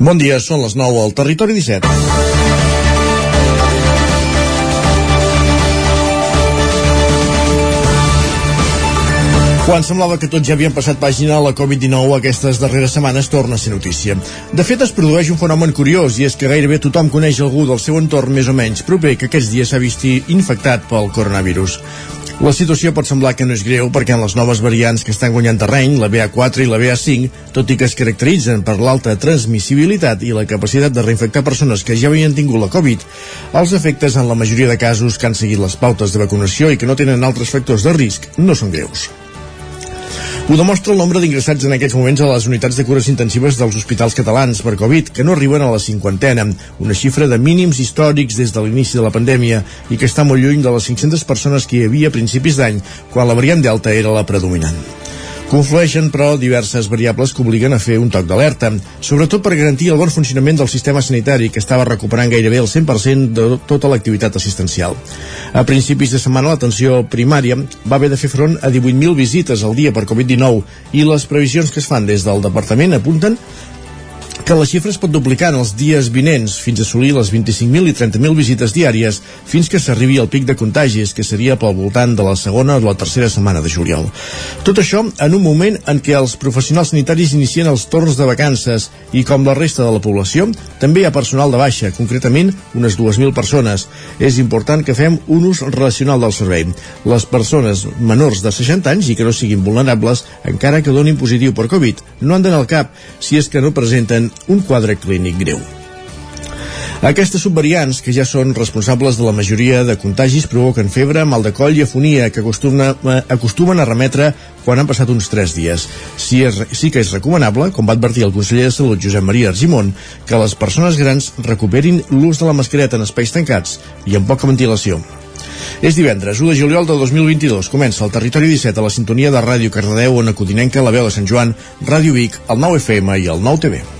Bon dia, són les 9 al Territori 17. Quan semblava que tots ja havien passat pàgina, la Covid-19 aquestes darreres setmanes torna a ser notícia. De fet, es produeix un fenomen curiós i és que gairebé tothom coneix algú del seu entorn més o menys proper que aquests dies s'ha vist infectat pel coronavirus. La situació pot semblar que no és greu perquè en les noves variants que estan guanyant terreny, la BA4 i la BA5, tot i que es caracteritzen per l'alta transmissibilitat i la capacitat de reinfectar persones que ja havien tingut la Covid, els efectes en la majoria de casos que han seguit les pautes de vacunació i que no tenen altres factors de risc no són greus. Ho demostra el nombre d'ingressats en aquests moments a les unitats de cures intensives dels hospitals catalans per Covid, que no arriben a la cinquantena, una xifra de mínims històrics des de l'inici de la pandèmia i que està molt lluny de les 500 persones que hi havia a principis d'any, quan la variant Delta era la predominant. Conflueixen, però, diverses variables que obliguen a fer un toc d'alerta, sobretot per garantir el bon funcionament del sistema sanitari, que estava recuperant gairebé el 100% de tota l'activitat assistencial. A principis de setmana, l'atenció primària va haver de fer front a 18.000 visites al dia per Covid-19 i les previsions que es fan des del departament apunten que la xifra es pot duplicar en els dies vinents fins a assolir les 25.000 i 30.000 visites diàries fins que s'arribi al pic de contagis, que seria pel voltant de la segona o la tercera setmana de juliol. Tot això en un moment en què els professionals sanitaris inicien els torns de vacances i, com la resta de la població, també hi ha personal de baixa, concretament unes 2.000 persones. És important que fem un ús racional del servei. Les persones menors de 60 anys i que no siguin vulnerables, encara que donin positiu per Covid, no han d'anar al cap si és que no presenten un quadre clínic greu. Aquestes subvariants, que ja són responsables de la majoria de contagis, provoquen febre, mal de coll i afonia, que acostumen, a remetre quan han passat uns 3 dies. Sí, és, sí que és recomanable, com va advertir el conseller de Salut Josep Maria Argimon, que les persones grans recuperin l'ús de la mascareta en espais tancats i amb poca ventilació. És divendres, 1 de juliol de 2022. Comença el Territori 17 a la sintonia de Ràdio Cardedeu, on Codinenca, la veu de Sant Joan, Ràdio Vic, el 9 FM i el 9 TV.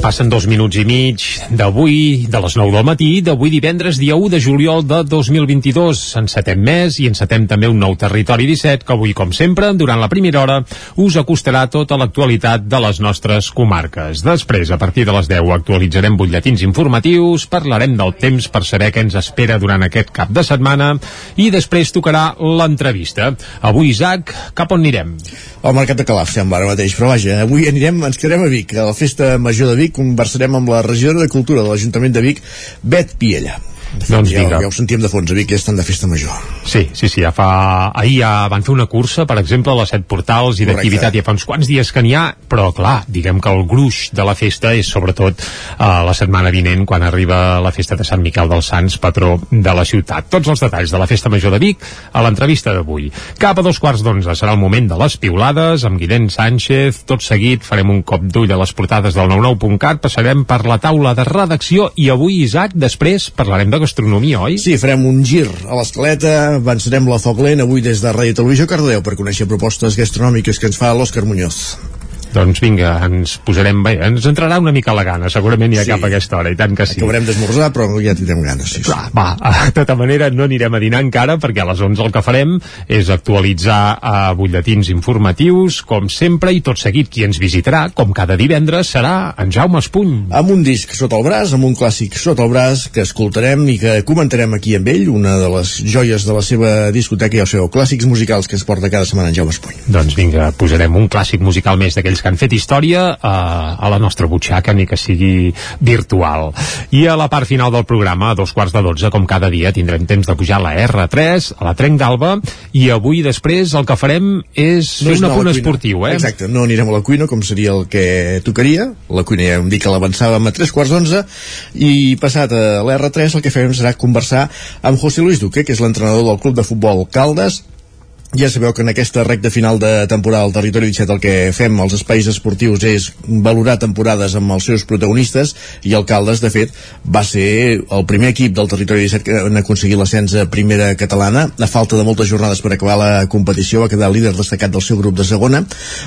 Passen, dos minuts i mig d'avui, de les 9 del matí, d'avui divendres, dia 1 de juliol de 2022. Encetem més i encetem també un nou Territori 17, que avui, com sempre, durant la primera hora, us acostarà tota l'actualitat de les nostres comarques. Després, a partir de les 10, actualitzarem butlletins informatius, parlarem del temps per saber què ens espera durant aquest cap de setmana i després tocarà l'entrevista. Avui, Isaac, cap on anirem? Al Mercat de Calaf, sembla ara mateix, però vaja, avui anirem, ens quedarem a Vic, a la festa Major de Vic, conversarem amb la regidora de Cultura de l'Ajuntament de Vic, Bet Piella. Doncs ja, vinga. ja ho sentíem de fons, a Vic ja estan de festa major. Sí, sí, sí, ja fa... Ahir ja van fer una cursa, per exemple, a les set portals i d'activitat ja fa uns quants dies que n'hi ha, però clar, diguem que el gruix de la festa és sobretot uh, la setmana vinent, quan arriba la festa de Sant Miquel dels Sants, patró de la ciutat. Tots els detalls de la festa major de Vic a l'entrevista d'avui. Cap a dos quarts d'onze serà el moment de les piulades amb Guillem Sánchez. Tot seguit farem un cop d'ull a les portades del 99.cat, passarem per la taula de redacció i avui, Isaac, després parlarem de gastronomia, oi? Sí, farem un gir a l'escaleta, avançarem la Foc Lent avui des de Ràdio Televisió Cardedeu per conèixer propostes gastronòmiques que ens fa l'Òscar Muñoz. Doncs vinga, ens posarem... Bé, ens entrarà una mica la gana, segurament hi ha Sí. cap a aquesta hora, i tant que sí. Acabarem d'esmorzar, però ja tindrem ganes. Sí, sí. Clar, va, de tota manera no anirem a dinar encara perquè a les 11 el que farem és actualitzar uh, butlletins informatius com sempre i tot seguit qui ens visitarà com cada divendres serà en Jaume Espuny Amb un disc sota el braç, amb un clàssic sota el braç que escoltarem i que comentarem aquí amb ell, una de les joies de la seva discoteca, ja ho sabeu, clàssics musicals que es porta cada setmana en Jaume Espuny. doncs vinga, posarem un clàssic musical més d'aquells que han fet història uh, a la nostra butxaca, ni que sigui virtual. I a la part final del programa, a dos quarts de dotze, com cada dia, tindrem temps de pujar a la R3, a la Trenc d'Alba, i avui després el que farem és No fer un la apunt esportiu, eh? Exacte, no anirem a la cuina com seria el que tocaria. La cuina ja hem dit que l'avançàvem a tres quarts d'onze i passat a l'R3 el que farem serà conversar amb José Luis Duque, que és l'entrenador del club de futbol Caldes ja sabeu que en aquesta recta final de temporada al Territori 17 el que fem als espais esportius és valorar temporades amb els seus protagonistes i Alcaldes, de fet, va ser el primer equip del Territori 17 que han aconseguit l'ascens a primera catalana. A falta de moltes jornades per acabar la competició va quedar líder destacat del seu grup de segona.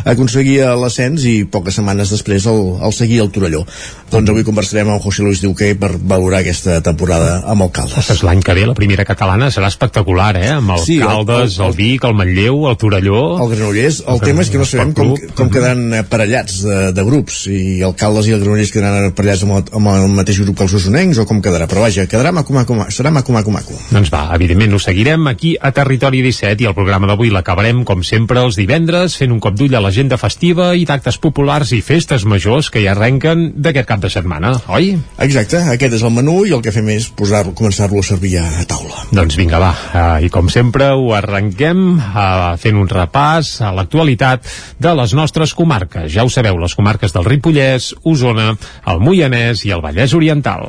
Aconseguia l'ascens i poques setmanes després el, el seguia el Torelló. Doncs avui conversarem amb José Luis Duque per valorar aquesta temporada amb Alcaldes. L'any que ve la primera catalana serà espectacular, eh? Amb el sí, el, el, el Vic, el Manlleu, el Torelló... El Granollers. El, el tema és que no sabem com, com quedaran aparellats de, de grups, i el Caldes i el Granollers quedaran aparellats amb el, amb el mateix grup que els usonencs, o com quedarà. Però vaja, quedarà maco, maco, maco, serà maco, maco, maco. Doncs va, evidentment ho seguirem aquí a Territori 17 i el programa d'avui l'acabarem, com sempre, els divendres, fent un cop d'ull a l'agenda festiva i d'actes populars i festes majors que ja arrenquen d'aquest cap de setmana, oi? Exacte, aquest és el menú i el que fem és posar-lo, començar-lo a servir a taula. Doncs vinga, va, uh, i com sempre ho arrenquem uh, fent un repàs a l'actualitat de les nostres comarques. Ja ho sabeu, les comarques del Ripollès, Osona, el Moianès i el Vallès Oriental.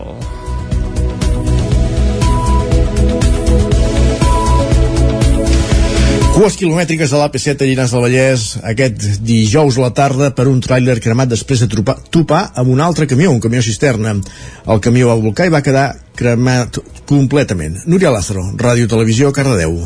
Cues quilomètriques de l'AP7 a Llinars del Vallès aquest dijous a la tarda per un tràiler cremat després de topar, topar amb un altre camió, un camió cisterna. El camió al volcà i va quedar cremat completament. Núria Lázaro, Ràdio Televisió, Cardedeu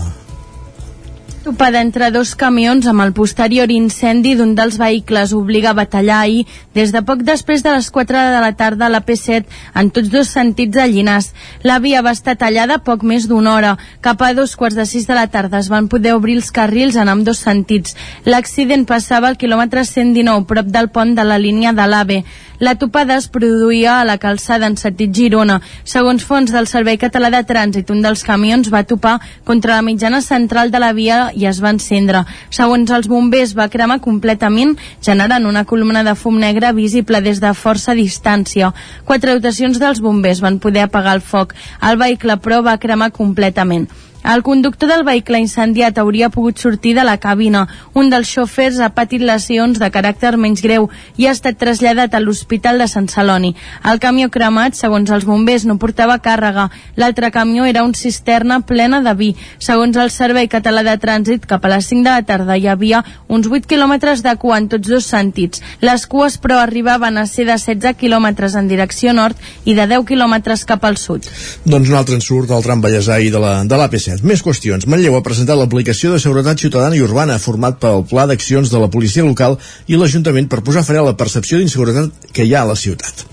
topada entre dos camions amb el posterior incendi d'un dels vehicles obliga a batallar ahir des de poc després de les 4 de la tarda a la P7 en tots dos sentits a Llinars. La via va estar tallada poc més d'una hora. Cap a dos quarts de sis de la tarda es van poder obrir els carrils en amb dos sentits. L'accident passava al quilòmetre 119 prop del pont de la línia de l'AVE. La topada es produïa a la calçada en sentit Girona. Segons fons del Servei Català de Trànsit, un dels camions va topar contra la mitjana central de la via i es va encendre. Segons els bombers, va cremar completament, generant una columna de fum negre visible des de força distància. Quatre dotacions dels bombers van poder apagar el foc. El vehicle, però, va cremar completament. El conductor del vehicle incendiat hauria pogut sortir de la cabina. Un dels xofers ha patit lesions de caràcter menys greu i ha estat traslladat a l'Hospital de Sant Celoni. El camió cremat, segons els bombers, no portava càrrega. L'altre camió era un cisterna plena de vi. Segons el Servei Català de Trànsit, cap a les 5 de la tarda hi havia uns 8 quilòmetres de cua en tots dos sentits. Les cues, però, arribaven a ser de 16 quilòmetres en direcció nord i de 10 quilòmetres cap al sud. Doncs un altre ensurt del tram Vallèsà i de l'AP7 Mollet. Més qüestions. Manlleu ha presentat l'aplicació de seguretat ciutadana i urbana format pel Pla d'Accions de la Policia Local i l'Ajuntament per posar fre a la percepció d'inseguretat que hi ha a la ciutat.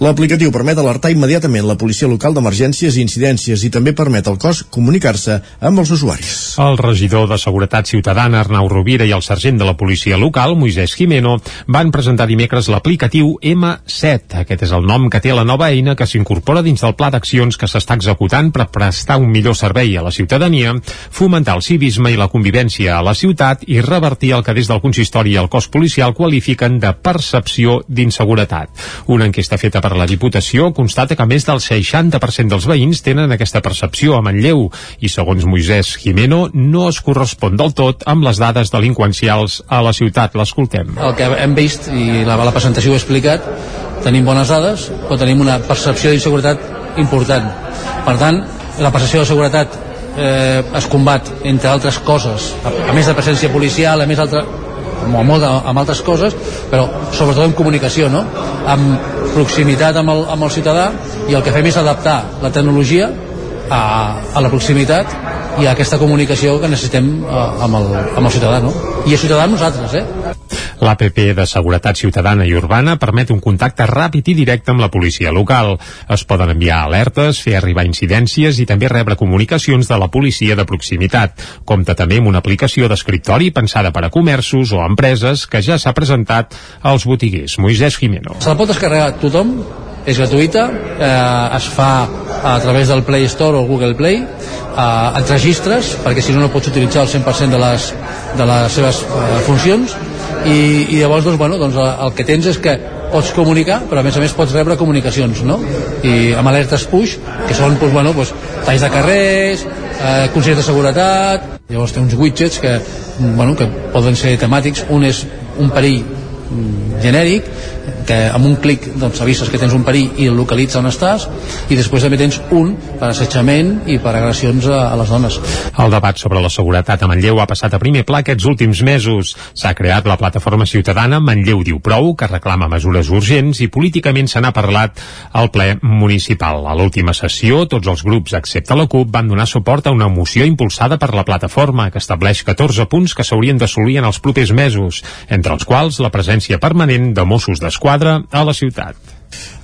L'aplicatiu permet alertar immediatament la Policia Local d'emergències i incidències i també permet al cos comunicar-se amb els usuaris. El regidor de Seguretat Ciutadana, Arnau Rovira, i el sergent de la Policia Local, Moisès Jimeno, van presentar dimecres l'aplicatiu M7. Aquest és el nom que té la nova eina que s'incorpora dins del pla d'accions que s'està executant per prestar un millor servei a la ciutat ciutadania, fomentar el civisme i la convivència a la ciutat i revertir el que des del consistori i el cos policial qualifiquen de percepció d'inseguretat. Una enquesta feta per la Diputació constata que més del 60% dels veïns tenen aquesta percepció a Manlleu i, segons Moisès Jimeno, no es correspon del tot amb les dades delinqüencials a la ciutat. L'escoltem. El que hem vist, i la, la presentació ho he explicat, tenim bones dades, però tenim una percepció d'inseguretat important. Per tant, la percepció de seguretat eh, es combat, entre altres coses, a, a més de presència policial, a més altra, amb, amb altres coses, però sobretot en comunicació, no? amb proximitat amb el, amb el ciutadà i el que fem és adaptar la tecnologia a, a la proximitat i a aquesta comunicació que necessitem eh, amb, el, amb el ciutadà, no? I el ciutadà nosaltres, eh? L'APP de Seguretat Ciutadana i Urbana permet un contacte ràpid i directe amb la policia local. Es poden enviar alertes, fer arribar incidències i també rebre comunicacions de la policia de proximitat. Compta també amb una aplicació d'escriptori pensada per a comerços o empreses que ja s'ha presentat als botiguers. Moisès Jimeno. Se la pot descarregar tothom, és gratuïta, eh, es fa a través del Play Store o Google Play, eh, et registres, perquè si no no pots utilitzar el 100% de les, de les seves eh, funcions, i, i llavors doncs, bueno, doncs, el que tens és que pots comunicar, però a més a més pots rebre comunicacions, no? I amb alertes push, que són, doncs, bueno, doncs, talls de carrers, eh, consells de seguretat, llavors té uns widgets que, bueno, que poden ser temàtics, un és un perill mm, genèric, que amb un clic doncs, avises que tens un perill i localitza on estàs i després també tens un per assetjament i per agressions a, a les dones. El debat sobre la seguretat a Manlleu ha passat a primer pla aquests últims mesos. S'ha creat la plataforma ciutadana Manlleu diu prou, que reclama mesures urgents i políticament se n'ha parlat al ple municipal. A l'última sessió, tots els grups, excepte la CUP, van donar suport a una moció impulsada per la plataforma que estableix 14 punts que s'haurien d'assolir en els propers mesos, entre els quals la presència permanent de Mossos d'Esquadra a la ciutat.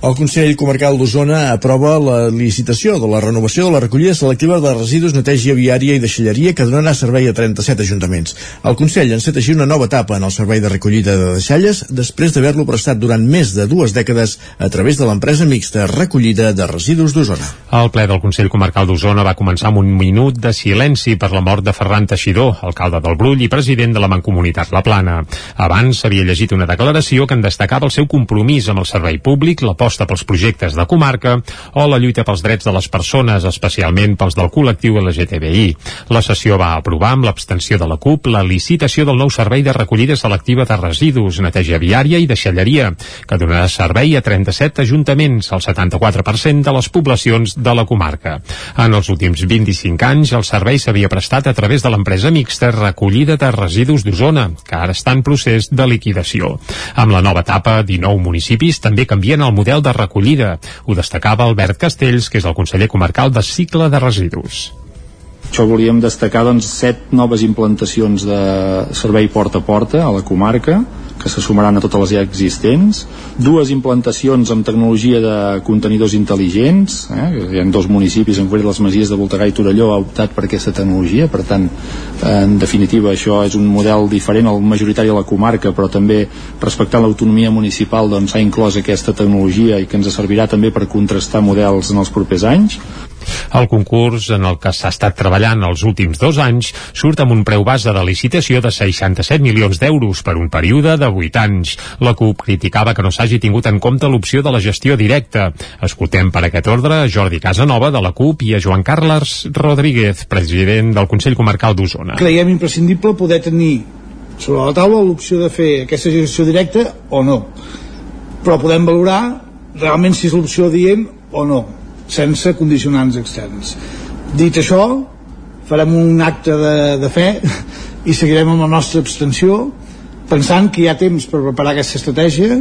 El Consell Comarcal d'Osona aprova la licitació de la renovació de la recollida selectiva de residus, neteja viària i deixalleria que donarà servei a 37 ajuntaments. El Consell enceta així una nova etapa en el servei de recollida de deixalles després d'haver-lo prestat durant més de dues dècades a través de l'empresa mixta Recollida de Residus d'Osona. El ple del Consell Comarcal d'Osona va començar amb un minut de silenci per la mort de Ferran Teixidor, alcalde del Brull i president de la Mancomunitat La Plana. Abans s'havia llegit una declaració que en destacava el seu compromís amb el servei públic, l'aposta pels projectes de comarca o la lluita pels drets de les persones, especialment pels del col·lectiu LGTBI. La sessió va aprovar amb l'abstenció de la CUP la licitació del nou servei de recollida selectiva de residus, neteja viària i deixalleria, que donarà servei a 37 ajuntaments, el 74% de les poblacions de la comarca. En els últims 25 anys, el servei s'havia prestat a través de l'empresa mixta Recollida de Residus d'Osona, que ara està en procés de liquidació. Amb la nova etapa, 19 municipis també canvien el model de recollida. Ho destacava Albert Castells, que és el conseller comarcal de cicle de residus. Això volíem destacar doncs, set noves implantacions de servei porta a porta a la comarca, que se sumaran a totes les ja existents, dues implantacions amb tecnologia de contenidors intel·ligents, eh? hi ha dos municipis, en les Masies de Voltegà i Torelló, ha optat per aquesta tecnologia, per tant, en definitiva, això és un model diferent al majoritari de la comarca, però també respectant l'autonomia municipal s'ha doncs, inclòs aquesta tecnologia i que ens servirà també per contrastar models en els propers anys. El concurs en el que s'ha estat treballant els últims dos anys surt amb un preu base de licitació de 67 milions d'euros per un període de 8 anys. La CUP criticava que no s'hagi tingut en compte l'opció de la gestió directa. Escoltem per aquest ordre a Jordi Casanova de la CUP i a Joan Carles Rodríguez, president del Consell Comarcal d'Osona. Creiem imprescindible poder tenir sobre la taula l'opció de fer aquesta gestió directa o no però podem valorar realment si és l'opció dient o no sense condicionants externs. Dit això, farem un acte de, de fe i seguirem amb la nostra abstenció pensant que hi ha temps per preparar aquesta estratègia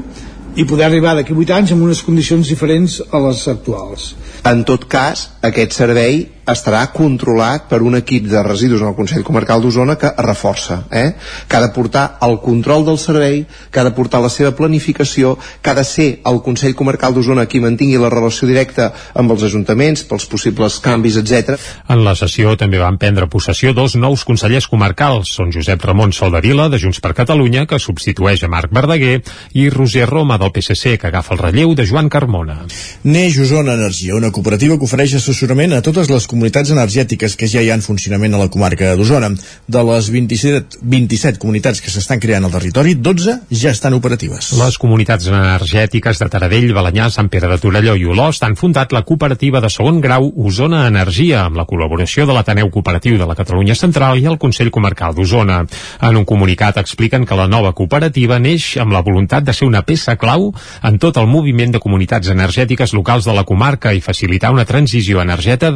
i poder arribar d'aquí 8 anys amb unes condicions diferents a les actuals. En tot cas, aquest servei estarà controlat per un equip de residus en el Consell Comarcal d'Osona que reforça, eh? que ha de portar el control del servei, que ha de portar la seva planificació, que ha de ser el Consell Comarcal d'Osona qui mantingui la relació directa amb els ajuntaments, pels possibles canvis, etc. En la sessió també van prendre possessió dos nous consellers comarcals, són Josep Ramon Soldavila, de Junts per Catalunya, que substitueix a Marc Verdaguer, i Roger Roma, del PSC, que agafa el relleu de Joan Carmona. Neix Osona Energia, una cooperativa que ofereix assessorament a totes les comunitats energètiques que ja hi ha en funcionament a la comarca d'Osona. De les 27, 27 comunitats que s'estan creant al territori, 12 ja estan operatives. Les comunitats energètiques de Taradell, Balanyà, Sant Pere de Torelló i Olost han fundat la cooperativa de segon grau Osona Energia amb la col·laboració de l'Ateneu Cooperatiu de la Catalunya Central i el Consell Comarcal d'Osona. En un comunicat expliquen que la nova cooperativa neix amb la voluntat de ser una peça clau en tot el moviment de comunitats energètiques locals de la comarca i facilitar una transició energètica,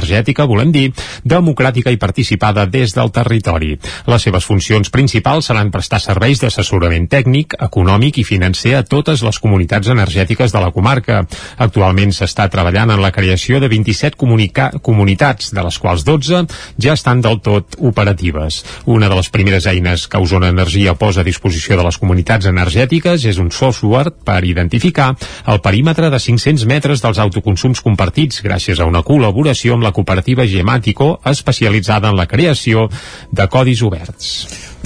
energètica volem dir, democràtica i participada des del territori. Les seves funcions principals seran prestar serveis d'assessorament tècnic, econòmic i financer a totes les comunitats energètiques de la comarca. Actualment s'està treballant en la creació de 27 comunitats, de les quals 12 ja estan del tot operatives. Una de les primeres eines que Osona Energia posa a disposició de les comunitats energètiques és un software per identificar el perímetre de 500 metres dels autoconsums compartits gràcies a una col·laboració amb la cooperativa Gemàtico especialitzada en la creació de codis oberts.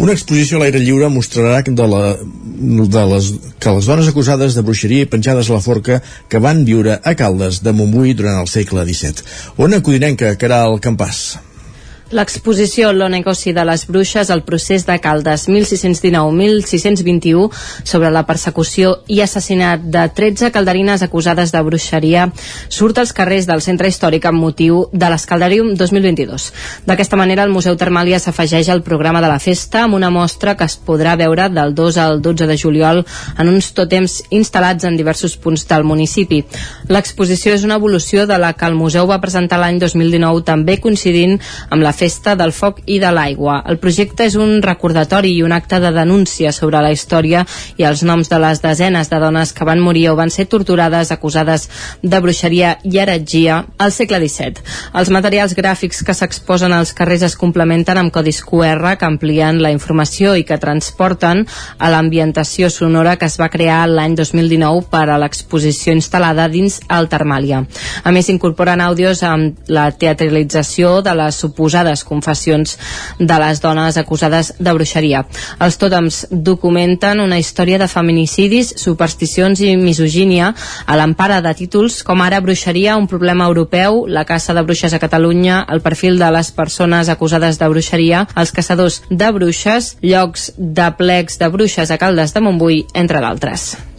Una exposició a l'aire lliure mostrarà de la, de les, que les dones acusades de bruixeria i penjades a la forca que van viure a Caldes de Montbui durant el segle XVII. Ona Codinenca, que era el campàs. L'exposició Lo negoci de les bruixes, el procés de Caldes 1619-1621 sobre la persecució i assassinat de 13 calderines acusades de bruixeria surt als carrers del centre històric amb motiu de l'Escaldarium 2022. D'aquesta manera, el Museu Termàlia s'afegeix al programa de la festa amb una mostra que es podrà veure del 2 al 12 de juliol en uns tòtems instal·lats en diversos punts del municipi. L'exposició és una evolució de la que el museu va presentar l'any 2019 també coincidint amb la festa del foc i de l'aigua. El projecte és un recordatori i un acte de denúncia sobre la història i els noms de les desenes de dones que van morir o van ser torturades acusades de bruixeria i heretgia al segle XVII. Els materials gràfics que s'exposen als carrers es complementen amb codis QR que amplien la informació i que transporten a l'ambientació sonora que es va crear l'any 2019 per a l'exposició instal·lada dins el Termàlia. A més, incorporen àudios amb la teatralització de les suposades confessions de les dones acusades de bruixeria. Els tòtems documenten una història de feminicidis, supersticions i misogínia a l'empara de títols com ara bruixeria, un problema europeu, la caça de bruixes a Catalunya, el perfil de les persones acusades de bruixeria, els caçadors de bruixes, llocs de plecs de bruixes a Caldes de Montbui, entre d'altres.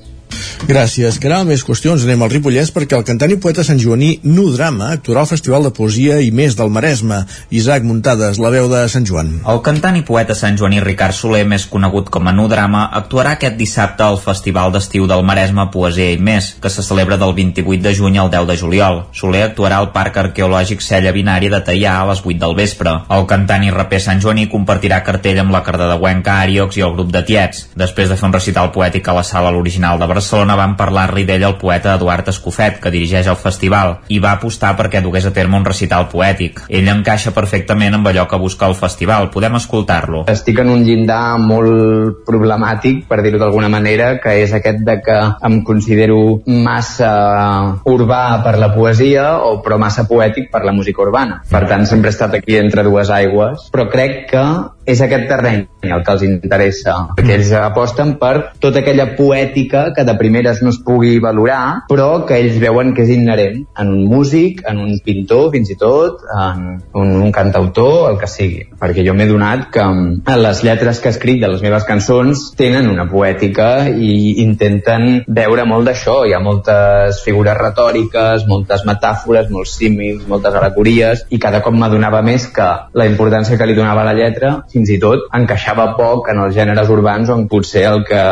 Gràcies, Caral. Més qüestions. Anem al Ripollès perquè el cantant i poeta Sant Joaní Nu Drama actuarà al Festival de Poesia i més del Maresme. Isaac Muntades, la veu de Sant Joan. El cantant i poeta Sant Joaní Ricard Soler, més conegut com a Nu Drama, actuarà aquest dissabte al Festival d'Estiu del Maresme Poesia i més, que se celebra del 28 de juny al 10 de juliol. Soler actuarà al Parc Arqueològic Cella Binària de Teià a les 8 del vespre. El cantant i raper Sant Joaní compartirà cartell amb la cardedeuenca Ariox i el grup de Tiets. Després de fer un recital poètic a la sala l'original de Barcelona, van parlar-li d'ell el poeta Eduard Escofet, que dirigeix el festival, i va apostar perquè dugués a terme un recital poètic. Ell encaixa perfectament amb allò que busca el festival. Podem escoltar-lo. Estic en un llindar molt problemàtic, per dir-ho d'alguna manera, que és aquest de que em considero massa urbà per la poesia o però massa poètic per la música urbana. Per tant, sempre he estat aquí entre dues aigües, però crec que és aquest terreny el que els interessa, perquè ells aposten per tota aquella poètica que de primeres no es pugui valorar, però que ells veuen que és inherent en un músic, en un pintor, fins i tot, en un, un cantautor, el que sigui. Perquè jo m'he donat que les lletres que he escrit de les meves cançons tenen una poètica i intenten veure molt d'això. Hi ha moltes figures retòriques, moltes metàfores, molts símils, moltes alegories, i cada cop m'adonava més que la importància que li donava la lletra fins i tot encaixava poc en els gèneres urbans on potser el que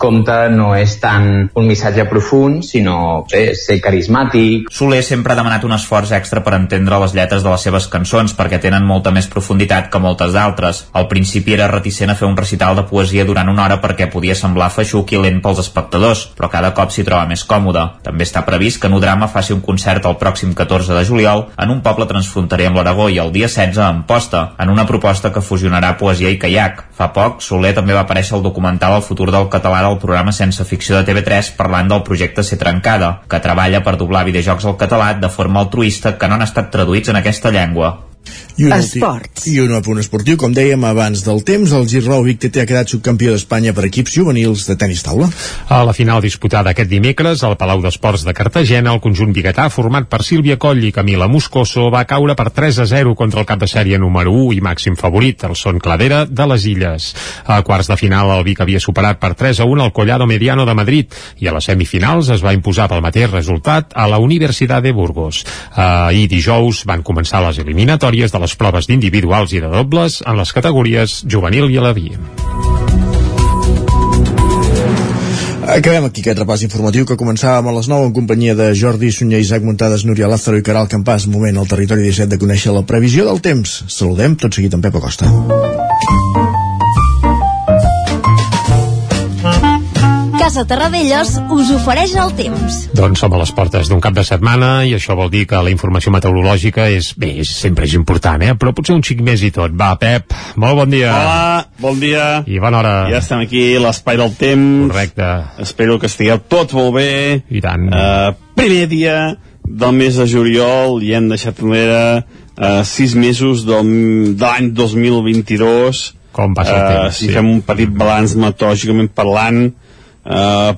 compta no és tant un missatge profund, sinó sé, ser carismàtic. Soler sempre ha demanat un esforç extra per entendre les lletres de les seves cançons perquè tenen molta més profunditat que moltes d'altres. Al principi era reticent a fer un recital de poesia durant una hora perquè podia semblar feixuc i lent pels espectadors, però cada cop s'hi troba més còmode. També està previst que Nudrama faci un concert el pròxim 14 de juliol en un poble transfronterer amb l'Aragó i el dia 16 a Amposta, en una proposta que fusionarà poesia i caiac. Fa poc, Soler també va aparèixer al documental El futur del català del programa Sense Ficció de TV3 parlant del projecte Ser Trencada, que treballa per doblar videojocs al català de forma altruista que no han estat traduïts en aquesta llengua. I un, Esports. I un apunt esportiu, com dèiem abans del temps, el Girrou Vic TT ha quedat subcampió d'Espanya per equips juvenils de tenis taula. A la final disputada aquest dimecres al Palau d'Esports de Cartagena, el conjunt biguetà, format per Sílvia Coll i Camila Moscoso, va caure per 3 a 0 contra el cap de sèrie número 1 i màxim favorit, el Son Cladera de les Illes. A quarts de final, el Vic havia superat per 3 a 1 el Collado Mediano de Madrid i a les semifinals es va imposar pel mateix resultat a la Universitat de Burgos. Ahir dijous van començar les eliminatòries de les proves d'individuals i de dobles en les categories juvenil i alaví. Acabem aquí aquest repàs informatiu que començàvem a les 9 en companyia de Jordi Sunyer, Isaac Muntades, Núria Lázaro i Caral Campàs. Moment al territori 17 de conèixer la previsió del temps. Saludem tot seguit en Pep Acosta. Casa Terradellos us ofereix el temps. Doncs som a les portes d'un cap de setmana i això vol dir que la informació meteorològica és, bé, és, sempre és important, eh? però potser un xic més i tot. Va, Pep, molt bon dia. Hola, bon dia. I bona hora. Ja estem aquí, l'espai del temps. Correcte. Espero que estigueu tot molt bé. I tant. Uh, primer dia del mes de juliol i hem deixat enrere uh, sis mesos del, de l'any 2022. Com passa el temps. Uh, si sí. fem un petit balanç meteorològicament parlant, Uh,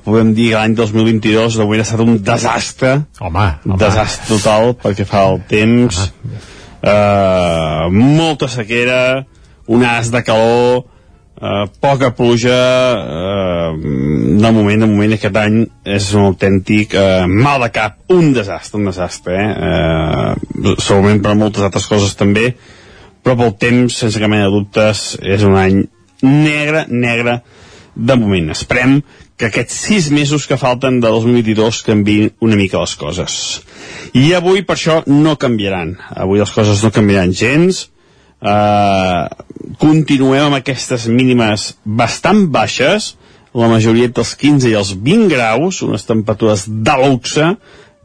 podem dir que l'any 2022 hauria estat un desastre home, home. desastre total perquè fa el temps uh eh, molta sequera, un as de calor, eh, poca pluja, eh, de moment, de moment aquest any és un autèntic eh, mal de cap, un desastre, un desastre, eh? eh segurament per moltes altres coses també, però pel temps, sense cap mena de dubtes, és un any negre, negre, de moment. Esperem que aquests sis mesos que falten de 2022 canviïn una mica les coses. I avui per això no canviaran. Avui les coses no canviaran gens. Uh, continuem amb aquestes mínimes bastant baixes, la majoria dels 15 i els 20 graus, unes temperatures de luxe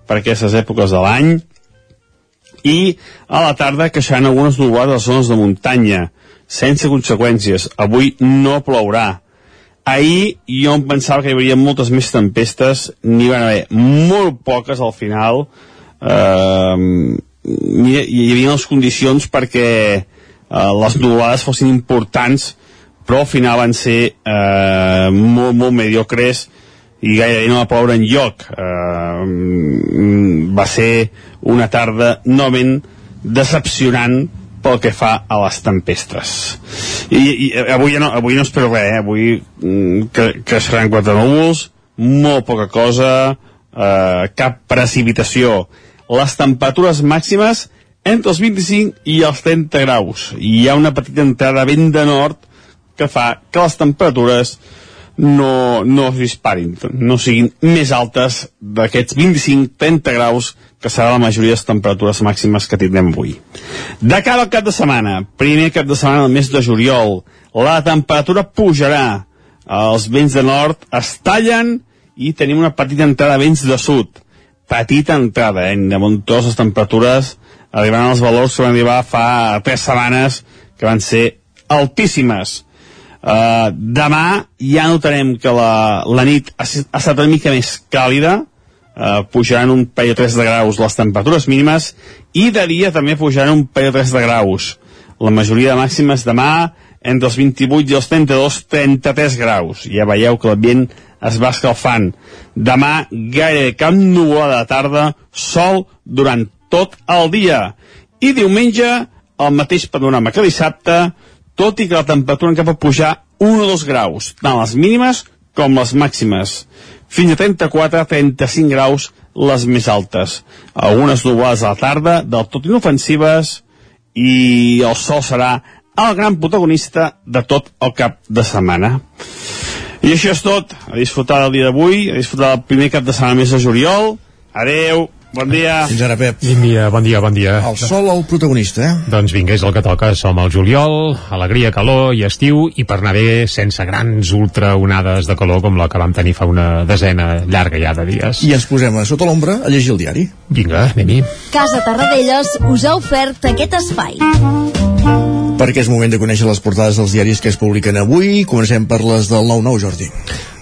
per aquestes èpoques de l'any, i a la tarda queixant algunes nuvolades a les zones de muntanya, sense conseqüències. Avui no plourà. Ahir jo em pensava que hi hauria moltes més tempestes, n'hi van haver molt poques al final. Uh, hi havia les condicions perquè uh, les nuvolades fossin importants, però al final van ser uh, molt, molt mediocres i gairebé no va ploure en lloc. Uh, va ser una tarda novament decepcionant pel que fa a les tempestes. I, i avui, no, avui no espero res, eh? avui mm, que, que seran quatre núvols, molt poca cosa, eh, cap precipitació. Les temperatures màximes entre els 25 i els 30 graus. I hi ha una petita entrada vent de nord que fa que les temperatures no, no es disparin, no siguin més altes d'aquests 25-30 graus que serà la majoria de les temperatures màximes que tindrem avui. De cara al cap de setmana, primer cap de setmana del mes de juliol, la temperatura pujarà, els vents de nord es tallen i tenim una petita entrada de vents de sud. Petita entrada, eh? De muntós les temperatures arribaran als valors que van arribar fa tres setmanes, que van ser altíssimes Uh, demà ja notarem que la, la nit ha, ha estat una mica més càlida, uh, pujaran un parell o tres de graus les temperatures mínimes, i de dia també pujaran un parell o tres de graus. La majoria de màximes demà entre els 28 i els 32, 33 graus. Ja veieu que l'ambient es va escalfant. Demà gaire cap nuvolada de tarda, sol durant tot el dia. I diumenge, el mateix panorama que dissabte, tot i que la temperatura en cap a pujar 1 o 2 graus, tant les mínimes com les màximes. Fins a 34-35 graus les més altes. Algunes nuvolades a la tarda, del tot inofensives, i el sol serà el gran protagonista de tot el cap de setmana. I això és tot. A disfrutar del dia d'avui, a disfrutar del primer cap de setmana més de juliol. Adeu! Bon dia. Fins ara, Pep. Bon dia, bon dia, bon dia. El sol, el protagonista, eh? Doncs vinga, és el que toca. Som al juliol, alegria, calor i estiu, i per anar bé sense grans ultraonades de calor com la que vam tenir fa una desena llarga ja de dies. I ens posem a sota l'ombra a llegir el diari. Vinga, anem-hi. Casa Tarradellas us ha ofert aquest espai. Perquè és moment de conèixer les portades dels diaris que es publiquen avui. Comencem per les del 9-9, Jordi.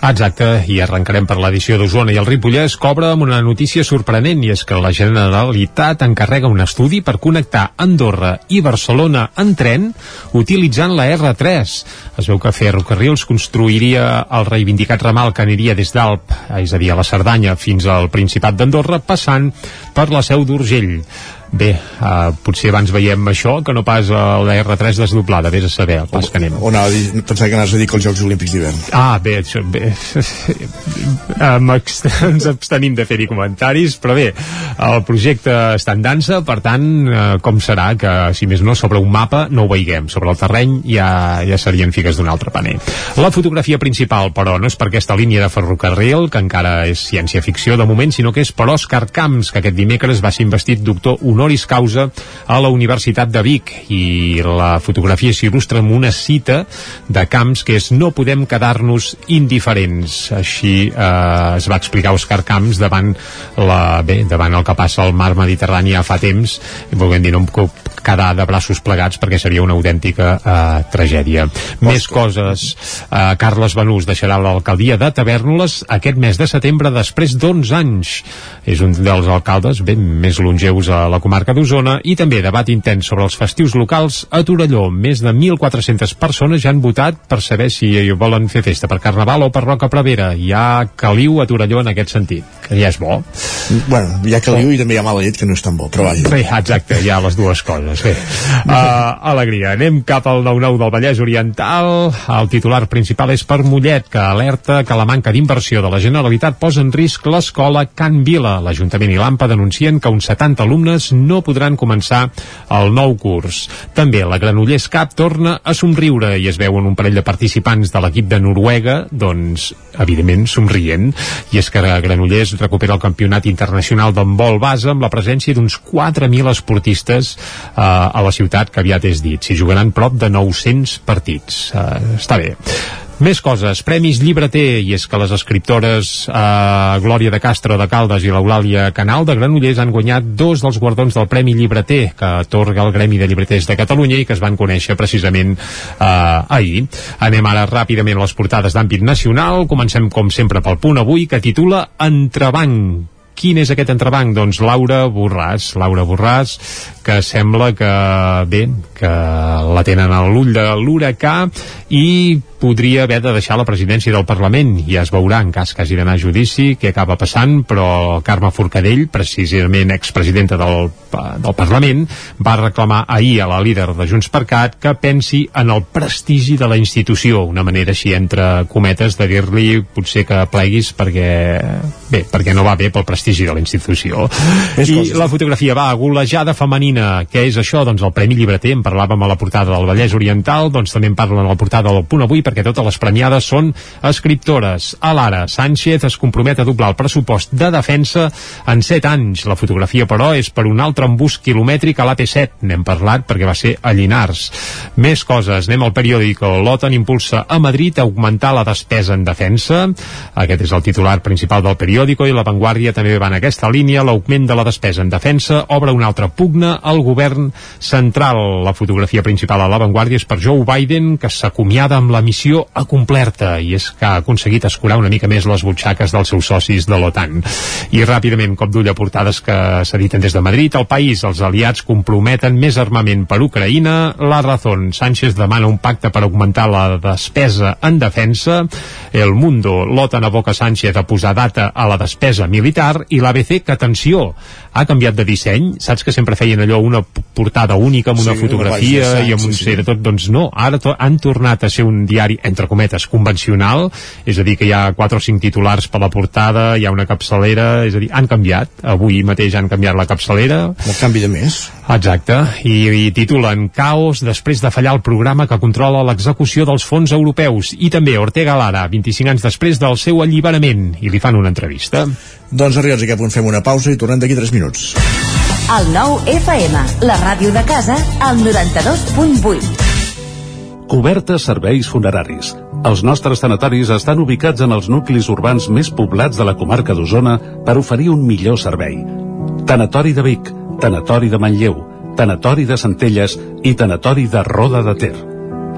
Exacte, i arrencarem per l'edició d'Osona i el Ripollès cobra amb una notícia sorprenent i és que la Generalitat encarrega un estudi per connectar Andorra i Barcelona en tren utilitzant la R3. Es veu que Ferrocarrils construiria el reivindicat ramal que aniria des d'Alp, és a dir, a la Cerdanya, fins al Principat d'Andorra, passant per la seu d'Urgell. Bé, uh, potser abans veiem això que no pas la R3 desdoblada, vés a saber el pas que anem. O anava a dir, pensava que anaves a dir que els Jocs Olímpics d'hivern. Ah, bé, això, bé. um, ens abstenim de fer-hi comentaris, però bé, el projecte està en dansa, per tant, uh, com serà que, si més no, sobre un mapa no ho veiguem, sobre el terreny ja, ja serien figues d'un altre paner. La fotografia principal, però, no és per aquesta línia de ferrocarril, que encara és ciència-ficció de moment, sinó que és per Òscar Camps, que aquest dimecres va ser investit doctor honoris causa a la Universitat de Vic. I la fotografia s'il·lustra amb una cita de Camps que és no podem quedar-nos indiferents així eh, es va explicar Òscar Camps davant, la, bé, davant el que passa al mar Mediterrani ja fa temps. Volguem dir no em quedar de braços plegats perquè seria una autèntica eh, tragèdia Oscar. més coses eh, Carles Benús deixarà l'alcaldia de Tavernoles aquest mes de setembre després d'11 anys és un dels alcaldes ben més longeus a la comarca d'Osona i també debat intens sobre els festius locals a Torelló. Més de 1.400 persones ja han votat per saber si volen fer festa per Carnaval o per Roca Prevera. Hi ha caliu a Torelló en aquest sentit, que ja és bo. Bueno, hi ha caliu i també hi ha mala llet que no és tan bo, però vaja. Exacte, hi ha les dues coses. Doncs bé, uh, alegria. Anem cap al 9-9 del Vallès Oriental. El titular principal és per Mollet, que alerta que la manca d'inversió de la Generalitat posa en risc l'escola Can Vila. L'Ajuntament i l'AMPA denuncien que uns 70 alumnes no podran començar el nou curs. També la Granollers Cap torna a somriure i es veuen un parell de participants de l'equip de Noruega, doncs, evidentment, somrient. I és que Granollers recupera el campionat internacional d'handbol base amb la presència d'uns 4.000 esportistes eh, a la ciutat, que aviat és dit. S'hi jugaran prop de 900 partits. Eh, està bé. Més coses, Premis Llibreter, i és que les escriptores eh, Glòria de Castro de Caldes i l'Eulàlia Canal de Granollers han guanyat dos dels guardons del Premi Llibreter que atorga el Gremi de Llibreters de Catalunya i que es van conèixer precisament eh, ahir. Anem ara ràpidament a les portades d'àmbit nacional. Comencem, com sempre, pel punt avui, que titula Entrebanc Quin és aquest entrebanc? Doncs Laura Borràs. Laura Borràs, que sembla que, bé, que la tenen a l'ull de l'huracà i podria haver de deixar la presidència del Parlament. Ja es veurà en cas que hagi d'anar a judici què acaba passant, però Carme Forcadell, precisament expresidenta del, del Parlament, va reclamar ahir a la líder de Junts per Cat que pensi en el prestigi de la institució, una manera així entre cometes de dir-li potser que pleguis perquè, bé, perquè no va bé pel prestigi de la institució. Més I la fotografia va, golejada femenina. Què és això? Doncs el Premi Llibreter, en parlàvem a la portada del Vallès Oriental, doncs també en parlen a la portada del Punt Avui, perquè totes les premiades són escriptores. A l'ara, Sánchez es compromet a doblar el pressupost de defensa en 7 anys. La fotografia, però, és per un altre embús quilomètric a l'AP7. N'hem parlat perquè va ser a Llinars. Més coses. Anem al periòdico. L'OTAN impulsa a Madrid a augmentar la despesa en defensa. Aquest és el titular principal del periòdico i la Vanguardia també va en aquesta línia. L'augment de la despesa en defensa obre una altra pugna al govern central. La fotografia principal a la Vanguardia és per Joe Biden, que s'acomiada amb la missió acomplerta i és que ha aconseguit escurar una mica més les butxaques dels seus socis de l'OTAN. I ràpidament, cop d'ull a portades que s'editen des de Madrid, el país, els aliats comprometen més armament per Ucraïna, la Razón. Sánchez demana un pacte per augmentar la despesa en defensa, El Mundo, l'OTAN aboca Sánchez a posar data a la despesa militar i l'ABC, que atenció, ha canviat de disseny, saps que sempre feien allò una portada única amb una Sí, fotografia una i amb un sí. sí, tot, doncs no, ara to han tornat a ser un diari, entre cometes, convencional, és a dir, que hi ha quatre o cinc titulars per la portada, hi ha una capçalera, és a dir, han canviat, avui mateix han canviat la capçalera. El canvi de més. Exacte, i, i titulen Caos després de fallar el programa que controla l'execució dels fons europeus i també Ortega Lara, 25 anys després del seu alliberament, i li fan una entrevista. Doncs arribats a aquest punt fem una pausa i tornem d'aquí 3 minuts. El nou FM, la ràdio de casa, al 92.8. Cobertes serveis funeraris. Els nostres tanatoris estan ubicats en els nuclis urbans més poblats de la comarca d'Osona per oferir un millor servei. Tanatori de Vic, Tanatori de Manlleu, Tanatori de Centelles i Tanatori de Roda de Ter.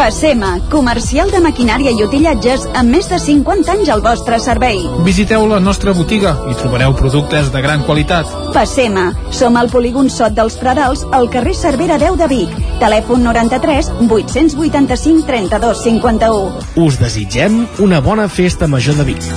Passema, comercial de maquinària i utillatges amb més de 50 anys al vostre servei. Visiteu la nostra botiga i trobareu productes de gran qualitat. Passema, som al polígon Sot dels Pradals, al carrer Cervera 10 de Vic. Telèfon 93 885 32 51. Us desitgem una bona festa major de Vic.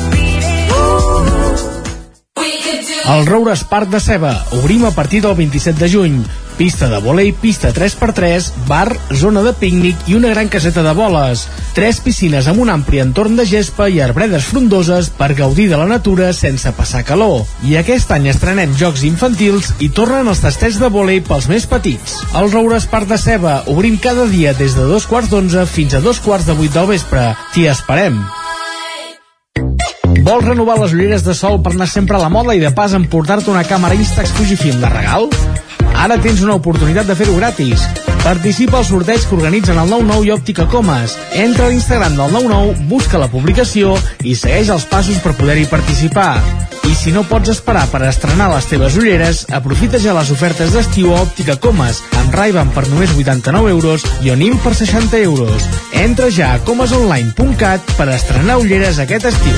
El Roures Parc de Ceba. Obrim a partir del 27 de juny. Pista de volei, pista 3x3, bar, zona de pícnic i una gran caseta de boles. Tres piscines amb un ampli entorn de gespa i arbredes frondoses per gaudir de la natura sense passar calor. I aquest any estrenem jocs infantils i tornen els tastets de volei pels més petits. El Roures Parc de Ceba. Obrim cada dia des de dos quarts d'onze fins a dos quarts de vuit del vespre. T'hi esperem. Vols renovar les ulleres de sol per anar sempre a la moda i de pas emportar-te una càmera Instax Fujifilm de regal? Ara tens una oportunitat de fer-ho gratis. Participa al sorteig que organitzen el 99 i Òptica Comas. Entra a l'Instagram del 99, busca la publicació i segueix els passos per poder-hi participar. I si no pots esperar per estrenar les teves ulleres, aprofita ja les ofertes d'estiu a Òptica Comas, amb ray per només 89 euros i Onim per 60 euros. Entra ja a comasonline.cat per estrenar ulleres aquest estiu.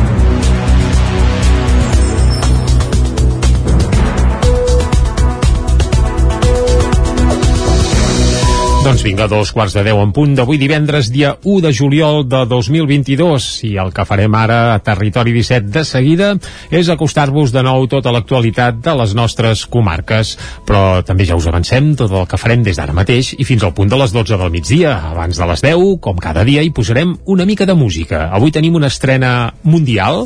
Doncs vinga, dos quarts de deu en punt d'avui divendres, dia 1 de juliol de 2022. I el que farem ara a Territori 17 de seguida és acostar-vos de nou tota l'actualitat de les nostres comarques. Però també ja us avancem tot el que farem des d'ara mateix i fins al punt de les 12 del migdia. Abans de les 10, com cada dia, hi posarem una mica de música. Avui tenim una estrena mundial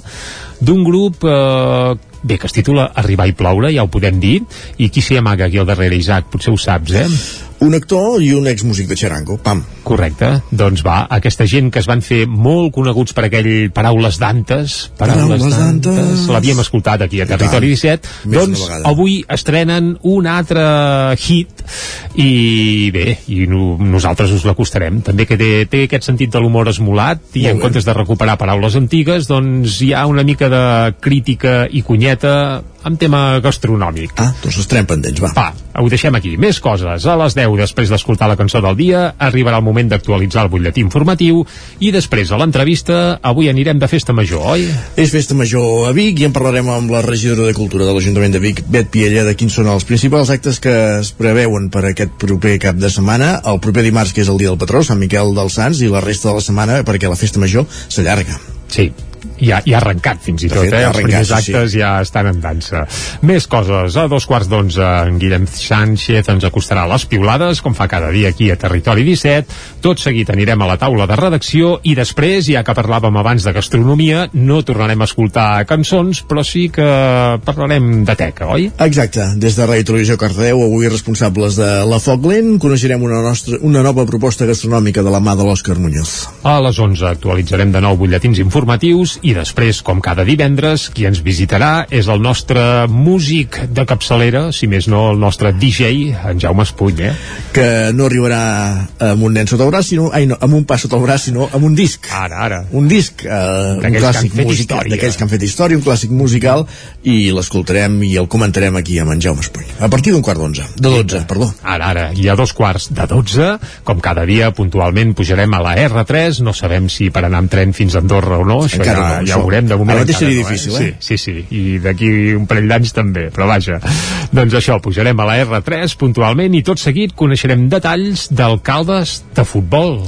d'un grup eh, bé, que es titula Arribar i ploure, ja ho podem dir, i qui s'hi amaga aquí al darrere, Isaac? Potser ho saps, eh? Un actor i un exmúsic de Charango, pam. Correcte, doncs va, aquesta gent que es van fer molt coneguts per aquell Paraules d'Antes, Paraules, Paraules d'Antes, d'Antes. l'havíem escoltat aquí a Territori 17, Més d'una doncs avui estrenen un altre hit i bé, i no, nosaltres us l'acostarem, també que té, té aquest sentit de l'humor esmolat i en comptes de recuperar paraules antigues, doncs hi ha una mica de crítica i cunyeta amb tema gastronòmic. Ah, doncs estarem pendents, va. Va, ho deixem aquí. Més coses. A les 10, després d'escoltar la cançó del dia, arribarà el moment d'actualitzar el butlletí informatiu i després, a l'entrevista, avui anirem de festa major, oi? És festa major a Vic i en parlarem amb la regidora de Cultura de l'Ajuntament de Vic, Bet Piella, de quins són els principals actes que es preveuen per aquest proper cap de setmana, el proper dimarts, que és el dia del patró, Sant Miquel dels Sants, i la resta de la setmana, perquè la festa major s'allarga. Sí, ja, ja ha arrencat fins i tot, fet, eh? ha Els arrencat, primers sí, sí. actes ja estan en dansa. Més coses. A dos quarts d'onze, en Guillem Sánchez ens acostarà a les piulades, com fa cada dia aquí a Territori 17. Tot seguit anirem a la taula de redacció i després, ja que parlàvem abans de gastronomia, no tornarem a escoltar cançons, però sí que parlarem de teca, oi? Exacte, des de Ràdio i Televisió Cardedeu, avui responsables de la Foc Lent, coneixerem una, nostra, una nova proposta gastronòmica de la mà de l'Òscar Muñoz. A les 11 actualitzarem de nou butlletins informatius i després, com cada divendres, qui ens visitarà és el nostre músic de capçalera, si més no el nostre DJ, en Jaume Espuny, eh? que no arribarà amb un nen sota el braç, sinó, ai, no, amb un pas sota el braç, sinó amb un disc. Ara, ara. Un disc, eh, un clàssic musical, d'aquells que han fet història, un clàssic musical, i l'escoltarem i el comentarem aquí amb en Jaume Espuny. A partir d'un quart d'onze, de dotze, perdó. Ara, ara, i a dos quarts de 12, com cada dia, puntualment pujarem a la R3, no sabem si per anar amb tren fins a Andorra o no, això Encara ja, no, ja ho veurem, de moment Ara mateix encara seria no, difícil, eh? eh? Sí, sí, sí, i d'aquí un parell d'anys també, però vaja. doncs això, pujarem a la R3 puntualment i tot seguit coneixerem detalls d'alcaldes de futbol.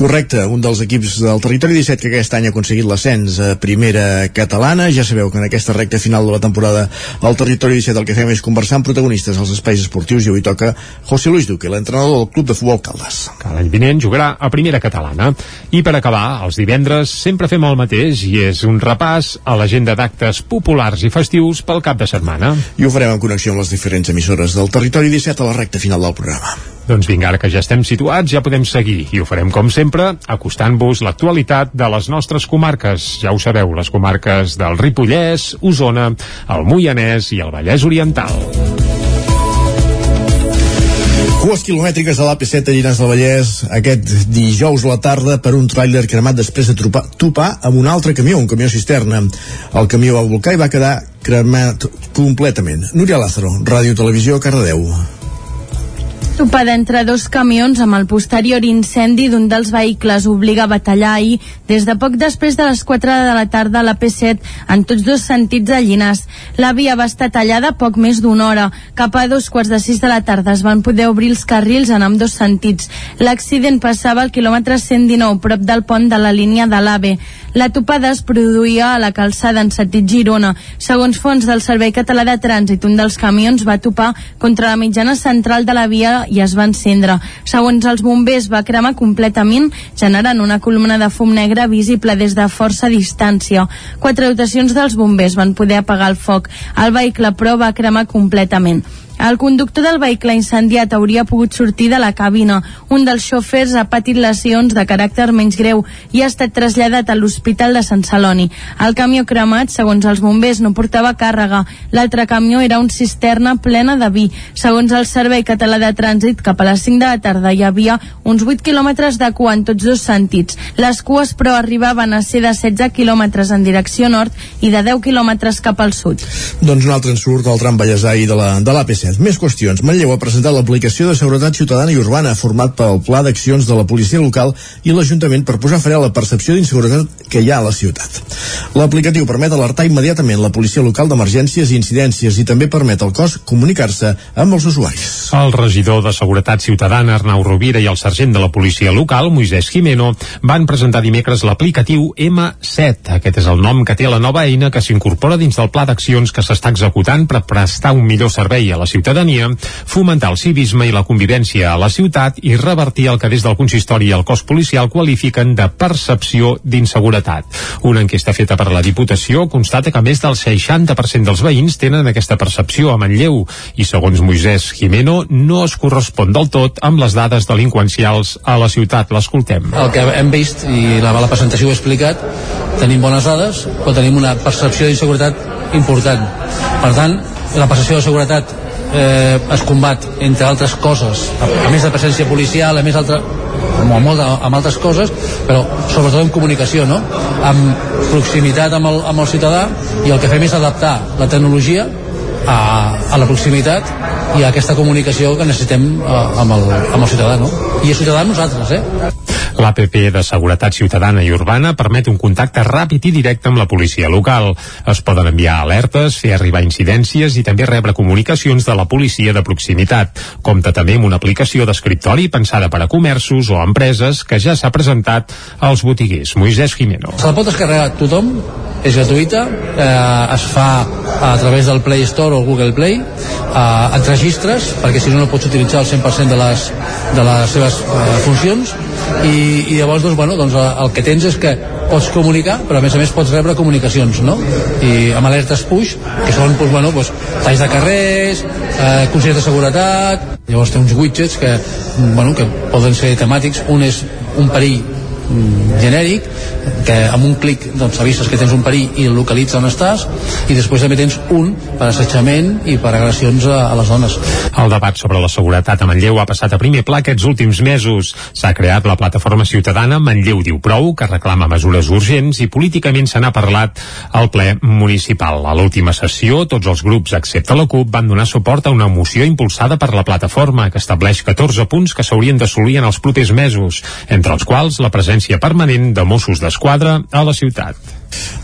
Correcte, un dels equips del territori 17 que aquest any ha aconseguit l'ascens a primera catalana. Ja sabeu que en aquesta recta final de la temporada al territori 17 el que fem és conversar amb protagonistes als espais esportius i avui toca José Luis Duque, l'entrenador del Club de Futbol Caldes. que l'any vinent jugarà a primera catalana. I per acabar, els divendres sempre fem el mateix i és un repàs a l'agenda d'actes populars i festius pel cap de setmana. I ho farem en connexió amb les diferents emissores del territori 17 a la recta final del programa. Doncs vinga, ara que ja estem situats, ja podem seguir. I ho farem, com sempre, acostant-vos l'actualitat de les nostres comarques. Ja ho sabeu, les comarques del Ripollès, Osona, el Moianès i el Vallès Oriental. Cues quilomètriques de l'AP7 a Llinars del Vallès aquest dijous a la tarda per un tràiler cremat després de tropar, topar amb un altre camió, un camió cisterna. El camió va volcar i va quedar cremat completament. Núria Lázaro, Ràdio Televisió, Cardedeu. Topada entre dos camions amb el posterior incendi d'un dels vehicles obliga a batallar ahir des de poc després de les 4 de la tarda a la P7 en tots dos sentits a Llinars. La via va estar tallada poc més d'una hora. Cap a dos quarts de sis de la tarda es van poder obrir els carrils en ambdós sentits. L'accident passava al quilòmetre 119 prop del pont de la línia de l'AVE. La topada es produïa a la calçada en sentit Girona. Segons fons del Servei Català de Trànsit, un dels camions va topar contra la mitjana central de la via i es va encendre. Segons els bombers, va cremar completament, generant una columna de fum negre visible des de força distància. Quatre dotacions dels bombers van poder apagar el foc. El vehicle, però, va cremar completament. El conductor del vehicle incendiat hauria pogut sortir de la cabina. Un dels xofers ha patit lesions de caràcter menys greu i ha estat traslladat a l'Hospital de Sant Celoni. El camió cremat, segons els bombers, no portava càrrega. L'altre camió era un cisterna plena de vi. Segons el Servei Català de Trànsit, cap a les 5 de la tarda hi havia uns 8 quilòmetres de cua en tots dos sentits. Les cues, però, arribaven a ser de 16 quilòmetres en direcció nord i de 10 quilòmetres cap al sud. Doncs un altre ensurt del tram Vallèsà i de la, de l'AP7. Més qüestions. Manlleu ha presentat l'aplicació de seguretat ciutadana i urbana format pel Pla d'Accions de la Policia Local i l'Ajuntament per posar fre a la percepció d'inseguretat que hi ha a la ciutat. L'aplicatiu permet alertar immediatament la Policia Local d'emergències i incidències i també permet al cos comunicar-se amb els usuaris. El regidor de Seguretat Ciutadana, Arnau Rovira, i el sergent de la policia local, Moisès Jimeno, van presentar dimecres l'aplicatiu M7. Aquest és el nom que té la nova eina que s'incorpora dins del pla d'accions que s'està executant per prestar un millor servei a la ciutadania, fomentar el civisme i la convivència a la ciutat i revertir el que des del consistori i el cos policial qualifiquen de percepció d'inseguretat. Una enquesta feta per la Diputació constata que més del 60% dels veïns tenen aquesta percepció a Manlleu i segons Moisès Jimeno no es correspon del tot amb les dades delinqüencials a la ciutat. L'escoltem. El que hem vist, i la, la presentació ho he explicat, tenim bones dades, però tenim una percepció d'inseguretat important. Per tant, la percepció de seguretat eh, es combat, entre altres coses, a, més de presència policial, a més altra, amb, molt, amb altres coses, però sobretot en comunicació, no? amb proximitat amb el, amb el ciutadà, i el que fem és adaptar la tecnologia a, a la proximitat i a aquesta comunicació que necessitem a, amb, el, amb el ciutadà, no? I el ciutadà nosaltres, eh? L'APP de Seguretat Ciutadana i Urbana permet un contacte ràpid i directe amb la policia local. Es poden enviar alertes, fer arribar incidències i també rebre comunicacions de la policia de proximitat. Compta també amb una aplicació d'escriptori pensada per a comerços o empreses que ja s'ha presentat als botiguers. Moisès Jimeno. Se la pot descarregar tothom, és gratuïta, eh, es fa a través del Play Store o Google Play, eh, et registres, perquè si no no pots utilitzar el 100% de les, de les seves eh, funcions, i, i llavors doncs, bueno, doncs, el que tens és que pots comunicar, però a més a més pots rebre comunicacions, no? I amb alertes push, que són doncs, bueno, doncs, talls de carrers, eh, consells de seguretat, llavors té uns widgets que, bueno, que poden ser temàtics, un és un perill genèric que amb un clic doncs avises que tens un perill i localitza on estàs i després també tens un per assetjament i per agressions a, a les dones. El debat sobre la seguretat a Manlleu ha passat a primer pla aquests últims mesos. S'ha creat la plataforma ciutadana Manlleu diu prou, que reclama mesures urgents i políticament se n'ha parlat al ple municipal. A l'última sessió, tots els grups, excepte la CUP, van donar suport a una moció impulsada per la plataforma que estableix 14 punts que s'haurien d'assolir en els propers mesos, entre els quals la presència permanent de Mossos d'Esquadra a la ciutat.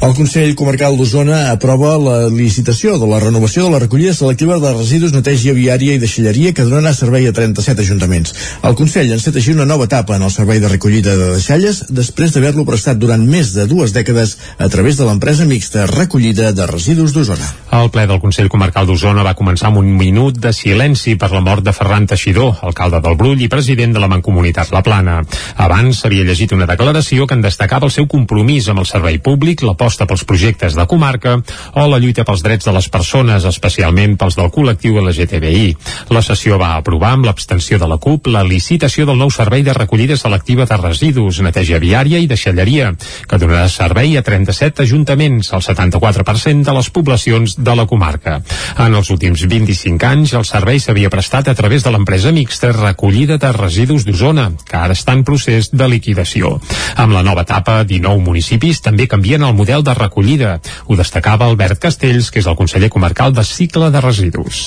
El Consell Comarcal d'Osona aprova la licitació de la renovació de la recollida selectiva de residus, neteja viària i deixalleria que donarà servei a 37 ajuntaments. El Consell enceta així una nova etapa en el servei de recollida de deixalles després d'haver-lo prestat durant més de dues dècades a través de l'empresa mixta Recollida de Residus d'Osona. El ple del Consell Comarcal d'Osona va començar amb un minut de silenci per la mort de Ferran Teixidor, alcalde del Brull i president de la Mancomunitat La Plana. Abans s'havia llegit una declaració que en destacava el seu compromís amb el servei públic públic, l'aposta pels projectes de comarca o la lluita pels drets de les persones, especialment pels del col·lectiu LGTBI. La sessió va aprovar amb l'abstenció de la CUP la licitació del nou servei de recollida selectiva de residus, neteja viària i deixalleria, que donarà servei a 37 ajuntaments, el 74% de les poblacions de la comarca. En els últims 25 anys, el servei s'havia prestat a través de l'empresa mixta Recollida de Residus d'Osona, que ara està en procés de liquidació. Amb la nova etapa, 19 municipis també canvien el model de recollida. Ho destacava Albert Castells, que és el conseller comarcal de cicle de residus.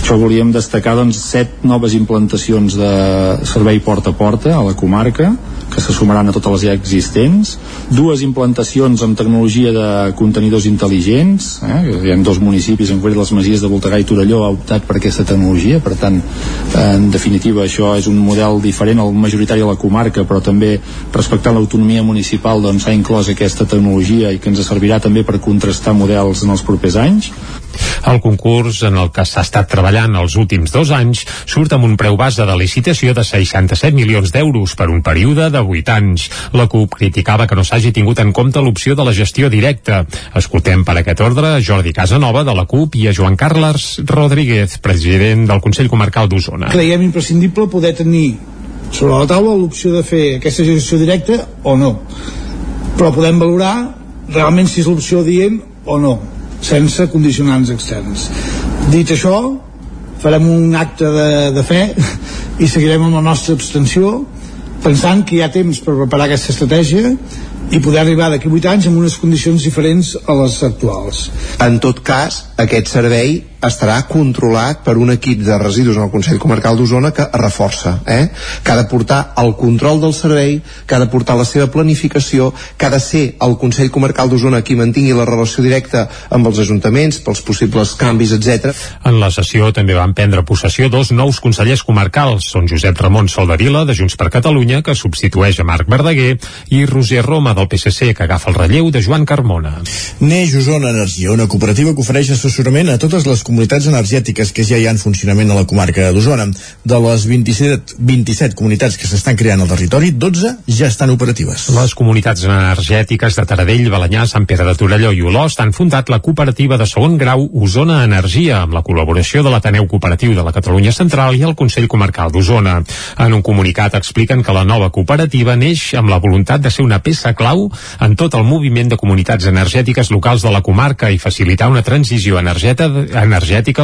Això volíem destacar doncs, set noves implantacions de servei porta a porta a la comarca, que se sumaran a totes les ja existents, dues implantacions amb tecnologia de contenidors intel·ligents, eh? hi ha dos municipis, en concret les Masies de Voltegà i Torelló, ha optat per aquesta tecnologia, per tant, en definitiva, això és un model diferent al majoritari de la comarca, però també respectant l'autonomia municipal s'ha doncs, inclòs aquesta tecnologia i que ens servirà també per contrastar models en els propers anys. El concurs en el que s'ha estat treballant els últims dos anys surt amb un preu base de licitació de 67 milions d'euros per un període de 8 anys. La CUP criticava que no s'hagi tingut en compte l'opció de la gestió directa. Escoltem per aquest ordre a Jordi Casanova de la CUP i a Joan Carles Rodríguez, president del Consell Comarcal d'Osona. Creiem imprescindible poder tenir sobre la taula l'opció de fer aquesta gestió directa o no però podem valorar realment si és l'opció dient o no sense condicionants externs dit això farem un acte de, de fe i seguirem amb la nostra abstenció pensant que hi ha temps per preparar aquesta estratègia i poder arribar d'aquí 8 anys amb unes condicions diferents a les actuals. En tot cas, aquest servei estarà controlat per un equip de residus en el Consell Comarcal d'Osona que reforça, eh? que ha de portar el control del servei, que ha de portar la seva planificació, que ha de ser el Consell Comarcal d'Osona qui mantingui la relació directa amb els ajuntaments pels possibles canvis, etc. En la sessió també van prendre possessió dos nous consellers comarcals, són Josep Ramon Soldavila, de Junts per Catalunya, que substitueix a Marc Verdaguer, i Roger Roma, del PSC, que agafa el relleu de Joan Carmona. Neix Osona Energia, una cooperativa que ofereix assessorament a totes les comunitats energètiques que ja hi ha en funcionament a la comarca d'Osona. De les 27, 27 comunitats que s'estan creant al territori, 12 ja estan operatives. Les comunitats energètiques de Taradell, Balanyà, Sant Pere de Torelló i Olost han fundat la cooperativa de segon grau Osona Energia amb la col·laboració de l'Ateneu Cooperatiu de la Catalunya Central i el Consell Comarcal d'Osona. En un comunicat expliquen que la nova cooperativa neix amb la voluntat de ser una peça clau en tot el moviment de comunitats energètiques locals de la comarca i facilitar una transició energètica,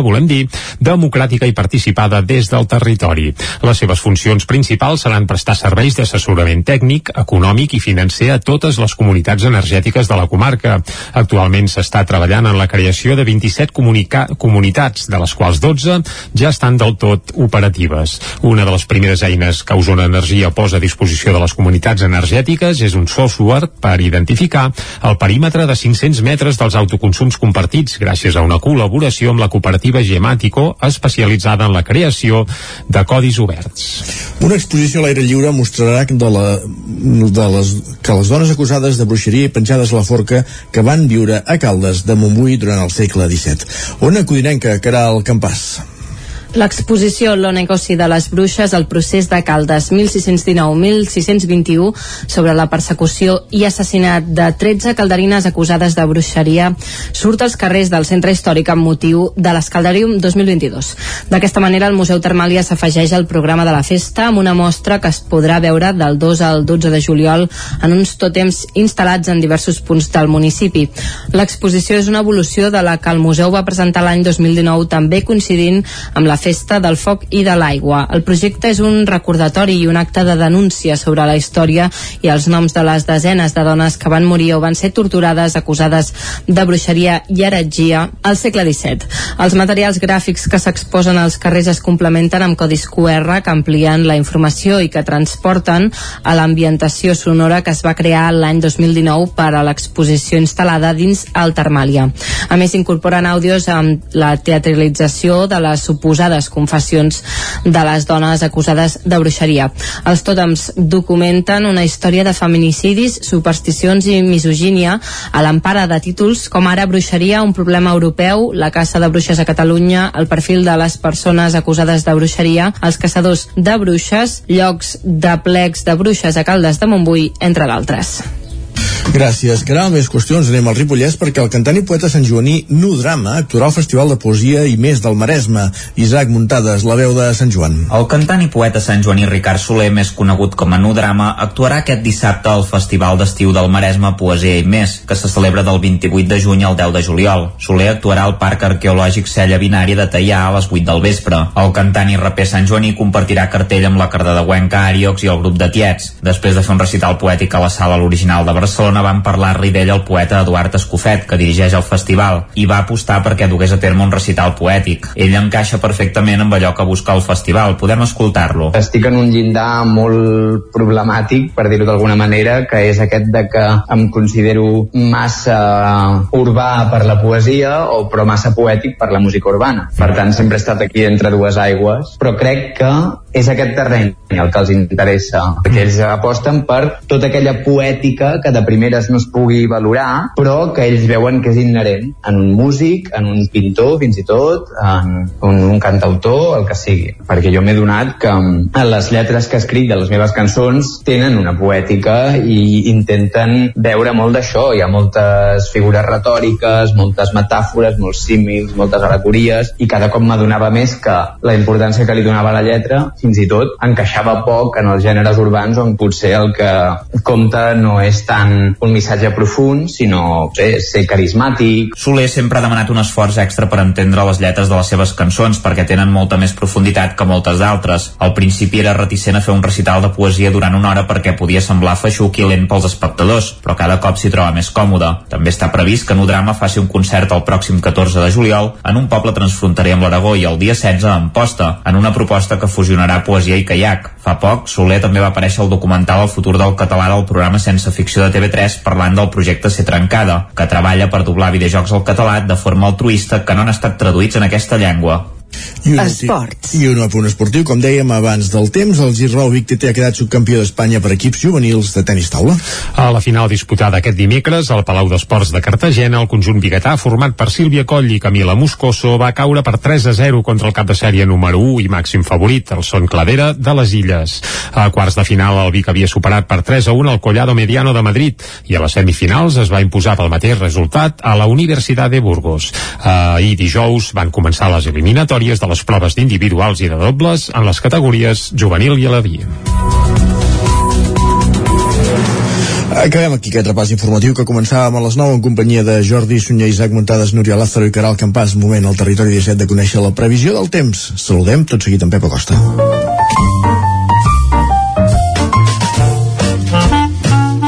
volem dir, democràtica i participada des del territori. Les seves funcions principals seran prestar serveis d'assessorament tècnic, econòmic i financer a totes les comunitats energètiques de la comarca. Actualment s'està treballant en la creació de 27 comunitats, de les quals 12 ja estan del tot operatives. Una de les primeres eines que Osona Energia posa a disposició de les comunitats energètiques és un software per identificar el perímetre de 500 metres dels autoconsums compartits gràcies a una col·laboració amb la cooperativa Gemàtico especialitzada en la creació de codis oberts. Una exposició a l'aire lliure mostrarà de la, de les, que les dones acusades de bruixeria i penjades a la forca que van viure a Caldes de Montbui durant el segle XVII. Ona Codinenca, Caral Campàs. L'exposició Lo negoci de les bruixes, el procés de Caldes 1619-1621 sobre la persecució i assassinat de 13 calderines acusades de bruixeria surt als carrers del centre històric amb motiu de l'Escaldarium 2022. D'aquesta manera, el Museu Termàlia s'afegeix al programa de la festa amb una mostra que es podrà veure del 2 al 12 de juliol en uns tòtems instal·lats en diversos punts del municipi. L'exposició és una evolució de la que el museu va presentar l'any 2019 també coincidint amb la Festa del Foc i de l'Aigua. El projecte és un recordatori i un acte de denúncia sobre la història i els noms de les desenes de dones que van morir o van ser torturades acusades de bruixeria i heretgia al segle XVII. Els materials gràfics que s'exposen als carrers es complementen amb codis QR que amplien la informació i que transporten a l'ambientació sonora que es va crear l'any 2019 per a l'exposició instal·lada dins el Termàlia. A més, incorporen àudios amb la teatralització de les suposades suposades confessions de les dones acusades de bruixeria. Els tòtems documenten una història de feminicidis, supersticions i misogínia a l'empara de títols com ara bruixeria, un problema europeu, la caça de bruixes a Catalunya, el perfil de les persones acusades de bruixeria, els caçadors de bruixes, llocs de plecs de bruixes a Caldes de Montbui, entre d'altres. Gràcies. Caral, més qüestions. Anem al Ripollès perquè el cantant i poeta Sant Joaní Nudrama actuarà al Festival de Poesia i més del Maresme. Isaac Muntades, la veu de Sant Joan. El cantant i poeta Sant Joaní Ricard Soler, més conegut com a Nudrama, actuarà aquest dissabte al Festival d'Estiu del Maresme Poesia i més, que se celebra del 28 de juny al 10 de juliol. Soler actuarà al Parc Arqueològic Cella Binària de Teià a les 8 del vespre. El cantant i raper Sant Joaní compartirà cartell amb la Cardedeuenca Ariox i el grup de Tiets, després de fer un recital poètic a la sala l'original de Barcelona Barcelona van parlar-li d'ell el poeta Eduard Escofet, que dirigeix el festival, i va apostar perquè dugués a terme un recital poètic. Ell encaixa perfectament amb allò que busca el festival. Podem escoltar-lo. Estic en un llindar molt problemàtic, per dir-ho d'alguna manera, que és aquest de que em considero massa urbà per la poesia o però massa poètic per la música urbana. Per tant, sempre he estat aquí entre dues aigües, però crec que és aquest terreny el que els interessa, perquè ells aposten per tota aquella poètica que de primeres no es pugui valorar, però que ells veuen que és inherent en un músic, en un pintor, fins i tot, en un, un cantautor, el que sigui. Perquè jo m'he donat que en les lletres que escric de les meves cançons tenen una poètica i intenten veure molt d'això. Hi ha moltes figures retòriques, moltes metàfores, molts símils, moltes alegories, i cada cop m'adonava més que la importància que li donava la lletra fins i tot encaixava poc en els gèneres urbans on potser el que compta no és tant un missatge profund, sinó sé, ser carismàtic. Soler sempre ha demanat un esforç extra per entendre les lletres de les seves cançons perquè tenen molta més profunditat que moltes d'altres. Al principi era reticent a fer un recital de poesia durant una hora perquè podia semblar feixuc i lent pels espectadors, però cada cop s'hi troba més còmode. També està previst que Nudrama faci un concert el pròxim 14 de juliol en un poble transfronterer amb l'Aragó i el dia 16 a Amposta, en una proposta que fusionarà poesia i caiac. Fa poc, Soler també va aparèixer al documental El futur del català del programa Sense ficció de TV3 parlant del projecte Ser Trencada, que treballa per doblar videojocs al català de forma altruista que no han estat traduïts en aquesta llengua. I un Esports. I un punt esportiu, com dèiem abans del temps, el Girrau Vic TT ha quedat subcampió d'Espanya per equips juvenils de tenis taula. A la final disputada aquest dimecres al Palau d'Esports de Cartagena, el conjunt biguetà, format per Sílvia Coll i Camila Moscoso, va caure per 3 a 0 contra el cap de sèrie número 1 i màxim favorit, el Son Cladera de les Illes. A quarts de final, el Vic havia superat per 3 a 1 el Collado Mediano de Madrid i a les semifinals es va imposar pel mateix resultat a la Universitat de Burgos. Ahir dijous van començar les eliminatòries de les proves d'individuals i de dobles en les categories juvenil i aladí. Acabem aquí aquest repàs informatiu que començàvem a les 9 en companyia de Jordi Sunyer, Isaac Montades, Núria Lázaro i Caral Campàs. Moment al territori 17 de conèixer la previsió del temps. Saludem tot seguit en Pep Acosta.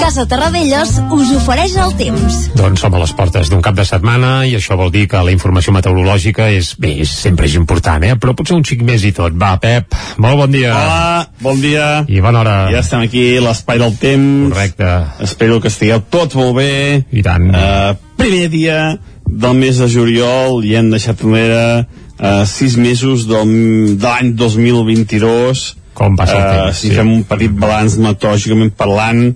Casa Terradellos us ofereix el temps. Doncs som a les portes d'un cap de setmana i això vol dir que la informació meteorològica és, bé, és, sempre és important, eh? però potser un xic més i tot. Va, Pep, molt bon dia. Hola, bon dia. I bona hora. Ja estem aquí, l'espai del temps. Correcte. Espero que estigueu tots molt bé. I tant. Uh, primer dia del mes de juliol i hem deixat enrere uh, sis mesos del, de l'any 2022. Com passa el temps, uh, Si fem un petit balanç meteorològicament parlant,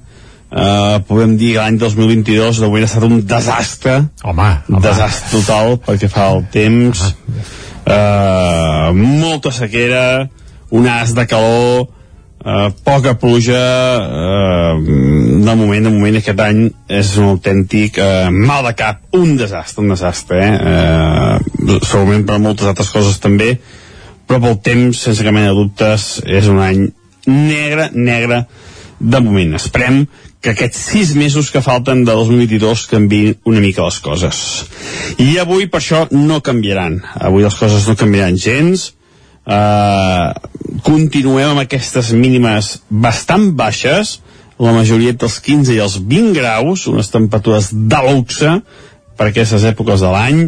Uh, podem dir que l'any 2022 hauria estat un desastre home, home. desastre total perquè fa el temps uh, molta sequera un as de calor uh, poca pluja uh, de moment de moment aquest any és un autèntic uh, mal de cap un desastre, un desastre eh? uh, segurament per moltes altres coses també però pel temps sense cap mena de dubtes és un any negre, negre de moment. Esperem que aquests sis mesos que falten de 2022 canviïn una mica les coses. I avui per això no canviaran. Avui les coses no canviaran gens. Uh, continuem amb aquestes mínimes bastant baixes, la majoria dels 15 i els 20 graus, unes temperatures de luxe per aquestes èpoques de l'any,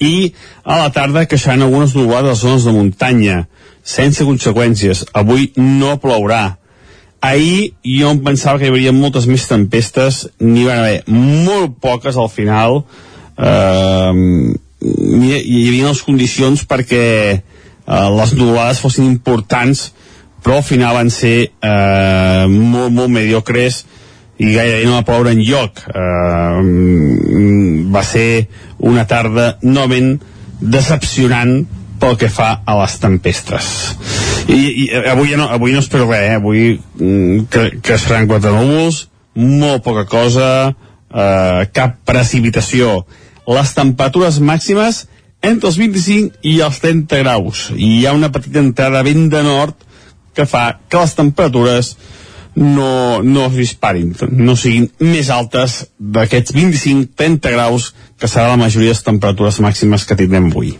i a la tarda queixant algunes nuvolades a zones de muntanya, sense conseqüències. Avui no plourà Ahir jo em pensava que hi hauria moltes més tempestes, n'hi van haver molt poques al final. Uh, hi havia les condicions perquè uh, les nuvolades fossin importants, però al final van ser uh, molt, molt mediocres i gairebé no va ploure en lloc. Uh, va ser una tarda novament decepcionant pel que fa a les tempestes i, i avui, no, avui no espero res eh? avui mm, que, que seran quatre núvols molt poca cosa eh, cap precipitació les temperatures màximes entre els 25 i els 30 graus i hi ha una petita entrada vent de nord que fa que les temperatures no, no es disparin, no siguin més altes d'aquests 25-30 graus que serà la majoria de les temperatures màximes que tindrem avui.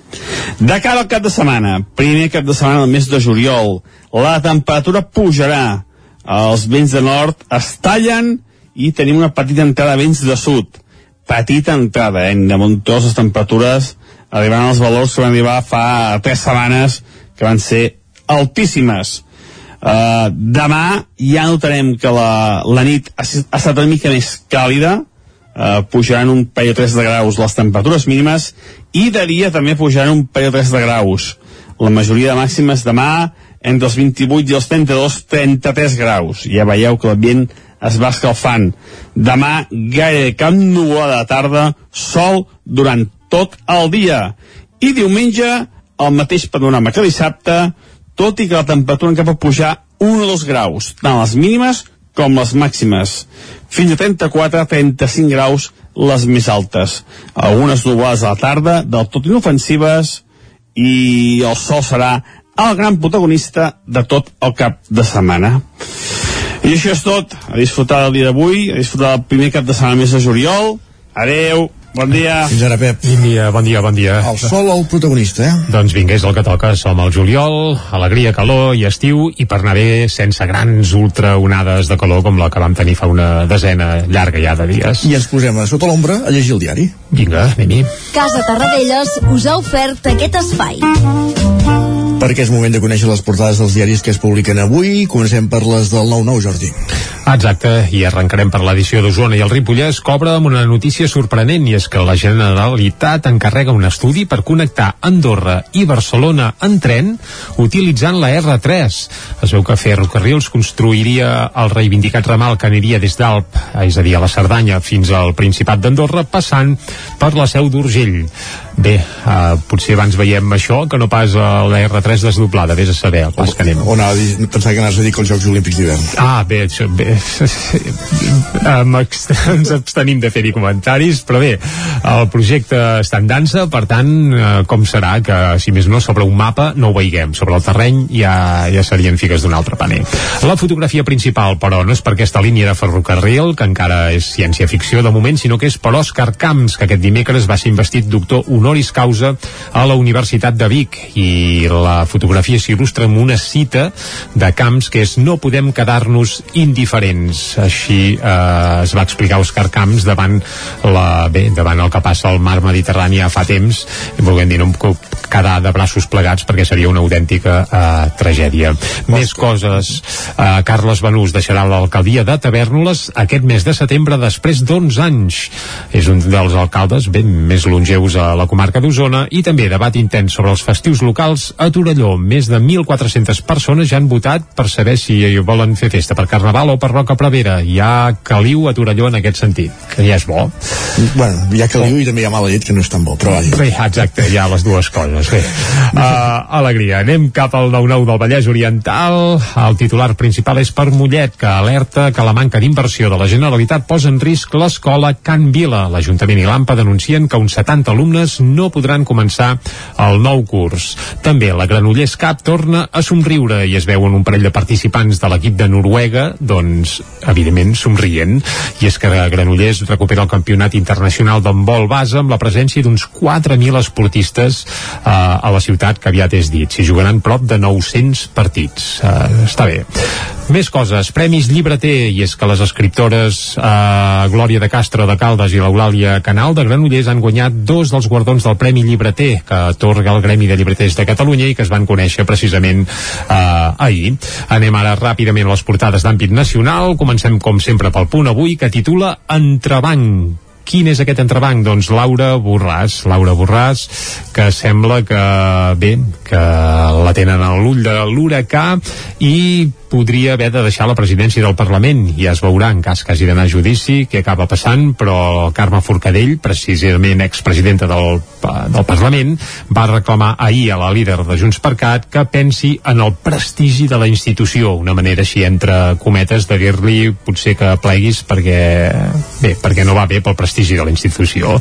De cara al cap de setmana, primer cap de setmana del mes de juliol, la temperatura pujarà, els vents de nord es tallen i tenim una petita entrada de vents de sud. Petita entrada, eh? De muntós les temperatures arribant als valors que van arribar fa tres setmanes, que van ser altíssimes. Uh, demà ja notarem que la, la nit ha, ha estat una mica més càlida, uh, pujaran un parell o tres de graus les temperatures mínimes i de dia també pujaran un parell o tres de graus. La majoria de màximes demà entre els 28 i els 32, 33 graus. Ja veieu que l'ambient es va escalfant. Demà gaire cap núvol de tarda, sol durant tot el dia. I diumenge, el mateix panorama que dissabte, tot i que la temperatura en cap a pujar 1 o 2 graus, tant les mínimes com les màximes. Fins a 34-35 graus les més altes. Algunes nuvolades a la tarda, del tot inofensives, i el sol serà el gran protagonista de tot el cap de setmana. I això és tot. A disfrutar del dia d'avui, a disfrutar del primer cap de setmana més de juliol. Adeu, bon dia. Fins ara, Pep. Bon dia, bon dia, bon dia. El sol, el protagonista, eh? Doncs vinga, és el que toca. Som al juliol, alegria, calor i estiu, i per anar bé sense grans ultraonades de calor com la que vam tenir fa una desena llarga ja de dies. I ens posem a sota l'ombra a llegir el diari. Vinga, anem-hi. Casa Tarradellas us ha ofert aquest espai. Perquè és moment de conèixer les portades dels diaris que es publiquen avui. Comencem per les del 9-9, Jordi. Exacte, i arrencarem per l'edició d'Osona i el Ripollès cobra amb una notícia sorprenent i és que la Generalitat encarrega un estudi per connectar Andorra i Barcelona en tren utilitzant la R3. Es veu que Ferrocarrils construiria el reivindicat ramal que aniria des d'Alp, és a dir, a la Cerdanya, fins al Principat d'Andorra, passant per la seu d'Urgell. Bé, uh, potser abans veiem això que no pas la R3 desdoblada, vés a saber el pas que anem. O anava a dir, pensava que anaves a dir que els Jocs Olímpics d'hivern. Ah, bé, això, bé. Um, ens abstenim de fer-hi comentaris, però bé, el projecte està en dansa, per tant, uh, com serà que, si més no, sobre un mapa no ho veiguem. Sobre el terreny ja, ja serien figues d'un altre paner. La fotografia principal, però, no és per aquesta línia de ferrocarril, que encara és ciència-ficció de moment, sinó que és per Òscar Camps, que aquest dimecres va ser investit doctor honoris causa a la Universitat de Vic i la fotografia s'il·lustra amb una cita de Camps que és no podem quedar-nos indiferents així eh, es va explicar Òscar Camps davant la, bé, davant el que passa al mar Mediterrani ja fa temps volguem dir no em puc quedar de braços plegats perquè seria una autèntica eh, tragèdia. Més coses. Eh, Carles Benús deixarà l'alcaldia de Tavernoles aquest mes de setembre després d'11 anys. És un dels alcaldes ben més longeus a la comarca d'Osona i també debat intens sobre els festius locals a Torelló. Més de 1.400 persones ja han votat per saber si volen fer festa per Carnaval o per Roca Prevera. Hi ha caliu a Torelló en aquest sentit, que ja és bo. Bueno, hi ha caliu i també hi ha mala llet que no és tan bo, però vaja. Bé, exacte, hi ha les dues coses. Bé, uh, alegria. Anem cap al 9-9 del Vallès Oriental. El titular principal és per Mollet, que alerta que la manca d'inversió de la Generalitat posa en risc l'escola Can Vila. L'Ajuntament i l'AMPA denuncien que uns 70 alumnes no podran començar el nou curs. També la Granollers Cup torna a somriure i es veuen un parell de participants de l'equip de Noruega, doncs, evidentment, somrient. I és que Granollers recupera el campionat internacional d'handbol base amb la presència d'uns 4.000 esportistes eh, a la ciutat que aviat és dit. S'hi jugaran prop de 900 partits. Eh, està bé. Més coses. Premis Llibreter, i és que les escriptores eh, Glòria de Castro de Caldes i l'Eulàlia Canal de Granollers han guanyat dos dels guardons del Premi Llibreter que atorga el Gremi de Llibreters de Catalunya i que es van conèixer precisament eh, ahir. Anem ara ràpidament a les portades d'àmbit nacional. Comencem, com sempre, pel punt avui, que titula Entrebanc Quin és aquest entrebanc? Doncs Laura Borràs. Laura Borràs, que sembla que, bé, que la tenen a l'ull de l'huracà i podria haver de deixar la presidència del Parlament. Ja es veurà en cas que hagi d'anar a judici què acaba passant, però Carme Forcadell, precisament expresidenta del, del Parlament, va reclamar ahir a la líder de Junts per Cat que pensi en el prestigi de la institució, una manera així entre cometes de dir-li potser que pleguis perquè, bé, perquè no va bé pel prestigi prestigi de la institució.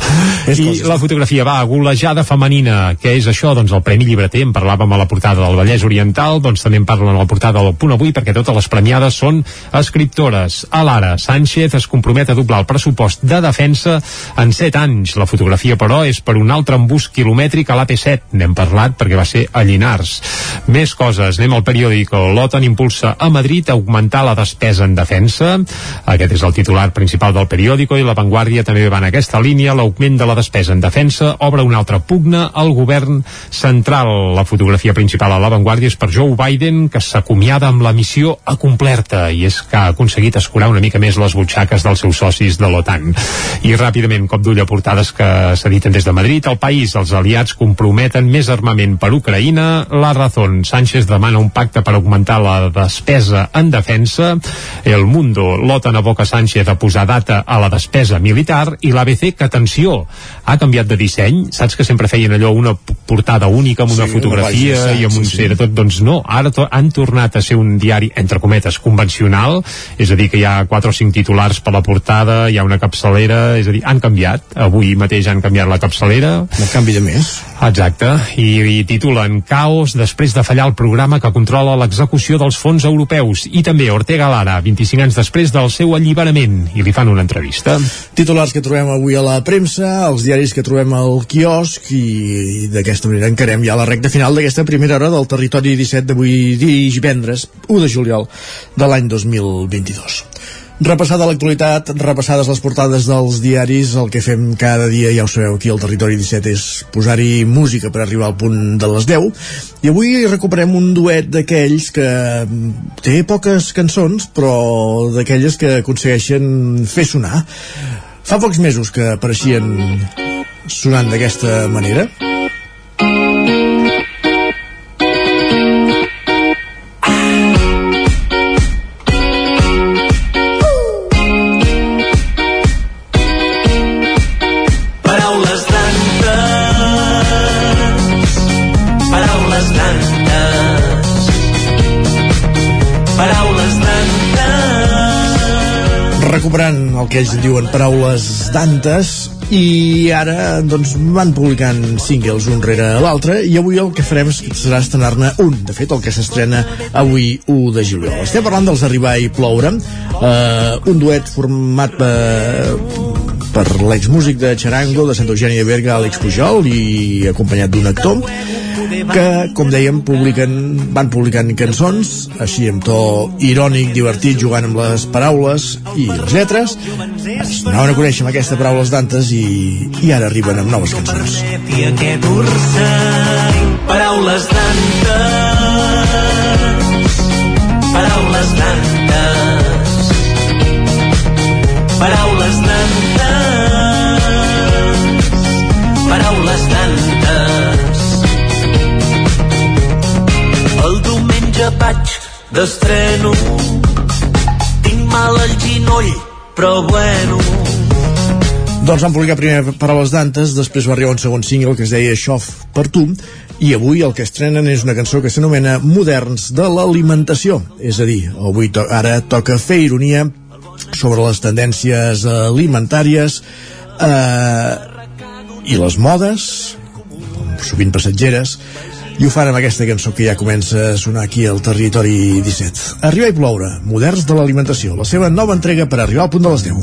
És I la fotografia va, golejada femenina. Què és això? Doncs el Premi Llibreter, en parlàvem a la portada del Vallès Oriental, doncs també en parlen a la portada del Punt Avui, perquè totes les premiades són escriptores. A l'ara, Sánchez es compromet a doblar el pressupost de defensa en 7 anys. La fotografia, però, és per un altre embús quilomètric a l'AP7. N'hem parlat perquè va ser a Llinars. Més coses, anem al periòdico. L'OTAN impulsa a Madrid a augmentar la despesa en defensa. Aquest és el titular principal del periòdico i la Vanguardia també va en aquesta línia. L'augment de la despesa en defensa obre una altra pugna al govern central. La fotografia principal a la Vanguardia és per Joe Biden, que s'acomiada amb la missió acomplerta i és que ha aconseguit escurar una mica més les butxaques dels seus socis de l'OTAN. I ràpidament, cop d'ull a portades que s'editen des de Madrid, el país, els aliats comprometen més armament per Ucraïna. La Razón, Sánchez demana un pacte per augmentar la despesa en defensa. El Mundo, l'OTAN aboca Sánchez a posar data a la despesa militar i l'ABC, que atenció, ha canviat de disseny. Saps que sempre feien allò una portada única amb una Sí, una fotografia pàgina, i amb un sí, sí. era tot, doncs no, ara to han tornat a ser un diari, entre cometes, convencional, és a dir, que hi ha quatre o cinc titulars per la portada, hi ha una capçalera, és a dir, han canviat, avui mateix han canviat la capçalera. El canvi de més. Exacte, i, i titulen Caos després de fallar el programa que controla l'execució dels fons europeus i també Ortega Lara, 25 anys després del seu alliberament, i li fan una entrevista. Titulars que trobem avui a la premsa, els diaris que trobem al quiosc i, i d'aquesta manera encarem ja la recta final d'aquesta primera hora del territori 17 d'avui divendres 1 de juliol de l'any 2022. Repassada l'actualitat, repassades les portades dels diaris, el que fem cada dia, ja ho sabeu, aquí al Territori 17 és posar-hi música per arribar al punt de les 10 i avui recuperem un duet d'aquells que mm, té poques cançons però d'aquelles que aconsegueixen fer sonar Fa pocs mesos que apareixien sonant d'aquesta manera. Que ells en diuen paraules d'antes i ara doncs van publicant singles un rere l'altre i avui el que farem serà estrenar-ne un. De fet el que s'estrena avui 1 de juliol. Estem parlant dels Arribar i Ploure eh, un duet format per, per l'exmúsic de Charango de Santa Eugènia de Berga, Àlex Pujol i acompanyat d'un actor que, com dèiem, publiquen, van publicant cançons, així amb to irònic, divertit, jugant amb les paraules i les lletres. Es donaven a conèixer amb aquestes paraules d'antes i, i ara arriben amb noves cançons. Paraules d'antes, paraules d'antes, paraules d'antes, d'estreno, tinc mal al ginoll, però bueno, Doncs van publicar primer Paraules d'Antes, després va arribar un segon single que es deia Això per tu, i avui el que estrenen és una cançó que s'anomena Moderns de l'alimentació. És a dir, avui to ara toca fer ironia sobre les tendències alimentàries eh, i les modes, sovint passatgeres, i ho fan amb aquesta cançó que ja comença a sonar aquí al territori 17. Arriba i ploure, Moderns de l'alimentació, la seva nova entrega per arribar al punt de les 10.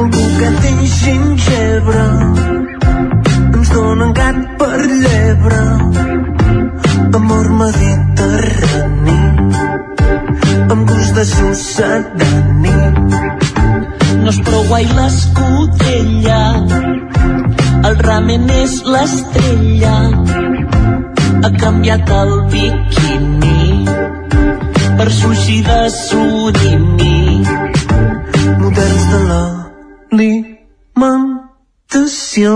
Algú que té gingebre ens donen amor mediterrani amb gust de sucedani no és prou guai l'escudella el ramen és l'estrella ha canviat el biquini per sushi de surimi moderns de l'alimentació.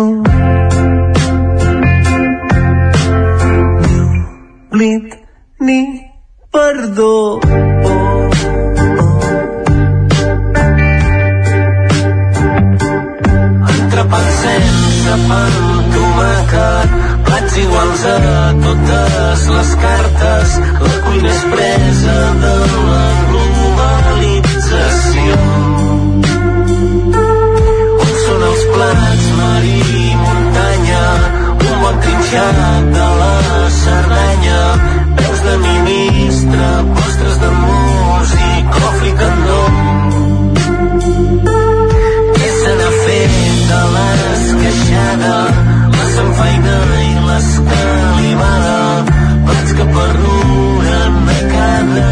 Ni oblit ni perdó. Pa, tomàquet, plats iguals sense totes les cartes, la cuina és presa de la globalització. On són els plats, mar i muntanya, un bon trinxat de la Cerdanya,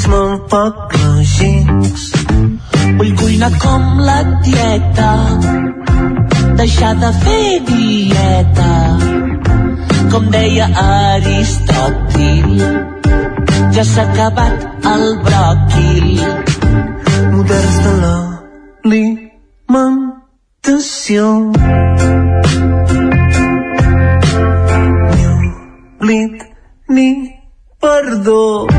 circuits molt poc lògics Vull cuinar com la tieta, deixar de fer dieta. Com deia Aristòtil, ja s'ha acabat el bròquil. moderns de l'alimentació. Ni oblit ni perdó.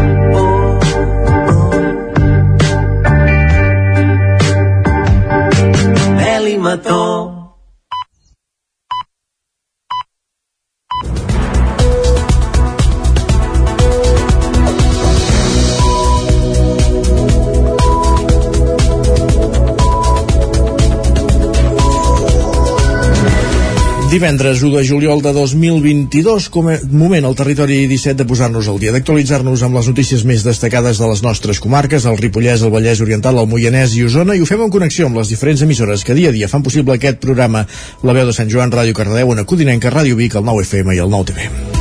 Divendres 1 de juliol de 2022, com a moment al territori 17 de posar-nos al dia, d'actualitzar-nos amb les notícies més destacades de les nostres comarques, el Ripollès, el Vallès Oriental, el Moianès i Osona, i ho fem en connexió amb les diferents emissores que dia a dia fan possible aquest programa, la veu de Sant Joan, Ràdio Cardedeu, una Codinenca, Ràdio Vic, el 9 FM i el 9 TV.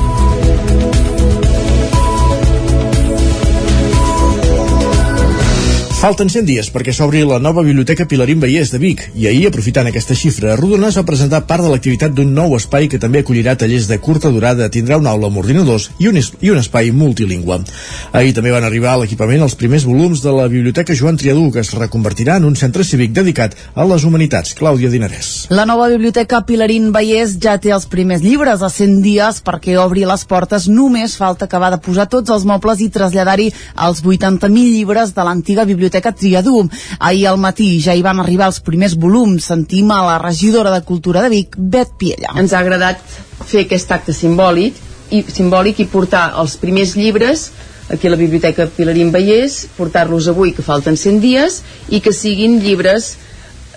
Falten 100 dies perquè s'obri la nova Biblioteca Pilarín Vallès de Vic i ahir, aprofitant aquesta xifra rodona, s'ha presentat part de l'activitat d'un nou espai que també acollirà tallers de curta durada, tindrà una aula amb ordinadors i un, es i un espai multilingüe. Ahir també van arribar a l'equipament els primers volums de la Biblioteca Joan Triadú, que es reconvertirà en un centre cívic dedicat a les humanitats. Clàudia Dinarès. La nova biblioteca Pilarín Vallès ja té els primers llibres a 100 dies perquè obri les portes. Només falta acabar de posar tots els mobles i traslladar-hi els 80.000 llibres de l'antiga biblioteca Triadú. Ahir al matí ja hi van arribar els primers volums. Sentim a la regidora de Cultura de Vic, Bet Piella. Ens ha agradat fer aquest acte simbòlic i, simbòlic i portar els primers llibres aquí a la Biblioteca Pilarín Vallès, portar-los avui, que falten 100 dies, i que siguin llibres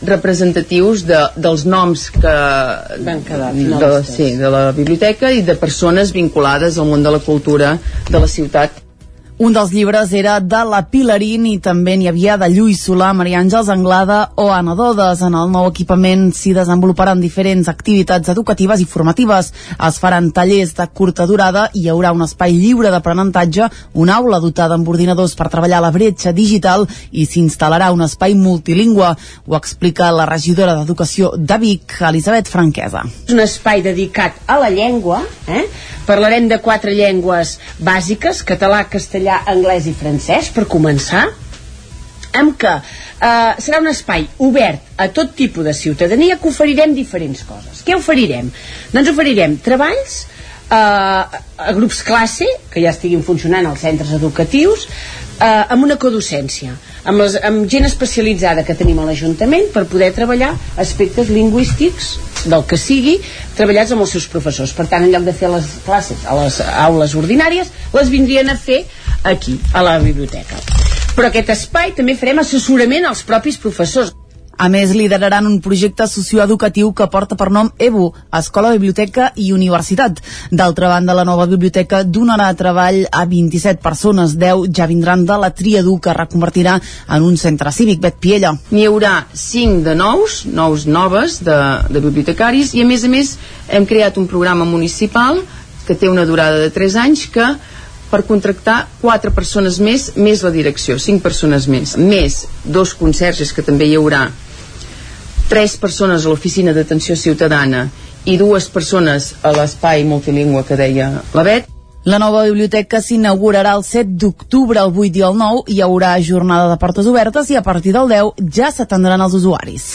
representatius de, dels noms que Van quedar de, sí, de la biblioteca i de persones vinculades al món de la cultura de la ciutat Un dels llibres era de la Pilarín i també n'hi havia de Lluís Solà, Maria Àngels Anglada o Anna Dodes. En el nou equipament s'hi desenvoluparan diferents activitats educatives i formatives. Es faran tallers de curta durada i hi haurà un espai lliure d'aprenentatge, una aula dotada amb ordinadors per treballar la bretxa digital i s'instal·larà un espai multilingüe. Ho explica la regidora d'Educació de Vic, Elisabet Franquesa. És un espai dedicat a la llengua, eh? Parlarem de quatre llengües bàsiques, català, castellà, anglès i francès, per començar, amb què eh, serà un espai obert a tot tipus de ciutadania que oferirem diferents coses. Què oferirem? Doncs oferirem treballs eh, a grups classe, que ja estiguin funcionant als centres educatius, eh, amb una codocència, amb, les, amb gent especialitzada que tenim a l'Ajuntament per poder treballar aspectes lingüístics del que sigui, treballats amb els seus professors. Per tant, en lloc de fer les classes a les aules ordinàries, les vindrien a fer aquí, a la biblioteca. Però aquest espai també farem assessorament als propis professors. A més, lideraran un projecte socioeducatiu que porta per nom EBU, Escola, Biblioteca i Universitat. D'altra banda, la nova biblioteca donarà treball a 27 persones, 10 ja vindran de la Triadu, que reconvertirà en un centre cívic, Bet Piella. N'hi haurà 5 de nous, nous noves de, de bibliotecaris i a més a més hem creat un programa municipal que té una durada de 3 anys que per contractar 4 persones més, més la direcció, 5 persones més, més dos conserges que també hi haurà, 3 persones a l'oficina d'atenció ciutadana i dues persones a l'espai multilingüe que deia la Bet, La nova biblioteca s'inaugurarà el 7 d'octubre, el 8 i el 9. Hi haurà jornada de portes obertes i a partir del 10 ja s'atendran els usuaris.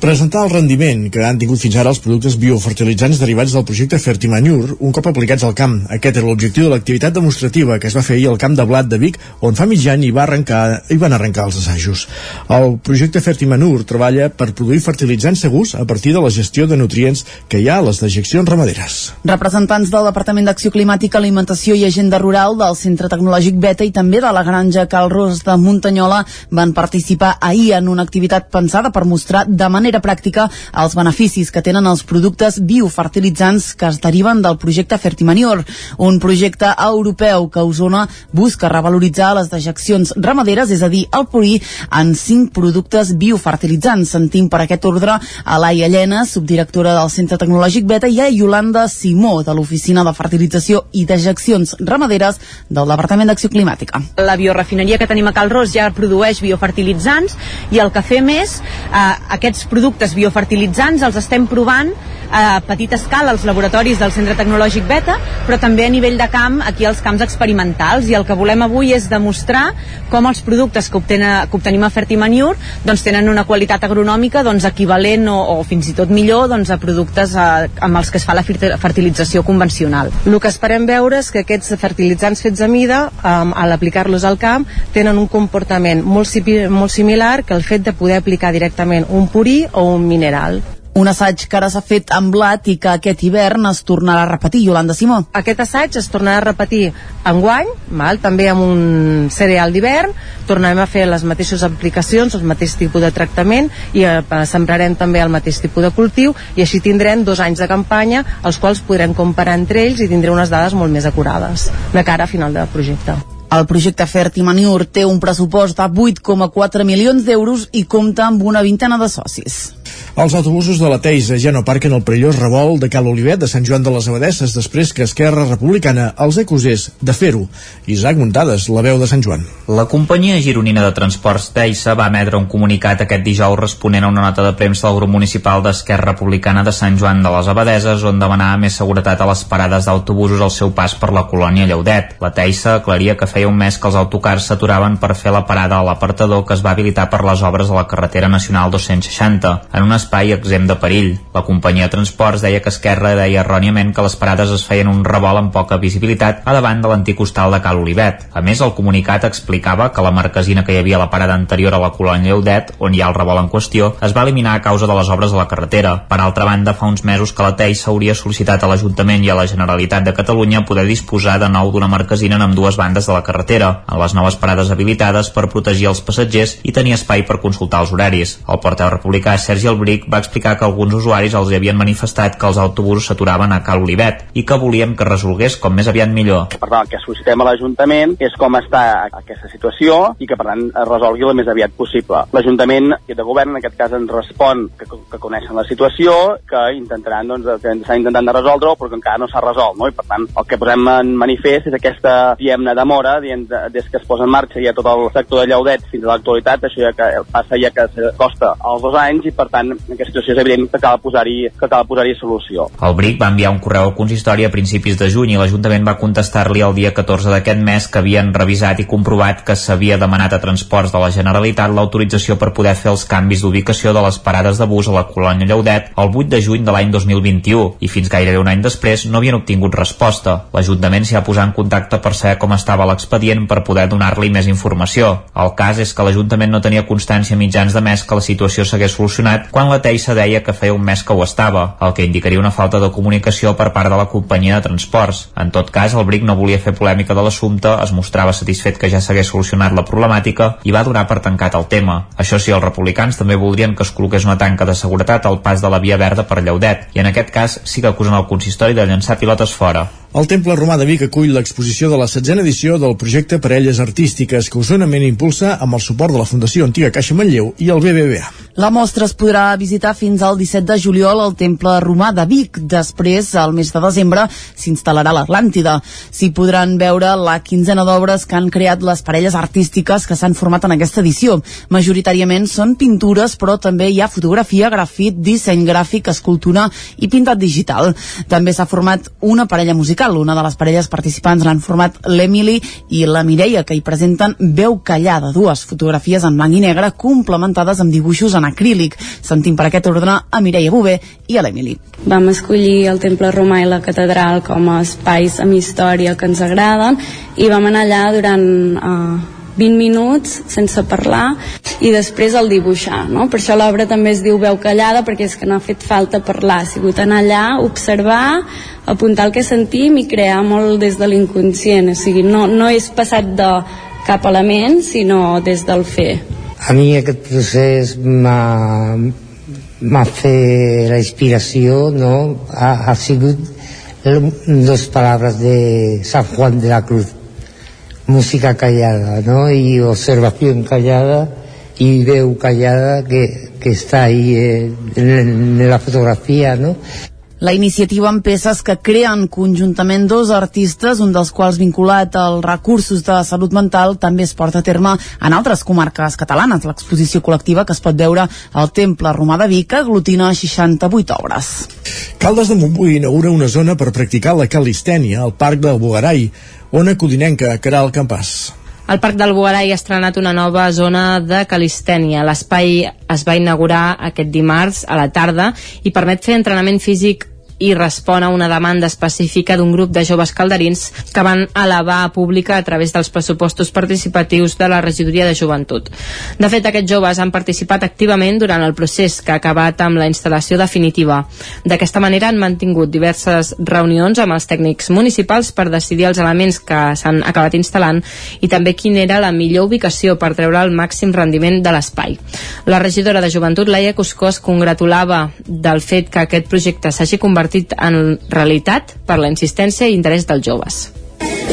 Presentar el rendiment que han tingut fins ara els productes biofertilitzants derivats del projecte Fertimanyur un cop aplicats al camp. Aquest era l'objectiu de l'activitat demostrativa que es va fer ahir al camp de Blat de Vic, on fa mig any hi, va arrencar, hi van arrencar els assajos. El projecte Fertimanur treballa per produir fertilitzants segurs a partir de la gestió de nutrients que hi ha a les dejeccions ramaderes. Representants del Departament d'Acció Climàtica, Alimentació i Agenda Rural del Centre Tecnològic Beta i també de la Granja Calros de Muntanyola van participar ahir en una activitat pensada per mostrar de manera pràctica els beneficis que tenen els productes biofertilitzants que es deriven del projecte Fertimanior, un projecte europeu que Osona busca revaloritzar les dejeccions ramaderes, és a dir, el purí, en cinc productes biofertilitzants. Sentim per aquest ordre a Laia Llena, subdirectora del Centre Tecnològic Beta, i a Yolanda Simó, de l'Oficina de Fertilització i Dejeccions Ramaderes del Departament d'Acció Climàtica. La biorefineria que tenim a Cal Ros ja produeix biofertilitzants i el que fem és eh, aquests productes biofertilitzants els estem provant a petita escala als laboratoris del Centre Tecnològic Beta, però també a nivell de camp aquí als camps experimentals i el que volem avui és demostrar com els productes que, obtenen, que obtenim a Fertimaniur doncs, tenen una qualitat agronòmica doncs, equivalent o, o fins i tot millor doncs, a productes a, amb els que es fa la fertilització convencional. El que esperem veure és que aquests fertilitzants fets a mida, um, al aplicar-los al camp, tenen un comportament molt, molt similar que el fet de poder aplicar directament un purí o un mineral. Un assaig que ara s'ha fet amb blat i que aquest hivern es tornarà a repetir, Yolanda Simó. Aquest assaig es tornarà a repetir enguany, mal, també amb un cereal d'hivern, tornarem a fer les mateixes aplicacions, el mateix tipus de tractament i eh, sembrarem també el mateix tipus de cultiu i així tindrem dos anys de campanya els quals podrem comparar entre ells i tindrem unes dades molt més acurades de cara a final del projecte. El projecte Fertimaniur té un pressupost de 8,4 milions d'euros i compta amb una vintena de socis. Els autobusos de la Teisa ja no parquen el perillós revolt de Cal Olivet de Sant Joan de les Abadesses després que Esquerra Republicana els acusés de fer-ho. Isaac Muntades, la veu de Sant Joan. La companyia gironina de transports Teisa va emetre un comunicat aquest dijous responent a una nota de premsa del grup municipal d'Esquerra Republicana de Sant Joan de les Abadeses on demanava més seguretat a les parades d'autobusos al seu pas per la colònia Lleudet. La Teisa aclaria que feia un mes que els autocars s'aturaven per fer la parada a l'apartador que es va habilitar per les obres de la carretera nacional 260 en un espai exempt de perill. La companyia de transports deia que Esquerra deia erròniament que les parades es feien un revolt amb poca visibilitat a davant de l'antic hostal de Cal Olivet. A més, el comunicat explicava que la marquesina que hi havia a la parada anterior a la colònia Lleudet, on hi ha el revolt en qüestió, es va eliminar a causa de les obres de la carretera. Per altra banda, fa uns mesos que la TEI s'hauria sol·licitat a l'Ajuntament i a la Generalitat de Catalunya poder disposar de nou d'una marquesina en dues bandes de la carretera, en les noves parades habilitades per protegir els passatgers i tenir espai per consultar els horaris. El porteu republicà Sergi Albric va explicar que alguns usuaris els havien manifestat que els autobusos s'aturaven a Cal Olivet i que volien que resolgués com més aviat millor. Per tant, el que sol·licitem a l'Ajuntament és com està aquesta situació i que, per tant, es resolgui el més aviat possible. L'Ajuntament de govern, en aquest cas, ens respon que, que coneixen la situació, que intentaran, doncs, que estan intentant de resoldre però que encara no s'ha resolt, no? I, per tant, el que posem en manifest és aquesta, diem-ne, demora, dient, des que es posa en marxa ja tot el sector de Lleudet fins a l'actualitat, això ja que passa ja que costa els dos anys i, per tant, aquesta situació és evident que cal posar-hi cal posar-hi solució. El BRIC va enviar un correu al consistori a principis de juny i l'Ajuntament va contestar-li el dia 14 d'aquest mes que havien revisat i comprovat que s'havia demanat a Transports de la Generalitat l'autorització per poder fer els canvis d'ubicació de les parades de bus a la colònia Lleudet el 8 de juny de l'any 2021 i fins gairebé un any després no havien obtingut resposta. L'Ajuntament s'hi ha posat en contacte per saber com estava l'expedient per poder donar-li més informació. El cas és que l'Ajuntament no tenia constància mitjans de mes que la situació s'hagués solucionat quan la Teissa deia que feia un mes que ho estava, el que indicaria una falta de comunicació per part de la companyia de transports. En tot cas, el BRIC no volia fer polèmica de l'assumpte, es mostrava satisfet que ja s'hagués solucionat la problemàtica i va donar per tancat el tema. Això sí, els republicans també voldrien que es col·loqués una tanca de seguretat al pas de la via verda per Lleudet, i en aquest cas sí que acusen el consistori de llançar pilotes fora. El Temple Romà de Vic acull l'exposició de la setzena edició del projecte Parelles Artístiques que Osonament impulsa amb el suport de la Fundació Antiga Caixa Manlleu i el BBVA. La mostra es podrà visitar fins al 17 de juliol al Temple Romà de Vic. Després, al mes de desembre, s'instal·larà l'Atlàntida. S'hi podran veure la quinzena d'obres que han creat les parelles artístiques que s'han format en aquesta edició. Majoritàriament són pintures, però també hi ha fotografia, grafit, disseny gràfic, escultura i pintat digital. També s'ha format una parella musical. Una de les parelles participants l'han format l'Emily i la Mireia, que hi presenten Veu callada, dues fotografies en blanc i negre complementades amb dibuixos en acrílic. Sentim per aquest ordre a Mireia Bové i a l'Emily. Vam escollir el Temple Romà i la Catedral com a espais amb història que ens agraden i vam anar allà durant uh, 20 minuts sense parlar i després el dibuixar, no? Per això l'obra també es diu veu callada perquè és que no ha fet falta parlar, ha sigut anar allà, observar, apuntar el que sentim i crear molt des de l'inconscient, o sigui, no, no és passat de cap element, sinó des del fer. A mi aquest procés m'ha m'ha fet la inspiració, no? Ha, ha sigut dos paraules de San Juan de la Cruz. Música callada, ¿no? Y observación callada y veu callada que, que está ahí eh, en, en la fotografía, ¿no? La iniciativa amb peces que creen conjuntament dos artistes, un dels quals vinculat als recursos de salut mental, també es porta a terme en altres comarques catalanes. L'exposició col·lectiva que es pot veure al Temple Romà de Vic aglutina 68 obres. Caldes de Montbui inaugura una zona per practicar la calistènia al Parc del Bogarai, ona codinenca, Caral Campàs. El Parc del Bogarai ha estrenat una nova zona de calistènia. L'espai es va inaugurar aquest dimarts a la tarda i permet fer entrenament físic i respon a una demanda específica d'un grup de joves calderins que van elevar a pública a través dels pressupostos participatius de la regidoria de joventut. De fet, aquests joves han participat activament durant el procés que ha acabat amb la instal·lació definitiva. D'aquesta manera han mantingut diverses reunions amb els tècnics municipals per decidir els elements que s'han acabat instal·lant i també quina era la millor ubicació per treure el màxim rendiment de l'espai. La regidora de joventut, Laia Cuscó, es congratulava del fet que aquest projecte s'hagi convertit en realitat per la insistència i interès dels joves.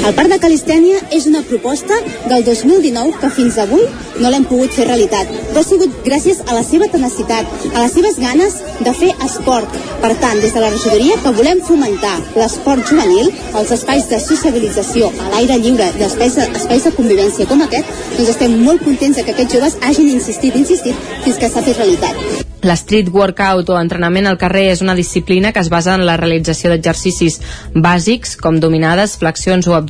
El Parc de Calistènia és una proposta del 2019 que fins avui no l'hem pogut fer realitat, però ha sigut gràcies a la seva tenacitat, a les seves ganes de fer esport. Per tant, des de la regidoria que volem fomentar l'esport juvenil, els espais de sociabilització a l'aire lliure, espais de, espais de convivència com aquest, doncs estem molt contents que aquests joves hagin insistit, insistit, fins que s'ha fet realitat. L'street workout o entrenament al carrer és una disciplina que es basa en la realització d'exercicis bàsics com dominades, flexions o abdominals,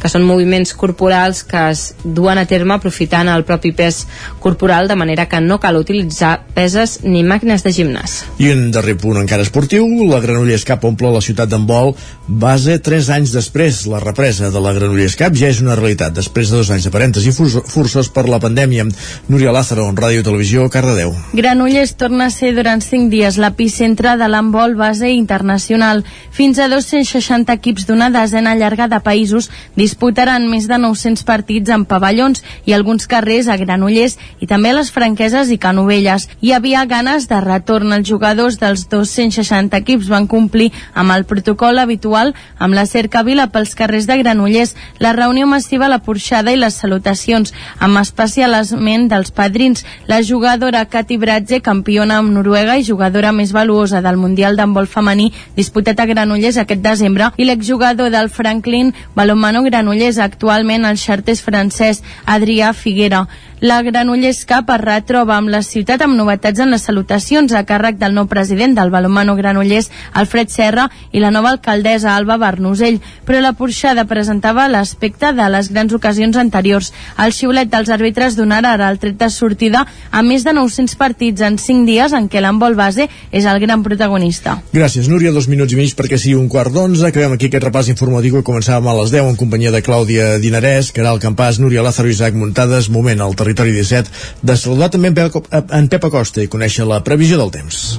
que són moviments corporals que es duen a terme aprofitant el propi pes corporal de manera que no cal utilitzar peses ni màquines de gimnàs. I un darrer punt encara esportiu, la Granollers Cup omple la ciutat d'handbol base 3 anys després. La represa de la Granollers Cup ja és una realitat després de dos anys de parèntesi forçós per la pandèmia. Núria Lázaro, en Ràdio Televisió, Cardedeu. Granollers torna a ser durant 5 dies l'epicentre de l'handbol base internacional. Fins a 260 equips d'una desena llarga de països disputaran més de 900 partits en pavellons i alguns carrers a Granollers i també a les Franqueses i Canovelles. Hi havia ganes de retorn. Els jugadors dels 260 equips van complir amb el protocol habitual amb la cercavila pels carrers de Granollers, la reunió massiva, la porxada i les salutacions, amb especialment dels padrins. La jugadora Cati Bratze, campiona amb Noruega i jugadora més valuosa del Mundial d'handbol femení disputat a Granollers aquest desembre, i l'exjugador del Franklin Balonmano Granollers, actualment al Chartes francès, Adrià Figuera. La Granollers Cup es retroba amb la ciutat amb novetats en les salutacions a càrrec del nou president del Balonmano Granollers, Alfred Serra, i la nova alcaldessa Alba Barnusell, però la porxada presentava l'aspecte de les grans ocasions anteriors. El xiulet dels àrbitres donarà ara el tret de sortida a més de 900 partits en 5 dies en què l'handbol base és el gran protagonista. Gràcies, Núria. Dos minuts i mig perquè sigui un quart d'onze. Acabem aquí aquest repàs informatiu que començàvem a les 10 en companyia de Clàudia Dinarès, Caral Campàs, Núria Lázaro i Isaac Muntades. Moment al territori 17 de saludar també en Pep, en Pep Acosta i conèixer la previsió del temps.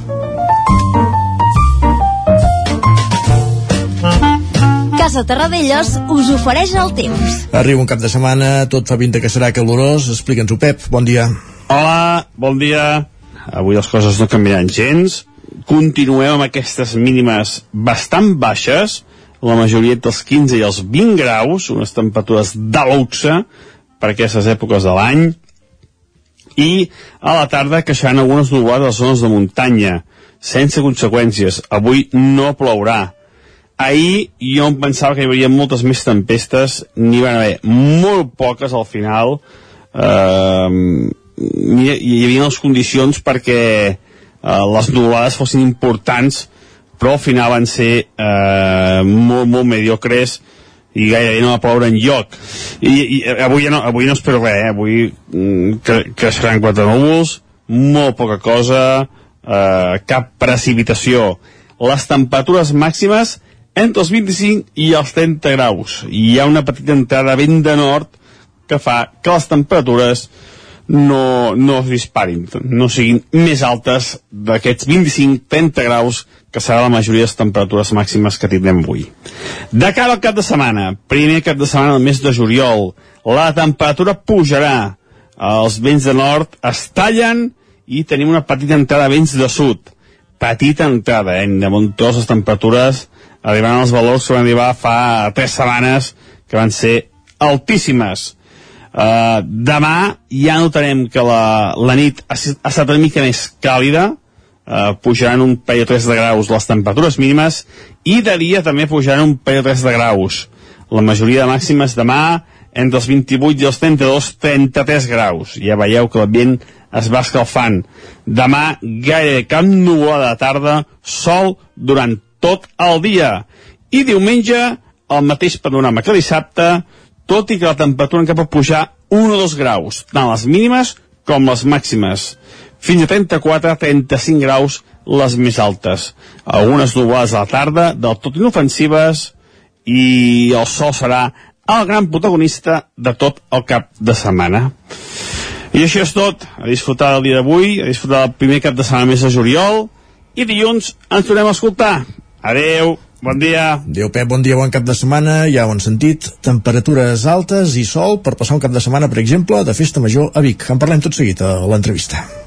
Casa Terradellos us ofereix el temps. Arriba un cap de setmana, tot fa pinta que serà calorós. Explica'ns-ho, Pep. Bon dia. Hola, bon dia. Avui les coses no canviaran gens. Continuem amb aquestes mínimes bastant baixes, la majoria dels 15 i els 20 graus, unes temperatures de luxe per aquestes èpoques de l'any. i a la tarda queixaran algunes nuvolades a les zones de muntanya, sense conseqüències. Avui no plourà. Ahir jo em pensava que hi hauria moltes més tempestes, n'hi van haver molt poques al final. Uh, hi havia les condicions perquè uh, les nuvolades fossin importants, però al final van ser uh, molt, molt mediocres i gairebé no va ploure en lloc i, i avui, no, avui no espero res eh? avui mm, cre creixeran quatre núvols molt poca cosa eh, cap precipitació. Les temperatures màximes entre els 25 i els 30 graus. I hi ha una petita entrada vent de nord que fa que les temperatures no, no es disparin, no siguin més altes d'aquests 25-30 graus que serà la majoria de les temperatures màximes que tindrem avui. De cara al cap de setmana, primer cap de setmana del mes de juliol, la temperatura pujarà, els vents de nord es tallen i tenim una petita entrada de vents de sud. Petita entrada, eh? De Montós les temperatures arribaran als valors que van arribar fa tres setmanes, que van ser altíssimes. Uh, demà ja notarem que la, la nit ha, ha estat una mica més càlida, uh, pujaran un parell o tres de graus les temperatures mínimes, i de dia també pujaran un parell o tres de graus. La majoria de màximes demà entre els 28 i els 32, 33 graus. Ja veieu que l'ambient es va escalfant. Demà gairebé cap nuvolada de tarda, sol durant tot el dia. I diumenge, el mateix panorama que dissabte, tot i que la temperatura encara pot pujar 1 o 2 graus, tant les mínimes com les màximes. Fins a 34-35 graus les més altes. Algunes nuvolades a la tarda, del tot inofensives, i el sol serà el gran protagonista de tot el cap de setmana. I això és tot. A disfrutar del dia d'avui, a disfrutar del primer cap de setmana més de juliol, i dilluns ens tornem a escoltar. Adeu, bon dia. Adéu, Pep, bon dia, bon cap de setmana. Ja ho han sentit, temperatures altes i sol per passar un cap de setmana, per exemple, de festa major a Vic. En parlem tot seguit a l'entrevista.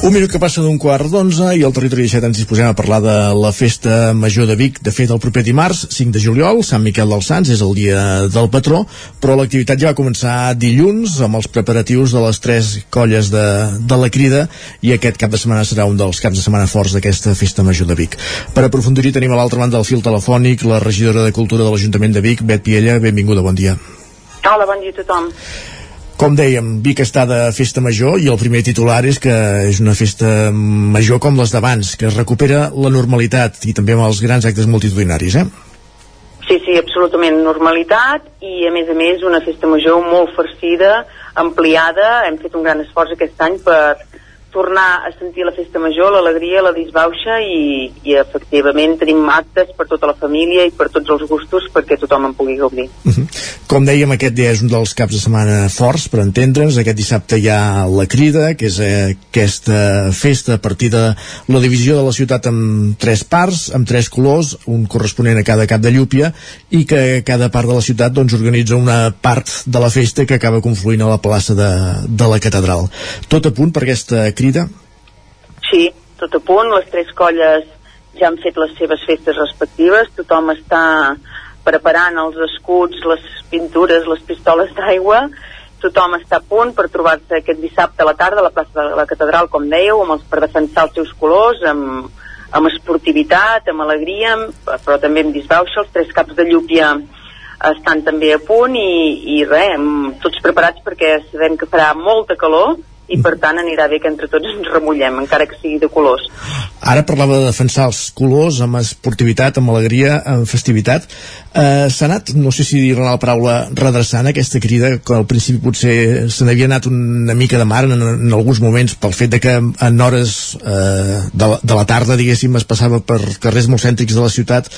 Un minut que passa d'un quart d'onze i al territori 17 ens disposem a parlar de la festa major de Vic. De fet, el proper dimarts, 5 de juliol, Sant Miquel dels Sants, és el dia del patró, però l'activitat ja va començar dilluns amb els preparatius de les tres colles de, de la crida i aquest cap de setmana serà un dels caps de setmana forts d'aquesta festa major de Vic. Per aprofundir-hi tenim a l'altra banda del fil telefònic la regidora de Cultura de l'Ajuntament de Vic, Bet Piella. Benvinguda, bon dia. Hola, bon dia a tothom. Com dèiem, Vic està de festa major i el primer titular és que és una festa major com les d'abans, que es recupera la normalitat i també amb els grans actes multitudinaris, eh? Sí, sí, absolutament normalitat i a més a més una festa major molt farcida, ampliada, hem fet un gran esforç aquest any per tornar a sentir la festa major, l'alegria, la disbauxa i, i efectivament tenim actes per tota la família i per tots els gustos perquè tothom en pugui gaudir. Uh -huh. Com dèiem, aquest dia és un dels caps de setmana forts, per entendre'ns. Aquest dissabte hi ha la crida, que és eh, aquesta festa a partir de la divisió de la ciutat en tres parts, amb tres colors, un corresponent a cada cap de llúpia, i que cada part de la ciutat doncs, organitza una part de la festa que acaba confluint a la plaça de, de la catedral. Tot a punt per aquesta crida? Sí, tot a punt, les tres colles ja han fet les seves festes respectives, tothom està preparant els escuts, les pintures, les pistoles d'aigua, tothom està a punt per trobar-se aquest dissabte a la tarda a la plaça de la Catedral, com dèieu, amb els, per defensar els seus colors, amb, amb esportivitat, amb alegria, però també amb disbauxa. Els tres caps de llúpia estan també a punt i, i res, tots preparats perquè sabem que farà molta calor i per tant anirà bé que entre tots ens remullem, encara que sigui de colors. Ara parlava de defensar els colors amb esportivitat, amb alegria, amb festivitat. Eh, S'ha anat, no sé si dir la paraula redreçant aquesta crida, que al principi potser se n'havia anat una mica de mar en, en alguns moments pel fet de que en hores eh, de, la, de la tarda, diguéssim, es passava per carrers molt cèntrics de la ciutat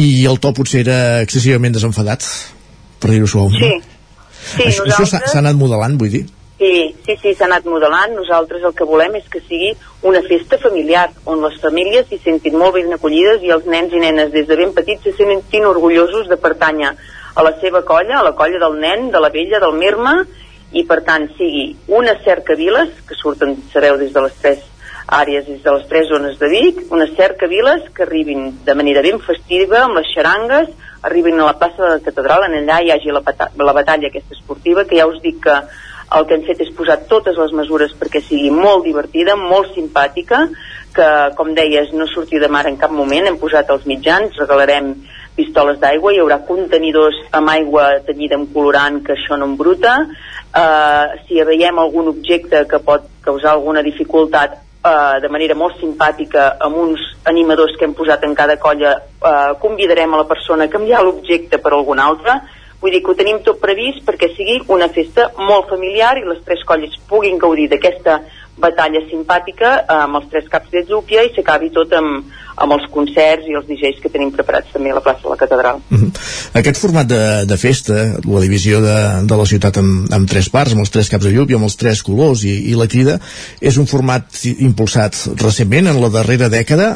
i el to potser era excessivament desenfadat, per dir-ho suau. Sí, sí això nosaltres... s'ha anat modelant, vull dir? Sí, sí, sí, s'ha anat modelant. Nosaltres el que volem és que sigui una festa familiar, on les famílies s'hi sentin molt ben acollides i els nens i nenes des de ben petits se sentin orgullosos de pertànyer a la seva colla, a la colla del nen, de la vella, del merma, i per tant sigui una cercaviles, que surten, sabeu, des de les tres àrees, des de les tres zones de Vic, una cercaviles que arribin de manera ben festiva, amb les xarangues, arribin a la plaça de la catedral, en allà hi hagi la, la batalla aquesta esportiva, que ja us dic que el que hem fet és posar totes les mesures perquè sigui molt divertida, molt simpàtica, que, com deies, no surti de mar en cap moment, hem posat els mitjans, regalarem pistoles d'aigua, hi haurà contenidors amb aigua tenyida amb colorant que això no embruta, uh, si veiem algun objecte que pot causar alguna dificultat uh, de manera molt simpàtica amb uns animadors que hem posat en cada colla uh, convidarem a la persona a canviar l'objecte per algun altre vull dir que ho tenim tot previst perquè sigui una festa molt familiar i les tres colles puguin gaudir d'aquesta batalla simpàtica eh, amb els tres caps de Zúquia i s'acabi tot amb, amb els concerts i els DJs que tenim preparats també a la plaça de la Catedral. Aquest format de, de festa, la divisió de, de la ciutat amb, amb tres parts, amb els tres caps de llum i amb els tres colors i, i la crida, és un format impulsat recentment, en la darrera dècada,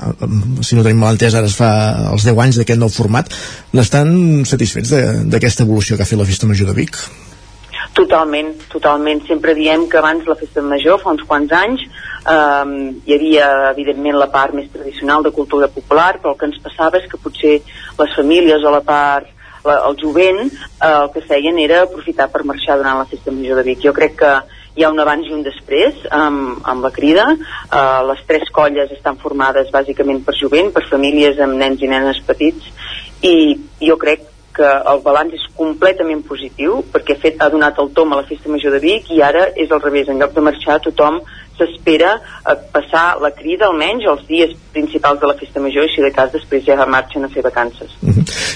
si no tenim mal entès, ara es fa els 10 anys d'aquest nou format. N'estan satisfets d'aquesta evolució que ha fet la Festa Major de Vic? Totalment, totalment. Sempre diem que abans la festa major, fa uns quants anys, um, hi havia, evidentment, la part més tradicional de cultura popular, però el que ens passava és que potser les famílies o la part la, el jovent eh, el que feien era aprofitar per marxar durant la festa major de Vic. Jo crec que hi ha un abans i un després amb, amb la crida. Uh, les tres colles estan formades bàsicament per jovent, per famílies amb nens i nenes petits i jo crec que el balanç és completament positiu perquè ha, fet, ha donat el tom a la festa major de Vic i ara és al revés, en lloc de marxar tothom s'espera a passar la crida almenys els dies principals de la festa major i si de cas després ja marxen a fer vacances.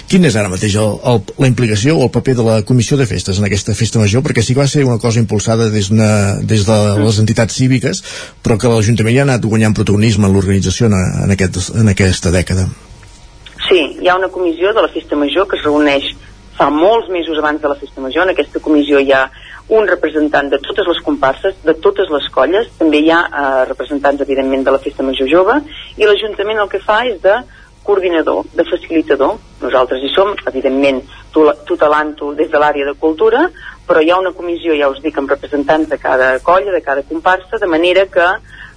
Quin és ara mateix el, el, la implicació o el paper de la Comissió de Festes en aquesta festa major? Perquè sí que va ser una cosa impulsada des, una, des de les entitats cíviques, però que l'Ajuntament ja ha anat guanyant protagonisme en l'organització en, en, aquest, en aquesta dècada. Sí, hi ha una comissió de la Festa Major que es reuneix fa molts mesos abans de la Festa Major. En aquesta comissió hi ha un representant de totes les comparses, de totes les colles, també hi ha eh, representants, evidentment, de la Festa Major Jove, i l'Ajuntament el que fa és de coordinador, de facilitador. Nosaltres hi som, evidentment, tu- tutelant-ho des de l'àrea de cultura, però hi ha una comissió, ja us dic, amb representants de cada colla, de cada comparsa, de manera que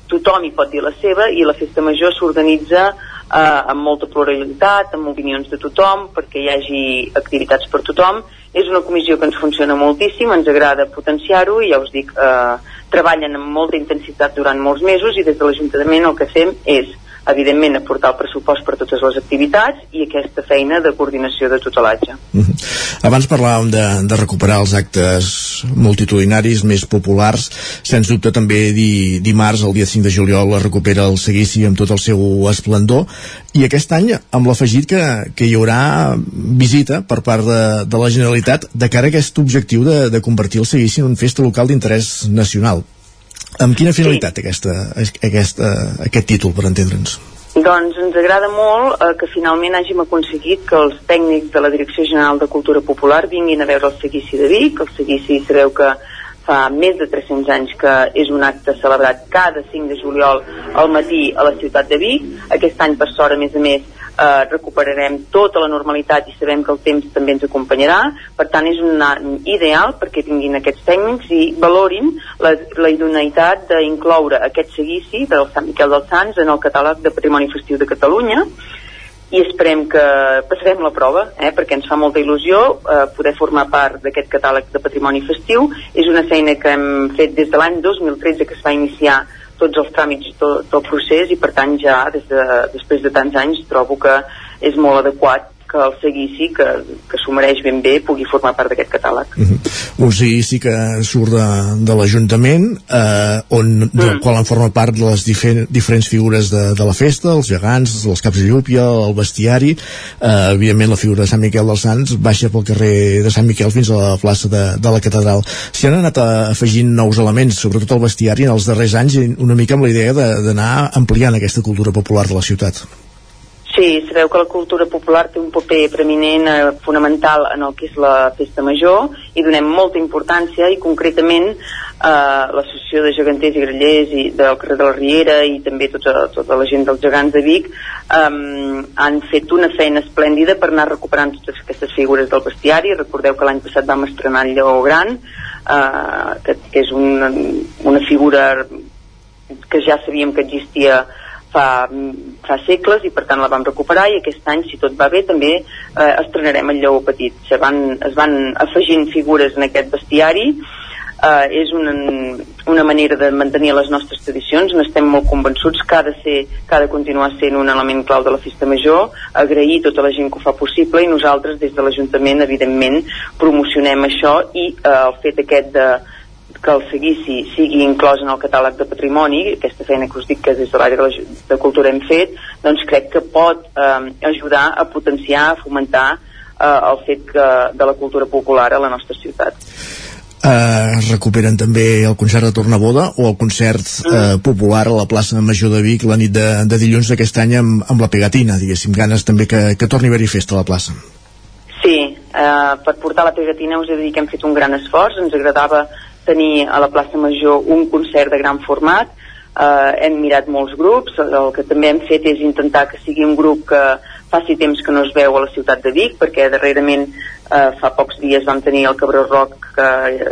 tothom hi pot dir la seva i la festa major s'organitza eh, amb molta pluralitat, amb opinions de tothom, perquè hi hagi activitats per tothom. És una comissió que ens funciona moltíssim, ens agrada potenciar-ho i ja us dic, eh, treballen amb molta intensitat durant molts mesos i des de l'Ajuntament el que fem és evidentment aportar el pressupost per totes les activitats i aquesta feina de coordinació de tutelatge. Abans parlàvem de, de recuperar els actes multitudinaris més populars. Sens dubte també di, dimarts, el dia 5 de juliol, es recupera el seguici amb tot el seu esplendor. I aquest any, amb l'afegit que, que hi haurà visita per part de, de la Generalitat de cara a aquest objectiu de, de convertir el seguici en una festa local d'interès nacional. Amb quina finalitat sí. aquesta, aquesta, aquest títol, per entendre'ns? Doncs ens agrada molt eh, que finalment hàgim aconseguit que els tècnics de la Direcció General de Cultura Popular vinguin a veure el seguici de Vic. El seguici sabeu que fa més de 300 anys que és un acte celebrat cada 5 de juliol al matí a la ciutat de Vic. Aquest any, per sort, a més a més, eh, recuperarem tota la normalitat i sabem que el temps també ens acompanyarà. Per tant, és un any ideal perquè vinguin aquests tècnics i valorin la, la idoneïtat d'incloure aquest seguici del Sant Miquel dels Sants en el catàleg de Patrimoni Festiu de Catalunya i esperem que passarem la prova, eh, perquè ens fa molta il·lusió eh, poder formar part d'aquest catàleg de patrimoni festiu. És una feina que hem fet des de l'any 2013 que es va iniciar tots els tràmits tot, procés i per tant ja des de, després de tants anys trobo que és molt adequat que el seguici, que, que s'ho mereix ben bé, pugui formar part d'aquest catàleg. Uh -huh. Un seguici que surt de, de l'Ajuntament, eh, on, del Mm. qual en forma part les difer diferents figures de, de la festa, els gegants, els caps de llúpia, el bestiari, eh, evidentment la figura de Sant Miquel dels Sants baixa pel carrer de Sant Miquel fins a la plaça de, de la catedral. S'hi han anat eh, afegint nous elements, sobretot el bestiari, en els darrers anys, una mica amb la idea de- d'anar ampliant aquesta cultura popular de la ciutat. Sí, sabeu que la cultura popular té un paper preeminent, eh, fonamental en el que és la festa major i donem molta importància i concretament eh, l'associació de geganters i grellers i del carrer de la Riera i també tota, tota la gent dels gegants de Vic eh, han fet una feina esplèndida per anar recuperant totes aquestes figures del bestiari. Recordeu que l'any passat vam estrenar el Lleó Gran, eh, que, que és una, una figura que ja sabíem que existia fa, fa segles i per tant la vam recuperar i aquest any, si tot va bé, també eh, estrenarem el Lleó Petit. Se van, es van afegint figures en aquest bestiari. Eh, és una, una manera de mantenir les nostres tradicions. N'estem molt convençuts que ha, de ser, que ha de continuar sent un element clau de la festa major. Agrair tota la gent que ho fa possible i nosaltres des de l'Ajuntament evidentment promocionem això i eh, el fet aquest de que el seguici sigui inclòs en el catàleg de patrimoni, aquesta feina que us dic que des de l'àrea de, de cultura hem fet, doncs crec que pot eh, ajudar a potenciar, a fomentar eh, el fet que, de la cultura popular a la nostra ciutat. eh, es recuperen també el concert de Tornaboda o el concert eh, popular a la plaça Major de Vic la nit de, de dilluns d'aquest any amb, amb la pegatina, diguéssim, ganes també que, que torni a haver-hi festa a la plaça. Sí, eh, per portar la pegatina us he de dir que hem fet un gran esforç, ens agradava tenir a la plaça Major un concert de gran format, eh, hem mirat molts grups, el que també hem fet és intentar que sigui un grup que faci temps que no es veu a la ciutat de Vic, perquè darrerament eh, fa pocs dies vam tenir el Cabró Rock que,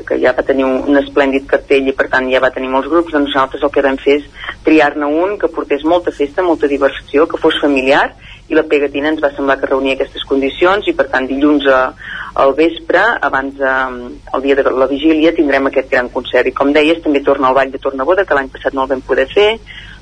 que ja va tenir un, un esplèndid cartell i per tant ja va tenir molts grups, doncs nosaltres el que vam fer és triar-ne un que portés molta festa, molta diversió, que fos familiar i la pegatina ens va semblar que reunia aquestes condicions i per tant dilluns a, al vespre, abans eh, el dia de la vigília, tindrem aquest gran concert. I com deies, també torna el Ball de Tornaboda, que l'any passat no el vam poder fer,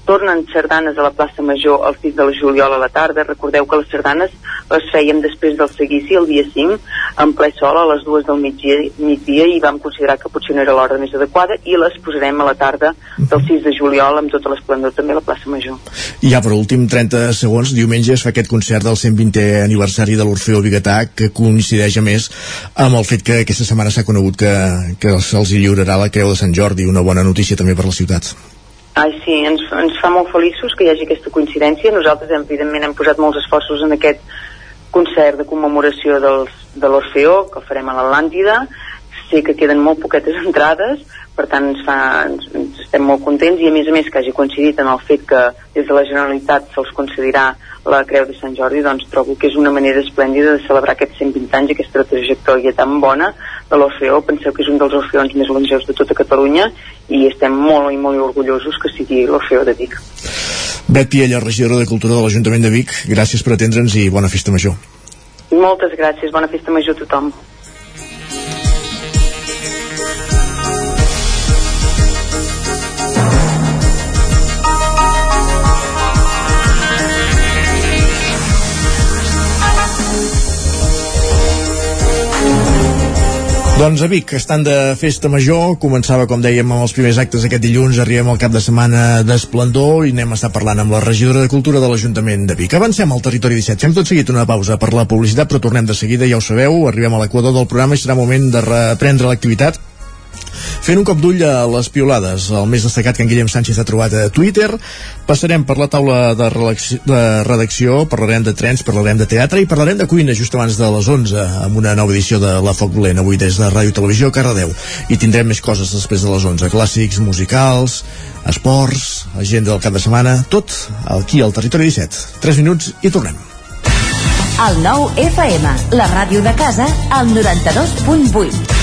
tornen sardanes a la plaça Major el 6 de la juliol a la tarda. Recordeu que les sardanes les fèiem després del seguici, el dia 5, en ple sol a les dues del migdia, migdia i vam considerar que potser no era l'hora més adequada i les posarem a la tarda del 6 de juliol amb tota l'esplendor també a la plaça Major. I ja per últim, 30 segons, diumenge es fa aquest concert del 120è aniversari de l'Orfeo Bigatà, que coincideix a més amb el fet que aquesta setmana s'ha conegut que, que se'ls lliurarà la Creu de Sant Jordi, una bona notícia també per la ciutat. Ai, sí, ens, ens fa molt feliços que hi hagi aquesta coincidència. Nosaltres, evidentment, hem posat molts esforços en aquest concert de commemoració dels, de l'Orfeó, que farem a l'Atlàntida. Sé que queden molt poquetes entrades, per tant ens, fa, ens, ens estem molt contents i a més a més que hagi coincidit en el fet que des de la Generalitat se'ls concedirà la Creu de Sant Jordi, doncs trobo que és una manera esplèndida de celebrar aquests 120 anys, aquesta trajectòria tan bona de l'Orfeó. Penseu que és un dels orfeons més longeus de tota Catalunya i estem molt i molt orgullosos que sigui l'Orfeó de Vic. Bet Piella, regidora de Cultura de l'Ajuntament de Vic, gràcies per atendre'ns i bona festa major. Moltes gràcies, bona festa major a tothom. Doncs a Vic, estan de festa major, començava, com dèiem, amb els primers actes aquest dilluns, arribem al cap de setmana d'esplendor i anem a estar parlant amb la regidora de Cultura de l'Ajuntament de Vic. Avancem al territori 17, fem tot seguit una pausa per la publicitat, però tornem de seguida, ja ho sabeu, arribem a l'equador del programa i serà moment de reprendre l'activitat Fent un cop d'ull a les piolades, el més destacat que en Guillem Sánchez ha trobat a Twitter, passarem per la taula de, de redacció, parlarem de trens, parlarem de teatre i parlarem de cuina just abans de les 11, amb una nova edició de La Foc Dolent, avui des de Ràdio Televisió Cardedeu. I tindrem més coses després de les 11, clàssics, musicals, esports, agenda del cap de setmana, tot aquí al Territori 17. 3 minuts i tornem. El nou FM, la ràdio de casa, al 92.8.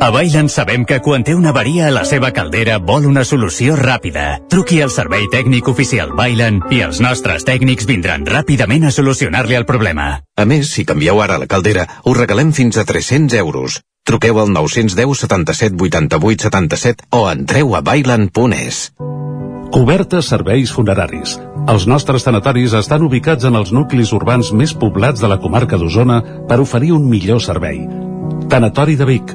A Bailen sabem que quan té una avaria a la seva caldera vol una solució ràpida. Truqui al servei tècnic oficial Bailen i els nostres tècnics vindran ràpidament a solucionar-li el problema. A més, si canvieu ara la caldera, us regalem fins a 300 euros. Truqueu al 910 77 88 77 o entreu a bailan.es. Cobertes serveis funeraris. Els nostres tanatoris estan ubicats en els nuclis urbans més poblats de la comarca d'Osona per oferir un millor servei. Tanatori de Vic,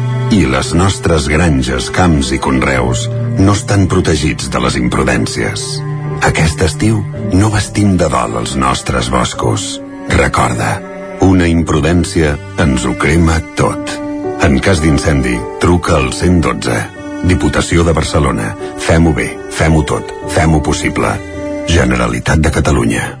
i les nostres granges, camps i conreus no estan protegits de les imprudències. Aquest estiu no vestim de dol els nostres boscos. Recorda, una imprudència ens ho crema tot. En cas d'incendi, truca al 112. Diputació de Barcelona. Fem-ho bé, fem-ho tot, fem-ho possible. Generalitat de Catalunya.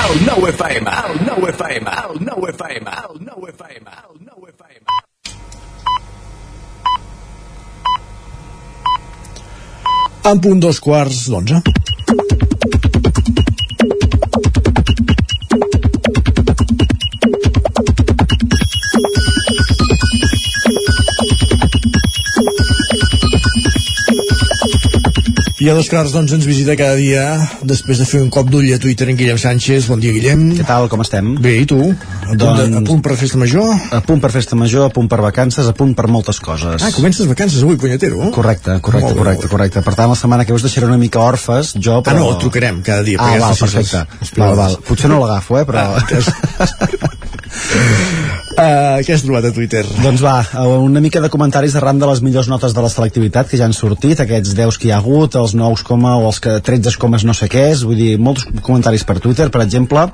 El nou FM, el nou FM, el nou FM, el nou FM, el nou FM. En punt dos quarts d'onze. I a dos quarts doncs ens visita cada dia després de fer un cop d'ull a Twitter en Guillem Sánchez. Bon dia, Guillem. Què tal, com estem? Bé, i tu? A punt, Doncs- a punt per festa major? A punt per festa major, a punt per vacances, a punt per moltes coses. Ah, comences vacances avui, punyetero. Correcte, correcte, bé, correcte, correcte. Per tant, la setmana que ve us deixaré una mica orfes, jo, però... Ah, no, trucarem cada dia. Ah, val, perfecte. les Val, val. Potser no l'agafo, eh, però... Uh, què has trobat a Twitter? Doncs va, una mica de comentaris arran de les millors notes de la selectivitat que ja han sortit, aquests 10 que hi ha hagut, els 9 coma o els que 13 comes no sé què és, vull dir, molts comentaris per Twitter, per exemple,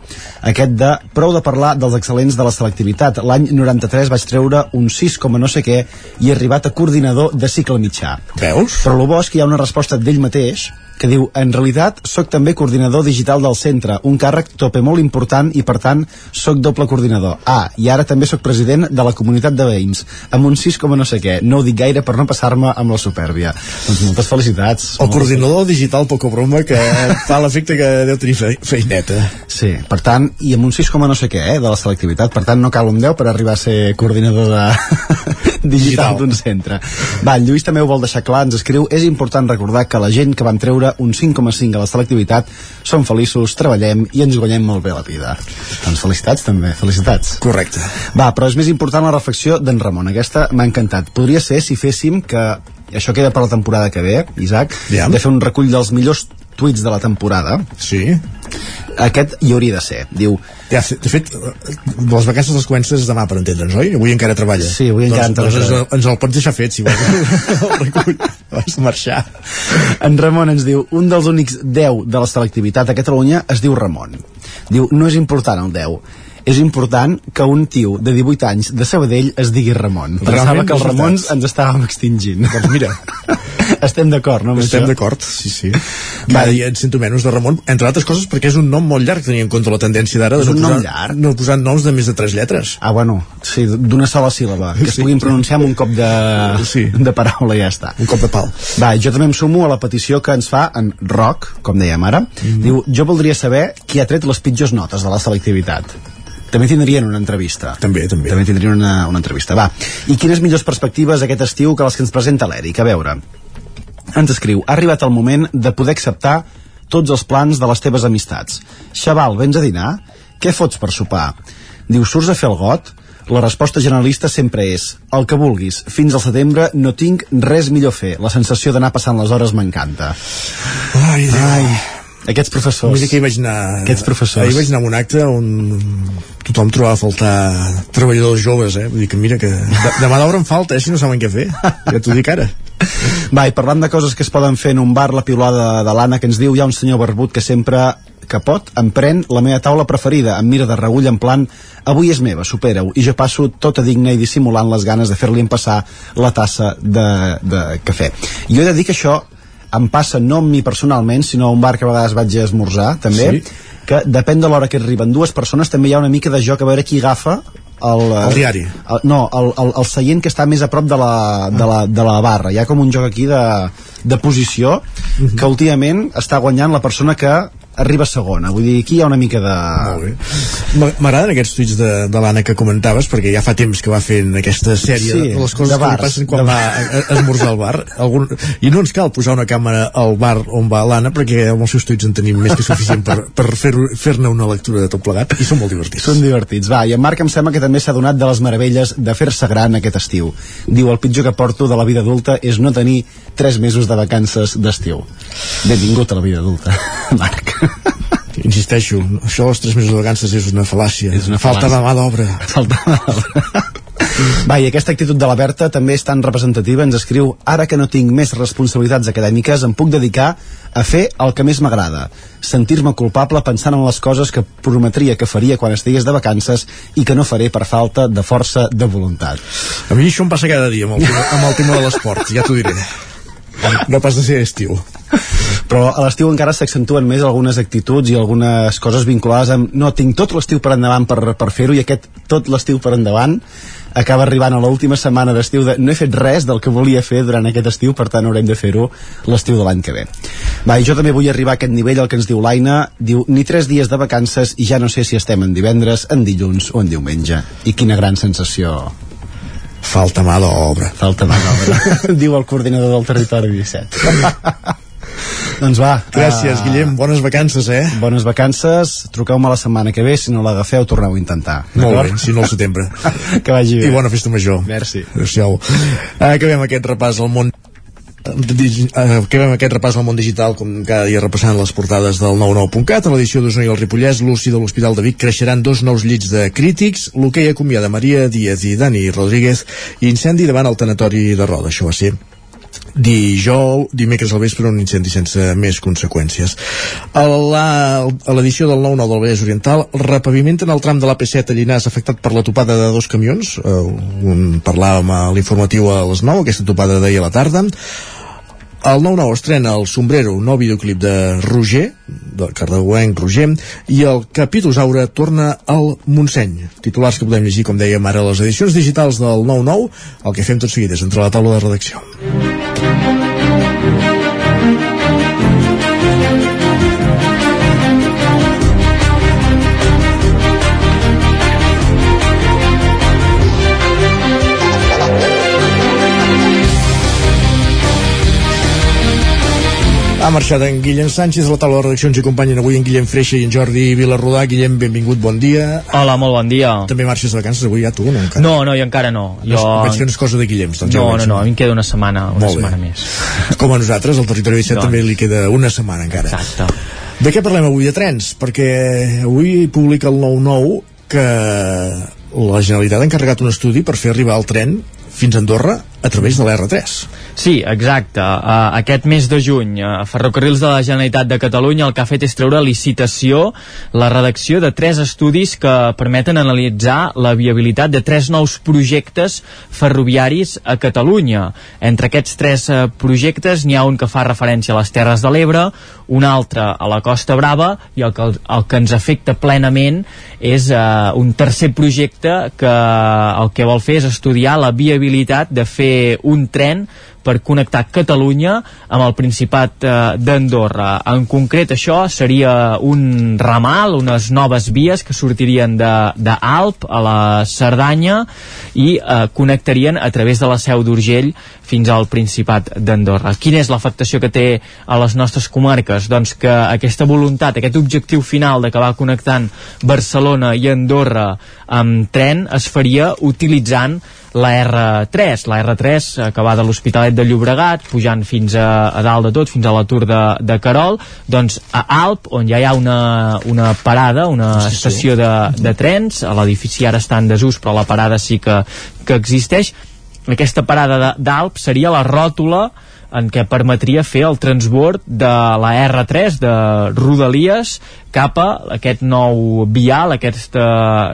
aquest de prou de parlar dels excel·lents de la selectivitat. L'any 93 vaig treure un 6 coma no sé què i he arribat a coordinador de cicle mitjà. Veus? Però el bo és que hi ha una resposta d'ell mateix que diu, en realitat, sóc també coordinador digital del centre, un càrrec tope molt important i, per tant, sóc doble coordinador. Ah, i ara també sóc president de la comunitat de veïns, amb un 6 com no sé què. No ho dic gaire per no passar-me amb la supèrbia. Doncs moltes felicitats. El coordinador digital poca broma que fa l'efecte que deu tenir fe feineta. Sí, per tant, i amb un 6 com no sé què, eh, de la selectivitat, per tant no cal un 10 per arribar a ser coordinador de digital d'un centre. Va, Lluís també ho vol deixar clar, ens escriu, és important recordar que la gent que van treure un 5,5 a la selectivitat som feliços, treballem i ens guanyem molt bé la vida. Doncs felicitats també, felicitats. Correcte. Va, però és més important la reflexió d'en Ramon, aquesta m'ha encantat. Podria ser si féssim que això queda per la temporada que ve, Isaac, Ja. de fer un recull dels millors tuits de la temporada. Sí. Aquest hi hauria de ser. Diu, Ja, de fet, les vacances les comences demà, per entendre'ns, oi? Avui encara treballa. Sí, avui encara doncs, doncs treballa. ens, ens el pots deixar fet, si vols. el recull. Vas marxar. En Ramon ens diu, un dels únics 10 de la selectivitat a Catalunya es diu Ramon. Diu, no és important el 10, és important que un tio de 18 anys de Sabadell es digui Ramon. Pensava Realment que els. Ramons ens estàvem extingint. Doncs mira, Estem d'acord, no? Estem d'acord, sí, sí. Cada dia et sento menys de Ramon, entre altres coses perquè és un nom molt llarg, tenint en compte la tendència d'ara de no un nom posar, llarg? no posar noms de més de tres lletres. Ah, bueno, sí, d'una sola síl·laba, que es Sí. puguin pronunciar amb un cop de, sí. de paraula i ja està. Un cop de pal. Va, jo també em sumo a la petició que ens fa en Roc, com dèiem ara. Mhm. Diu, jo voldria saber qui ha tret les pitjors notes de la selectivitat. També tindrien una entrevista. També, també. També tindrien una, una entrevista. Va, i quines millors perspectives aquest estiu que les que ens presenta l'Eric? A veure, ens escriu, ha arribat el moment de poder acceptar tots els plans de les teves amistats. Xaval, vens a dinar? Què fots per sopar? Diu, surts a fer el got? La resposta generalista sempre és el que vulguis. Fins al setembre no tinc res millor a fer. La sensació d'anar passant les hores m'encanta. Ai, Déu. Ai, aquests professors. Que hi vaig anar... Aquests professors. Ahir vaig anar a un acte on tothom trobava a faltar treballadors joves, eh? Vull dir que mira que de, de mà d'obra en falta, eh? Si no saben què fer. Ja t'ho dic ara. Va, i parlant de coses que es poden fer en un bar, la piulada de l'Anna que ens diu, hi ha un senyor barbut que sempre que pot, em pren la meva taula preferida, em mira de regull en plan avui és meva, supera-ho, i jo passo tota digna i dissimulant les ganes de fer-li empassar la tassa de, de cafè. Jo he de dir que això em passa no amb mi personalment, sinó a un bar que a vegades vaig a esmorzar, també, Sí. que depèn de l'hora que arriben dues persones, també hi ha una mica de joc a veure qui agafa el, El diari. el, no, el, el, el seient que està més a prop de la, de la, de la barra hi ha com un joc aquí de, de posició Mhm. que últimament està guanyant la persona que arriba segona vull dir, aquí hi ha una mica de... M'agraden aquests tuits de, de l'Anna que comentaves, perquè ja fa temps que va fent aquesta sèrie Sí, de, les coses de que bars, passen quan va a, a esmorzar al bar. Algun, I no ens cal posar una càmera al bar on va l'Anna, perquè amb els seus tuits en tenim més que suficient per, per fer-ne fer una lectura de tot plegat, i són molt divertits. Són divertits, va, i en Marc em sembla que també s'ha donat de les meravelles de fer-se gran aquest estiu. Diu, el pitjor que porto de la vida adulta és no tenir tres mesos de vacances d'estiu. Benvingut a la vida adulta, Marc. Insisteixo, això dels tres mesos de vacances és una fal·làcia. És una Falta de mà d'obra. Falta mà d'obra. Va, i aquesta actitud de la Berta també és tan representativa, ens escriu ara que no tinc més responsabilitats acadèmiques em puc dedicar a fer el que més m'agrada sentir-me culpable pensant en les coses que prometria que faria quan estigués de vacances i que no faré per falta de força de voluntat A mi això em passa cada dia amb el tema, amb el tema de l'esport, ja t'ho diré. No pas de ser estiu. però a l'estiu encara s'accentuen més algunes actituds i algunes coses vinculades amb no, tinc tot l'estiu per endavant per, per fer-ho i aquest tot l'estiu per endavant acaba arribant a l'última setmana d'estiu de no he fet res del que volia fer durant aquest estiu per tant haurem de fer-ho l'estiu de l'any que ve. Va, i jo també vull arribar a aquest nivell el que ens diu l'Aina. Diu ni tres dies de vacances i ja no sé si estem en divendres, en dilluns o en diumenge. I quina gran sensació Falta mà d'obra. Falta mà d'obra. Diu el coordinador del territori 17. doncs va. Gràcies, ah, Guillem. Bones vacances, eh? Bones vacances. Truqueu-me la setmana que ve. Si no l'agafeu, torneu a intentar. Molt bé, si no al setembre. que vagi bé. I bona festa major. Merci. Adéu-siau. Acabem aquest repàs al món acabem aquest repàs al món digital com cada dia repassant les portades del 99.cat a l'edició d'Osona i el Ripollès l'UCI de l'Hospital de Vic creixeran dos nous llits de crítics l'hoquei acomiada Maria Díaz i Dani Rodríguez i incendi davant el tanatori de Roda això va ser dijous, dimecres al vespre un incendi sense més conseqüències. A l'edició del 9-9 del Vallès Oriental repavimenten el tram de l'AP7 a Llinars afectat per la topada de dos camions. Eh, un parlàvem a l'informatiu a les 9 aquesta topada d'ahir a la tarda el 9-9 estrena el Sombrero, un nou videoclip de Roger, del cardeuenc Roger, i el Capitosaure torna al Montseny. Titulars que podem llegir, com dèiem ara, a les edicions digitals del 9-9. El que fem tot seguit és entrar a la taula de redacció. Ha marxat en Guillem Sánchez, la taula de redacció ens acompanyen avui en Guillem Freixa i en Jordi Vilarrodà. Guillem, benvingut, bon dia. Hola, molt bon dia. També marxes de vacances avui ja tu, no? Encara. No, no, jo encara no. Jo... Jo... Vaig fer unes coses de Guillems, doncs ja No, ho no, veig. no, a mi em queda una setmana, una Molt bé. setmana més. Com a nosaltres, al territori 17 Doncs. també li queda una setmana encara. Exacte. De què parlem avui? De trens, perquè avui publica el 9-9 que la Generalitat ha encarregat un estudi per fer arribar el tren fins a Andorra a través de l'R3. Sí, exacte. Uh, aquest mes de juny, uh, Ferrocarrils de la Generalitat de Catalunya el que ha fet és treure licitació la redacció de tres estudis que permeten analitzar la viabilitat de tres nous projectes ferroviaris a Catalunya. Entre aquests tres uh, projectes n'hi ha un que fa referència a les Terres de l'Ebre, un altre a la Costa Brava i el que, el que ens afecta plenament és uh, un tercer projecte que el que vol fer és estudiar la viabilitat de fer un tren per connectar Catalunya amb el Principat eh, d'Andorra. En concret, això seria un ramal, unes noves vies que sortirien d'Alp a la Cerdanya i eh, connectarien a través de la Seu d'Urgell fins al Principat d'Andorra. Quina és l'afectació que té a les nostres comarques? Doncs que aquesta voluntat, aquest objectiu final d'acabar connectant Barcelona i Andorra amb tren es faria utilitzant la R3, la R3 eh, que va de l'Hospitalet de Llobregat pujant fins a, a dalt de tot, fins a la Tour de, de Carol, doncs a Alp, on ja hi ha una, una parada, una sí, sí. estació de, de trens, l'edifici ara està en desús, però la parada sí que, que existeix, aquesta parada d'Alp seria la ròtula en què permetria fer el transbord de la R3 de Rodalies cap a aquest nou vial, aquesta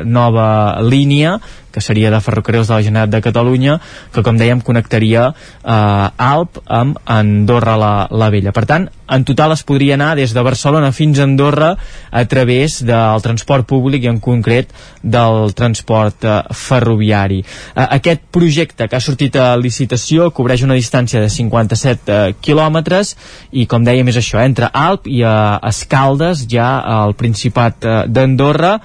nova línia que seria de Ferrocarrils de la Generalitat de Catalunya, que com dèiem connectaria eh, Alp amb Andorra la, la Vella. Per tant, en total es podria anar des de Barcelona fins a Andorra a través del transport públic i en concret del transport eh, ferroviari. Eh, aquest projecte que ha sortit a licitació cobreix una distància de 57 eh, quilòmetres i com dèiem és això, entre Alp i a Escaldes ja al Principat eh, d'Andorra.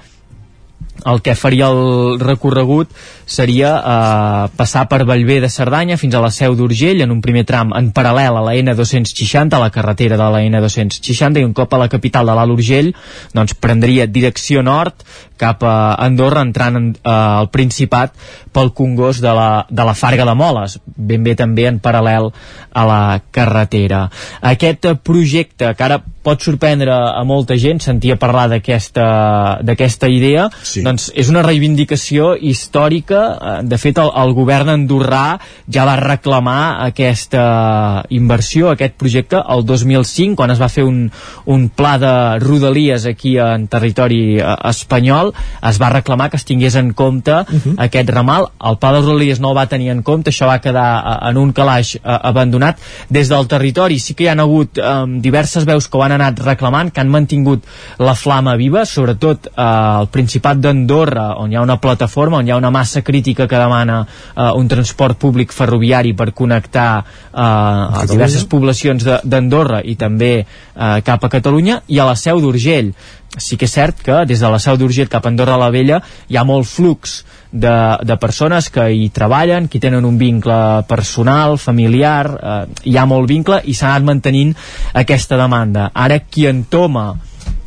El que faria el recorregut seria eh, passar per Vallvé de Cerdanya fins a la Seu d'Urgell en un primer tram en paral·lel a la N260 a la carretera de la N260 i un cop a la capital de l'Alt Urgell doncs prendria direcció nord cap a Andorra entrant en, eh, al Principat pel Congost de la, de la Farga de Moles ben bé també en paral·lel a la carretera aquest projecte que ara pot sorprendre a molta gent sentia parlar d'aquesta idea sí. doncs és una reivindicació històrica Eh, de fet el, el govern andorrà ja va reclamar aquesta inversió, aquest projecte el 2005 quan es va fer un, un pla de rodalies aquí en territori eh, espanyol. Es va reclamar que es tingués en compte uh -huh. aquest ramal, el pla de rodalies no el va tenir en compte, això va quedar eh, en un calaix abandonat. Des del territori sí que hi han hagut eh, diverses veus que ho han anat reclamant, que han mantingut la flama viva, sobretot eh, al Principat d'Andorra on hi ha una plataforma, on hi ha una massa crítica que demana uh, un transport públic ferroviari per connectar uh, a diverses poblacions d'Andorra i també uh, cap a Catalunya i a la Seu d'Urgell sí que és cert que des de la Seu d'Urgell cap a Andorra la Vella hi ha molt flux de, de persones que hi treballen, que tenen un vincle personal, familiar, eh, hi ha molt vincle i s'ha anat mantenint aquesta demanda. Ara qui entoma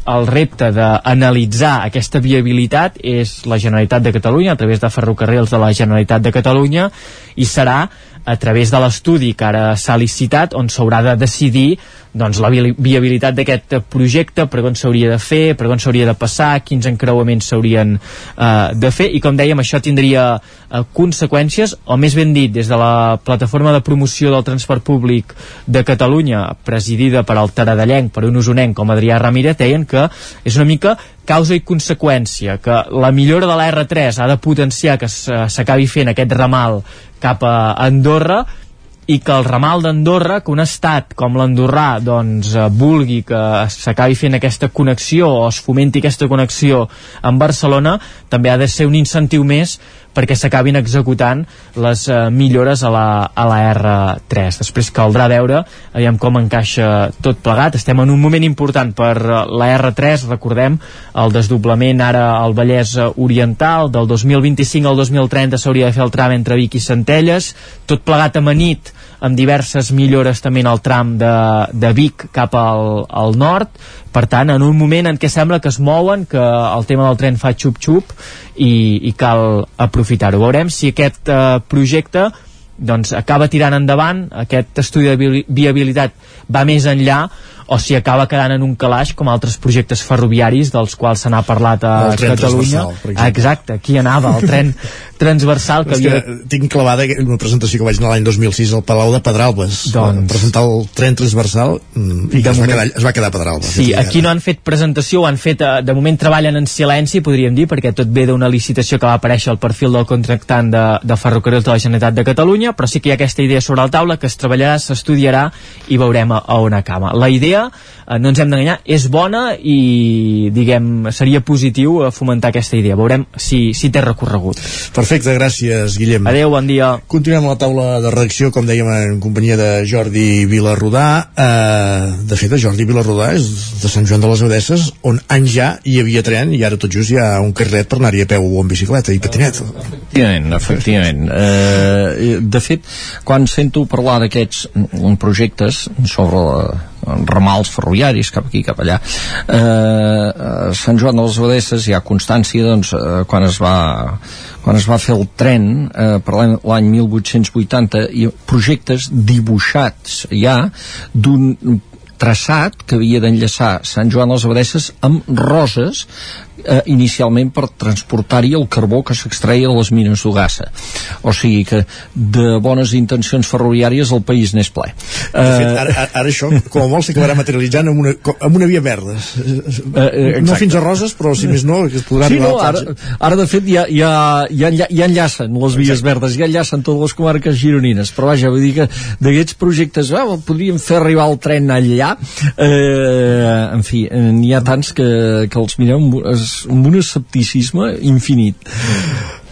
el repte d'analitzar aquesta viabilitat és la Generalitat de Catalunya a través de ferrocarrils de la Generalitat de Catalunya i serà a través de l'estudi que ara s'ha licitat on s'haurà de decidir doncs, la viabilitat d'aquest projecte, per on s'hauria de fer, per on s'hauria de passar, quins encreuaments s'haurien eh, de fer, i com dèiem, això tindria eh, conseqüències, o més ben dit, des de la plataforma de promoció del transport públic de Catalunya, presidida per al Taradellenc, per un usonenc com Adrià Ramírez, deien que és una mica causa i conseqüència, que la millora de la R3 ha de potenciar que s'acabi fent aquest ramal cap a Andorra, i que el ramal d'Andorra, que un estat com l'andorrà doncs, eh, vulgui que s'acabi fent aquesta connexió o es fomenti aquesta connexió amb Barcelona, també ha de ser un incentiu més perquè s'acabin executant les eh, millores a la, a la R3. Després caldrà veure aviam com encaixa tot plegat. Estem en un moment important per eh, la R3, recordem el desdoblament ara al Vallès Oriental, del 2025 al 2030 s'hauria de fer el tram entre Vic i Centelles, tot plegat amanit amb diverses millores també en el tram de, de Vic cap al, al nord, per tant, en un moment en què sembla que es mouen, que el tema del tren fa xup-xup i, i cal aprofitar-ho. Veurem si aquest eh, projecte doncs, acaba tirant endavant, aquest estudi de viabilitat va més enllà o si acaba quedant en un calaix com altres projectes ferroviaris dels quals se n'ha parlat a Catalunya. exacte, aquí anava el tren transversal que, havia... que tinc clavada una presentació que vaig anar l'any 2006 al Palau de Pedralbes. Doncs... presentar el tren transversal mm, i que es, moment... va quedar, es va quedar a Pedralbes sí, aquí no han fet presentació, han fet eh, de moment treballen en silenci, podríem dir perquè tot ve d'una licitació que va aparèixer al perfil del contractant de, de Ferrocarrils de la Generalitat de Catalunya però sí que hi ha aquesta idea sobre la taula que es treballarà, s'estudiarà i veurem a, a on acaba. La idea, eh, no ens hem d'enganyar és bona i diguem, seria positiu eh, fomentar aquesta idea, veurem si, si té recorregut Perfecte gràcies, Guillem. Adéu, bon dia. Continuem a la taula de reacció, com dèiem, en companyia de Jordi Vilarrodà. Eh, de fet, Jordi Vilarrodà és de Sant Joan de les Abadesses, on anys ja hi havia tren i ara tot just hi ha un carret per anar-hi a peu o en bicicleta i patinet. Efectivament, efectivament. Eh, de fet, quan sento parlar d'aquests projectes sobre la, ramals ferroviaris cap aquí, cap allà. Eh, a Sant Joan de les Abadesses hi ha constància doncs, eh, quan es va quan es va fer el tren eh, per l'any 1880 i projectes dibuixats ja d'un traçat que havia d'enllaçar Sant Joan de les Abadesses amb Roses eh, inicialment per transportar-hi el carbó que s'extreia de les mines d'Ugassa. O sigui que de bones intencions ferroviàries el país n'és ple. De fet, eh, ara, ara això, com a molt, s'acabarà materialitzant amb una, amb una via verda. Eh, eh, no fins a Roses, però si més no, que es podrà sí, no, ara, ara, de fet, ja, ja, ja, ja enllacen les vies Exacte. verdes, ja enllacen totes les comarques gironines, però vaja, vull dir que d'aquests projectes, ah, podríem fer arribar el tren allà, eh, en fi, n'hi ha tants que, que els mirem es, amb un escepticisme infinit.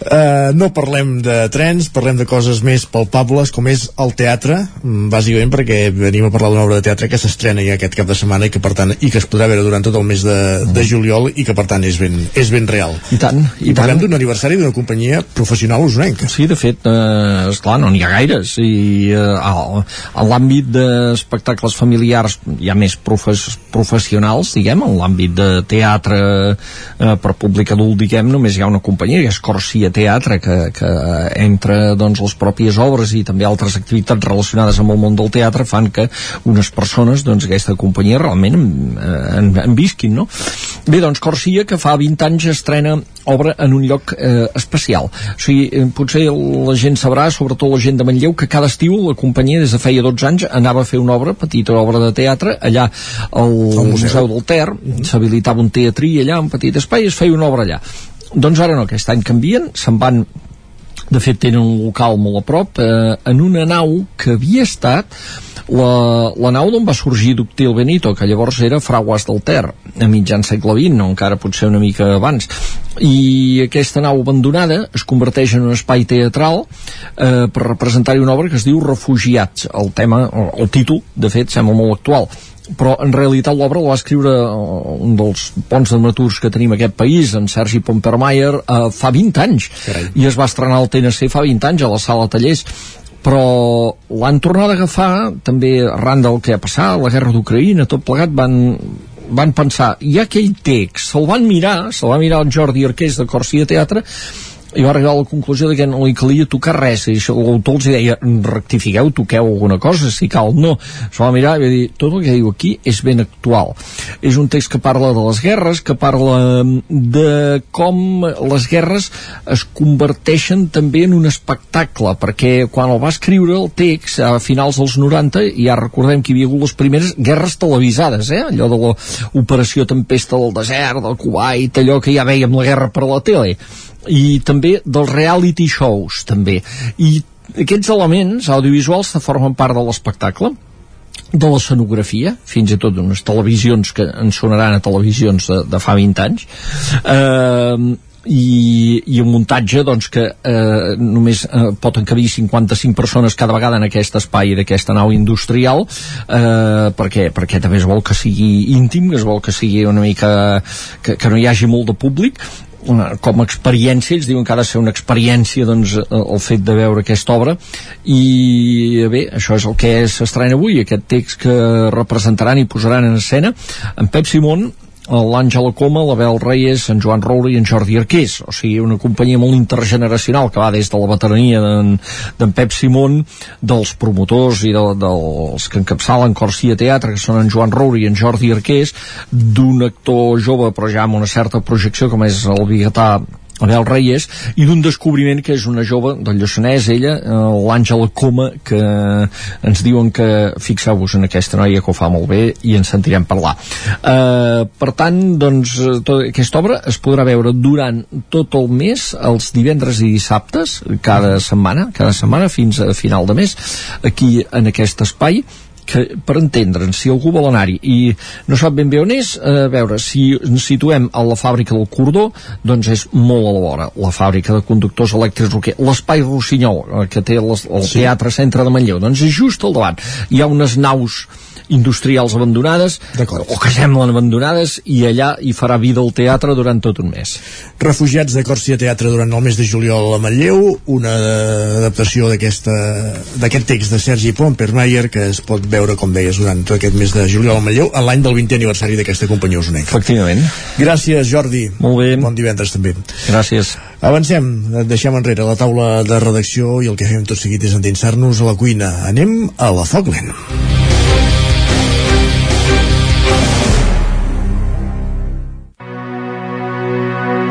Uh, no parlem de trens, parlem de coses més palpables com és el teatre, mm, bàsicament perquè venim a parlar d'una obra de teatre que s'estrena ja aquest cap de setmana i que per tant i que es podrà veure durant tot el mes de, de juliol i que per tant és ben, és ben real. I tant. I, I parlem d'un aniversari d'una companyia professional usonenca. Sí, de fet, eh, esclar, no n'hi ha gaires i eh, en l'àmbit d'espectacles familiars hi ha més profes, professionals, diguem, en l'àmbit de teatre eh, per públic adult, diguem, només hi ha una companyia, que és Corsia teatre que, que entre doncs, les pròpies obres i també altres activitats relacionades amb el món del teatre fan que unes persones doncs, aquesta companyia realment eh, en, en visquin no? bé doncs Corsia que fa 20 anys estrena obra en un lloc eh, especial o sigui, eh, potser la gent sabrà sobretot la gent de Manlleu que cada estiu la companyia des de feia 12 anys anava a fer una obra, petita obra de teatre allà al Museu. Museu del Ter s'habilitava un teatrí allà, un petit espai i es feia una obra allà doncs ara no, aquest any canvien, se'n van de fet tenen un local molt a prop eh, en una nau que havia estat la, la nau d'on va sorgir Ductil Benito, que llavors era Fraguas del Ter, a mitjan segle XX, no encara potser una mica abans. I aquesta nau abandonada es converteix en un espai teatral eh, per representar-hi una obra que es diu Refugiats. El tema, el títol, de fet, sembla molt actual però en realitat l'obra la va escriure uh, un dels bons dramaturgs que tenim aquest país, en Sergi Pompermayer, uh, fa 20 anys, Carai. i es va estrenar al TNC fa 20 anys a la sala Tallers. Però l'han tornat a agafar també arran del que ha passat, la guerra d'Ucraïna, tot plegat van, van pensar, hi ha aquell text, se'l van mirar, se'l va mirar el Jordi Arqués de Corsia Teatre i va arribar a la conclusió de que no li calia tocar res i l'autor els deia rectifiqueu, toqueu alguna cosa si cal, no s'ho va mirar i va dir, tot el que diu aquí és ben actual. És un text que parla de les guerres que parla de com les guerres es converteixen també en un espectacle perquè quan el va escriure el text a finals dels 90 ja recordem que hi havia hagut les primeres guerres televisades eh? allò de l'operació Tempesta del desert del Kuwait, allò que ja veiem la guerra per la tele i també dels reality shows també. I aquests elements audiovisuals formen part de l'espectacle de l'escenografia, fins i tot unes televisions que en sonaran a televisions de, de fa 20 anys eh, i, i un muntatge doncs, que eh, només eh, pot encabir 55 persones cada vegada en aquest espai d'aquesta nau industrial eh, perquè, perquè també es vol que sigui íntim, es vol que sigui una mica que, que no hi hagi molt de públic una, com a experiència, ells diuen que ha de ser una experiència doncs, el fet de veure aquesta obra. I bé, això és el que s'estrena avui, aquest text que representaran i posaran en escena en Pep Simón l'Àngela Coma, l'Abel Reyes, en Joan Roure i en Jordi Arqués. O sigui, una companyia molt intergeneracional que va des de la veterania d'en Pep Simón, dels promotors i de, dels que encapçalen Corsia Teatre, que són en Joan Roure i en Jordi Arqués, d'un actor jove però ja amb una certa projecció com és el biguetà Abel Reyes, i d'un descobriment que és una jove del Lluçanès, ella, eh, l'Àngela Coma, que ens diuen que fixeu-vos en aquesta noia que ho fa molt bé i ens sentirem parlar. Eh, per tant, doncs, tota aquesta obra es podrà veure durant tot el mes, els divendres i dissabtes, cada setmana, cada setmana fins a final de mes, aquí en aquest espai, que per entendre'ns, si algú vol anar-hi i no sap ben bé on és, a veure, si ens situem a la fàbrica del Cordó, doncs és molt a la vora, la fàbrica de conductors elèctrics Roquer, l'espai Rossinyol, eh, que té el, el sí. Teatre Centre de Manlleu, doncs és just al davant. Hi ha unes naus industrials abandonades o que semblen abandonades i allà hi farà vida el teatre durant tot un mes. Refugiats de Còrcia Teatre durant el mes de juliol a Manlleu, una adaptació d'aquest text de Sergi Pompermayer que es pot veure, com deies, durant tot aquest mes de juliol a Manlleu, en l'any del 20è aniversari d'aquesta companyia usonenca. Efectivament. Gràcies, Jordi. Molt bé. Bon divendres també. Gràcies. Avancem, deixem enrere la taula de redacció i el que fem tot seguit és endinsar-nos a la cuina. Anem a la Foc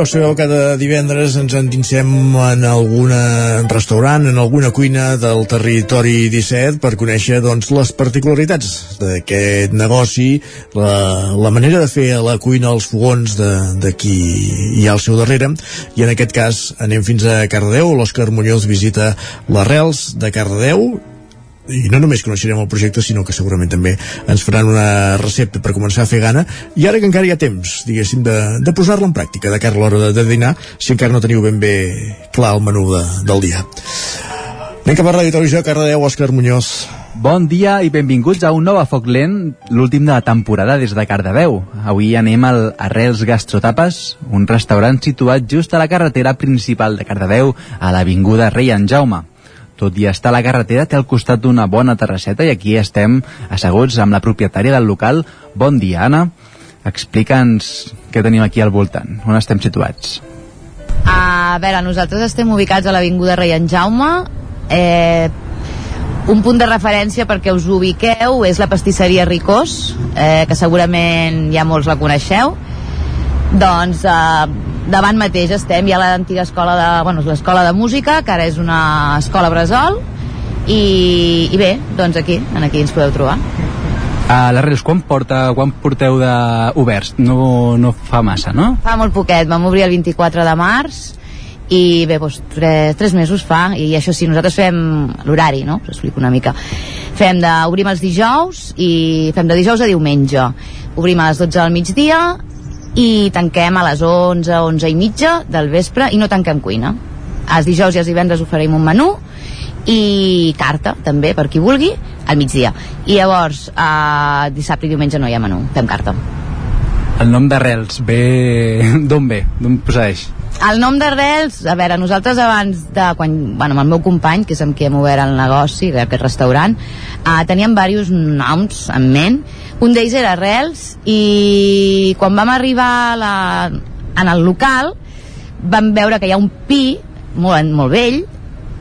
Ja ho sabeu, cada divendres ens endinsem en algun restaurant, en alguna cuina del territori 17 per conèixer doncs, les particularitats d'aquest negoci, la, la manera de fer la cuina els fogons de, de qui hi ha al seu darrere. I en aquest cas anem fins a Cardedeu, l'Òscar Muñoz visita les Rels de Cardedeu i no només coneixerem el projecte, sinó que segurament també ens faran una recepta per començar a fer gana, i ara que encara hi ha temps, diguéssim, de, de posar-la en pràctica, de cara a l'hora de, de dinar, si encara no teniu ben bé clar el menú de, del dia. Anem cap a Ràdio Televisió, Cardedeu, Òscar Muñoz. Bon dia i benvinguts a un nou Foc Lent, l'últim de la temporada des de Cardedeu. Avui anem al Arrels Gastrotapes, un restaurant situat just a la carretera principal de Cardedeu, a l'Avinguda Rei en Jaume tot i estar a la carretera, té al costat d'una bona terrasseta i aquí estem asseguts amb la propietària del local. Bon dia, Anna. Explica'ns què tenim aquí al voltant, on estem situats. A veure, nosaltres estem ubicats a l'Avinguda Rei en Jaume. Eh, un punt de referència perquè us ubiqueu és la pastisseria Ricós, eh, que segurament ja molts la coneixeu. Doncs eh, davant mateix estem, hi ha l'antiga escola de, bueno, l'escola de música, que ara és una escola bressol, i, i bé, doncs aquí, en aquí ens podeu trobar. A les Reus, quan, porta, quan porteu de oberts? No, no fa massa, no? Fa molt poquet, vam obrir el 24 de març, i bé, doncs, tres, tres mesos fa i això sí, nosaltres fem l'horari no? us explico una mica fem de, obrim els dijous i fem de dijous a diumenge obrim a les 12 del migdia i tanquem a les 11, 11 i mitja del vespre i no tanquem cuina. Els dijous i els divendres oferim un menú i carta, també, per qui vulgui, al migdia. I llavors, eh, dissabte i diumenge no hi ha menú, fem carta. El nom d'Arrels ve... d'on ve? D'on procedeix? El nom d'Arrels, a veure, nosaltres abans de... Quan, bueno, amb el meu company, que és amb qui hem obert el negoci, aquest restaurant, eh, teníem diversos noms en ment, un d'ells era Arrels i quan vam arribar a la, en el local vam veure que hi ha un pi molt, molt vell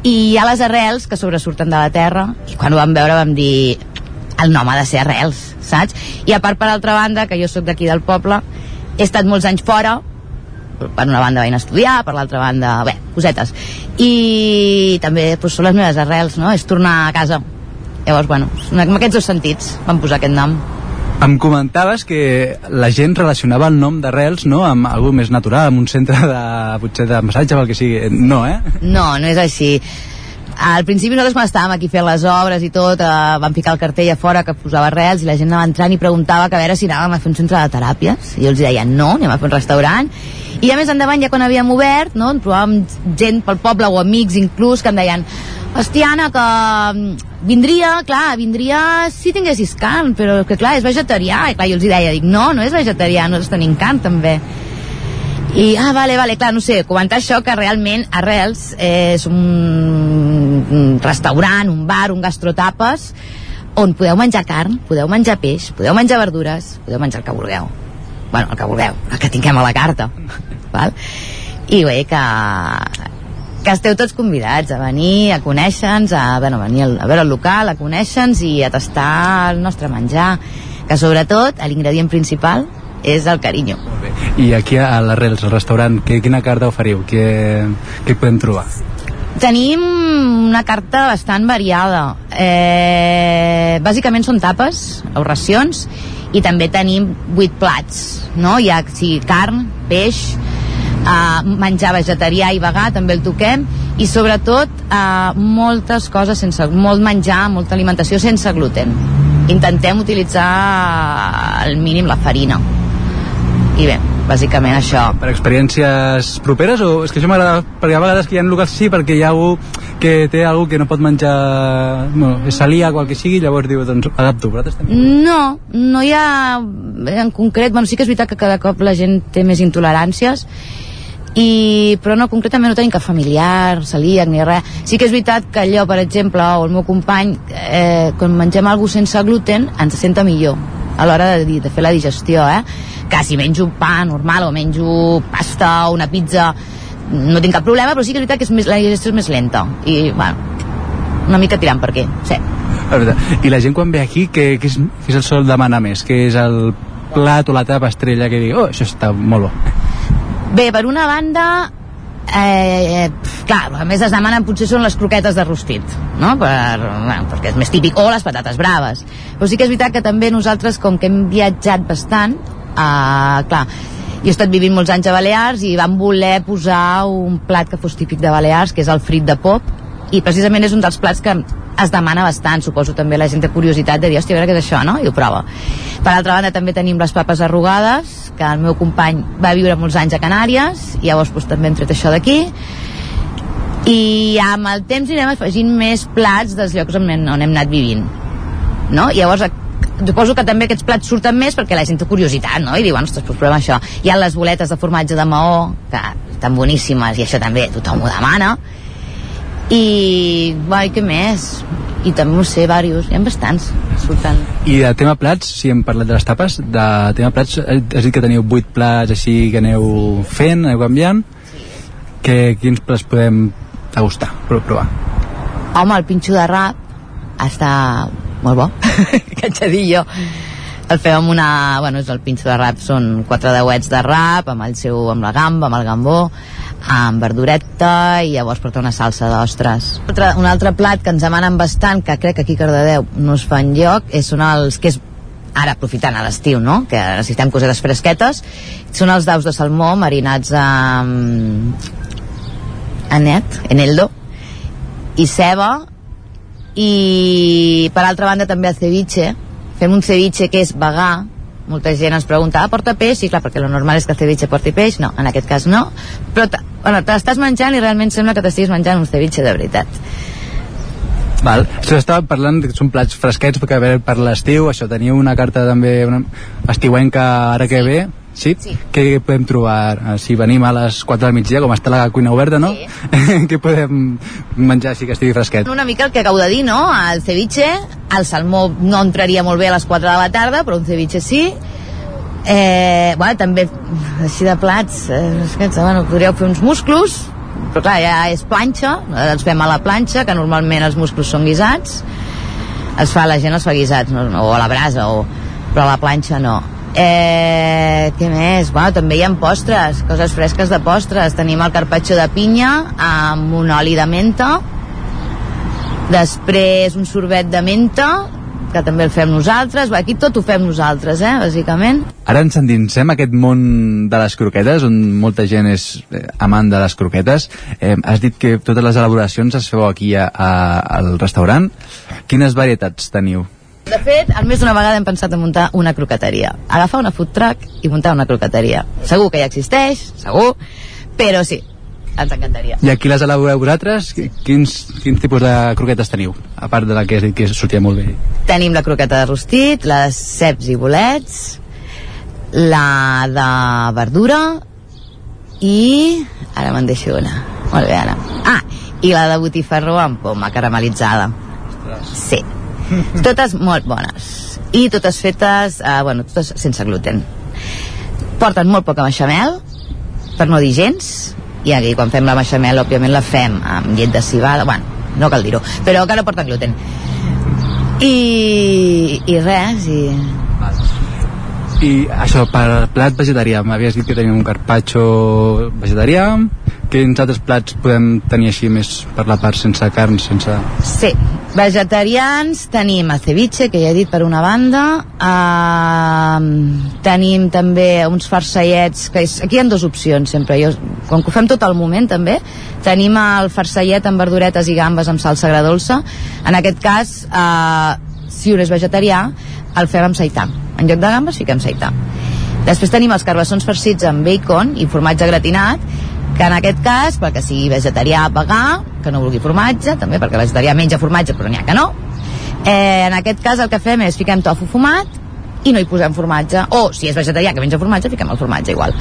i hi ha les arrels que sobresurten de la terra i quan ho vam veure vam dir el nom ha de ser arrels, saps? I a part per altra banda, que jo sóc d'aquí del poble he estat molts anys fora per una banda vaig estudiar, per l'altra banda, bé, cosetes. I també doncs, són les meves arrels, no? És tornar a casa. Llavors, bueno, amb aquests dos sentits vam posar aquest nom. Em comentaves que la gent relacionava el nom d'Arrels no, amb algú més natural, amb un centre de, potser de massatge o el que sigui. No, eh? No, no és així. Al principi nosaltres quan estàvem aquí fent les obres i tot, eh, vam ficar el cartell a fora que posava arrels i la gent anava entrant i preguntava que a veure si anàvem a fer un centre de teràpies. I jo els deia, no, anem a fer un restaurant. I a més endavant, ja quan havíem obert, no, trobàvem gent pel poble o amics inclús que em deien hòstia, Anna, que mm, vindria, clar, vindria si tinguessis carn, però que clar, és vegetarià. I clar, jo els deia, dic, no, no és vegetarià, nosaltres tenim carn també. I, ah, vale, vale, clar, no sé, comentar això que realment Arrels és un, un restaurant, un bar, un gastrotapes, on podeu menjar carn, podeu menjar peix, podeu menjar verdures, podeu menjar el que vulgueu. Bueno, el que vulgueu, el que tinguem a la carta. val? I bé, que, que esteu tots convidats a venir, a conèixer-nos, a, bueno, a venir a veure el local, a conèixer-nos i a tastar el nostre menjar, que sobretot l'ingredient principal és el carinyo. I aquí a l'Arrels, al restaurant, que, quina carta oferiu? Què, què podem trobar? Tenim una carta bastant variada. Eh, bàsicament són tapes, o racions, i també tenim vuit plats, no? Hi ha sí, carn, peix, eh, menjar vegetarià i vegà, també el toquem, i sobretot eh, moltes coses sense, molt menjar, molta alimentació sense gluten. Intentem utilitzar al mínim la farina. I bé, bàsicament això. Per experiències properes o és que això m'agrada perquè a vegades que hi ha locals sí perquè hi ha algú que té algú que no pot menjar no, és celíac o el que sigui llavors diu doncs adapto també No, no hi ha en concret, bueno, sí que és veritat que cada cop la gent té més intoleràncies i, però no, concretament no tenim cap familiar, celíac ni res. Sí que és veritat que allò, per exemple, o el meu company, eh, quan mengem alguna sense gluten, ens senta millor a l'hora de, de fer la digestió, eh? Que si menjo pa normal o menjo pasta o una pizza, no tinc cap problema, però sí que és veritat que és més, la digestió és més lenta. I, bueno, una mica tirant per aquí, sí. I la gent quan ve aquí què, què, és, què és el sol demana més? què és el plat o la tapa estrella que digui, oh, això està molt bo Bé, per una banda, eh, eh, clar, a més es demanen potser són les croquetes de rostit, no? Per, bueno, perquè és més típic, o les patates braves. Però sí que és veritat que també nosaltres, com que hem viatjat bastant, eh, clar, jo he estat vivint molts anys a Balears i vam voler posar un plat que fos típic de Balears, que és el frit de pop, i precisament és un dels plats que es demana bastant, suposo també la gent té curiositat de dir, hòstia, a veure què és això, no? I ho prova. Per altra banda també tenim les papes arrugades, que el meu company va viure molts anys a Canàries, i llavors doncs, també hem tret això d'aquí, i amb el temps anirem afegint més plats dels llocs on hem, on hem anat vivint. No? I llavors suposo que també aquests plats surten més perquè la gent té curiositat, no? I diuen, ostres, doncs provem això. Hi ha les boletes de formatge de maó, que estan boníssimes, i això també tothom ho demana. I, bueno, i què més? I també, no sé, diversos, hi ha bastants surten. i de tema plats, si hem parlat de les tapes de tema plats, eh, has dit que teniu 8 plats així que aneu fent, aneu canviant que, quins plats podem degustar, pro- provar Home, el pinxo de rap està molt bo, que haig de dir jo. El fem amb una... Bueno, és el pinxo de rap, són quatre deuets de rap, amb el seu, amb la gamba, amb el gambó, amb verdureta i llavors porta una salsa d'ostres. Un altre plat que ens demanen bastant, que crec que aquí a Cardedeu no es fa enlloc, és, són els que és ara aprofitant a l'estiu, no? que necessitem cosetes fresquetes, són els daus de salmó marinats amb anet, eneldo, i ceba i per altra banda també el ceviche fem un ceviche que és vegà molta gent ens pregunta, ah, porta peix? I clar, perquè lo normal és que el ceviche porti peix. No, en aquest cas no. Però bueno, te l'estàs menjant i realment sembla que t'estiguis menjant un ceviche de veritat. Val. Això estava parlant que són plats fresquets perquè veure, per l'estiu, això teniu una carta també una estiuenca ara que ve Sí? sí. Què podem trobar eh, si venim a les 4 del migdia, com està la cuina oberta, no? Sí. Què podem menjar així que estigui fresquet? Una mica el que acabo de dir, no? El ceviche, el salmó no entraria molt bé a les 4 de la tarda, però un ceviche sí. Eh, bueno, també, així de plats, eh, bueno, podríeu fer uns musclos, però clar, ja és planxa, els fem a la planxa, que normalment els musclos són guisats, es fa, la gent els fa guisats, no, o a la brasa, o, però a la planxa no. Eh, què més? Bueno, també hi ha postres, coses fresques de postres. Tenim el carpaccio de pinya amb un oli de menta, després un sorbet de menta, que també el fem nosaltres. Aquí tot ho fem nosaltres, eh, bàsicament. Ara ens endinsem aquest món de les croquetes, on molta gent és eh, amant de les croquetes. Eh, has dit que totes les elaboracions es feu aquí a, a, al restaurant. Quines varietats teniu? De fet, al més d'una vegada hem pensat en muntar una croqueteria. Agafar una food truck i muntar una croqueteria. Segur que ja existeix, segur, però sí. ens encantaria. I aquí les elaboreu vosaltres? Quins, quins tipus de croquetes teniu? A part de la que que sortia molt bé. Tenim la croqueta de rostit, les ceps i bolets, la de verdura i... Ara me'n deixo una. Molt bé, ara. Ah, i la de botifarró amb poma caramelitzada. Sí. Totes molt bones. I totes fetes, eh, bueno, totes sense gluten. Porten molt poca beixamel, per no dir gens, i aquí quan fem la beixamel, òbviament la fem amb llet de cibada, bueno, no cal dir-ho, però que no porten gluten. I, i res, i I això, per plat vegetarià, m'havies dit que tenim un carpaccio vegetarià, quins altres plats podem tenir així més per la part sense carn, sense... Sí, vegetarians tenim el ceviche, que ja he dit per una banda, uh, tenim també uns farsallets, que és, aquí hi ha dues opcions sempre, jo, com que ho fem tot al moment també, tenim el farsallet amb verduretes i gambes amb salsa agradolça, en aquest cas, uh, si un és vegetarià, el fem amb seità. En lloc de gambes fiquem seità. Després tenim els carbassons farcits amb bacon i formatge gratinat, que en aquest cas, perquè sigui vegetarià vegà, que no vulgui formatge, també perquè vegetarià menja formatge però n'hi ha que no, eh, en aquest cas el que fem és fiquem tofu fumat i no hi posem formatge, o si és vegetarià que menja formatge, fiquem el formatge igual.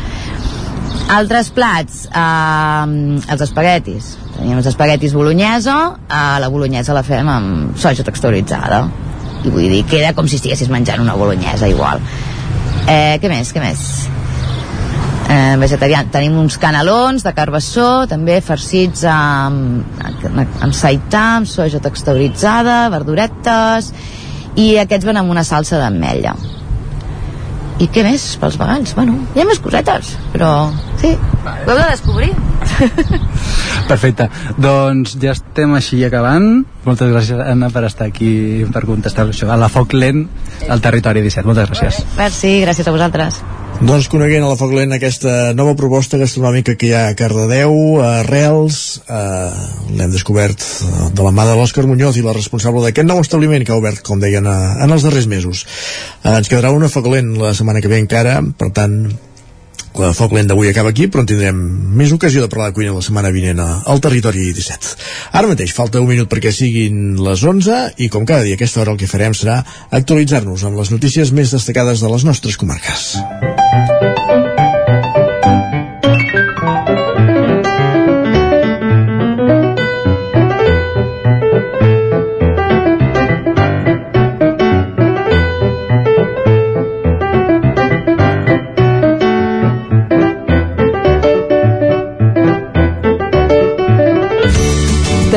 Altres plats, eh, els espaguetis. Tenim els espaguetis bolognesa, eh, la bolognesa la fem amb soja texturitzada. I vull dir, queda com si estiguessis menjant una bolognesa igual. Eh, què més, què més? Eh, vegetarià. Tenim uns canelons de carbassó, també farcits amb, amb saità, amb soja texturitzada, verduretes, i aquests van amb una salsa d'ametlla. I què més pels vegans? Bueno, hi ha més cosetes, però sí, ho heu de descobrir. Perfecte, doncs ja estem així acabant. Moltes gràcies, Anna, per estar aquí per contestar això. A la Foc Lent, al Territori 17. Moltes gràcies. Merci, gràcies a vosaltres. Doncs coneguent a la Foc Lent aquesta nova proposta gastronòmica que hi ha a Cardedeu, a Reals, eh, l'hem descobert eh, de la mà de l'Òscar Muñoz i la responsable d'aquest nou establiment que ha obert, com deien, a, en els darrers mesos. Eh, ens quedarà una Foc Lent la setmana que ve encara, per tant, la Foc Lent d'avui acaba aquí, però en tindrem més ocasió de parlar de cuina la setmana vinent al territori 17. Ara mateix falta un minut perquè siguin les 11 i com cada dia a aquesta hora el que farem serà actualitzar-nos amb les notícies més destacades de les nostres comarques.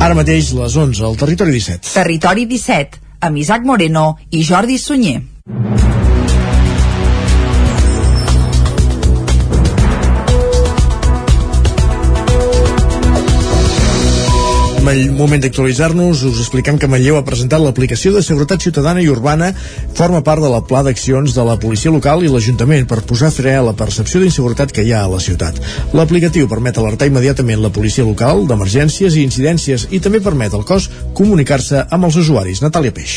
Ara mateix les 11 al territori 17. Territori 17, amb Isaac Moreno i Jordi Sunyer. Moment d'actualitzar-nos, us expliquem que Manlleu ha presentat l'aplicació de seguretat ciutadana i urbana forma part de la pla d'accions de la policia local i l'Ajuntament per posar fre a la percepció d'inseguretat que hi ha a la ciutat. L'aplicatiu permet alertar immediatament la policia local d'emergències i incidències i també permet al cos comunicar-se amb els usuaris. Natàlia Peix.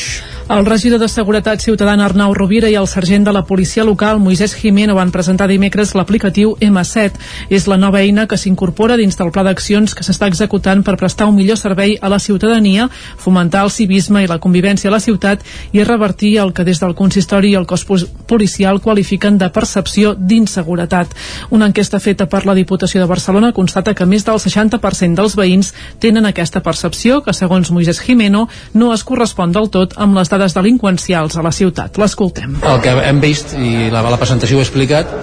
El regidor de Seguretat Ciutadana Arnau Rovira i el sergent de la policia local Moisès Jimeno van presentar dimecres l'aplicatiu M7. És la nova eina que s'incorpora dins del pla d'accions que s'està executant per prestar un millor servei a la ciutadania, fomentar el civisme i la convivència a la ciutat i revertir el que des del consistori i el cos policial qualifiquen de percepció d'inseguretat. Una enquesta feta per la Diputació de Barcelona constata que més del 60% dels veïns tenen aquesta percepció que, segons Moisès Jimeno, no es correspon del tot amb les dades delinqüencials a la ciutat. L'escoltem. El que hem vist, i la, la presentació ho ha explicat,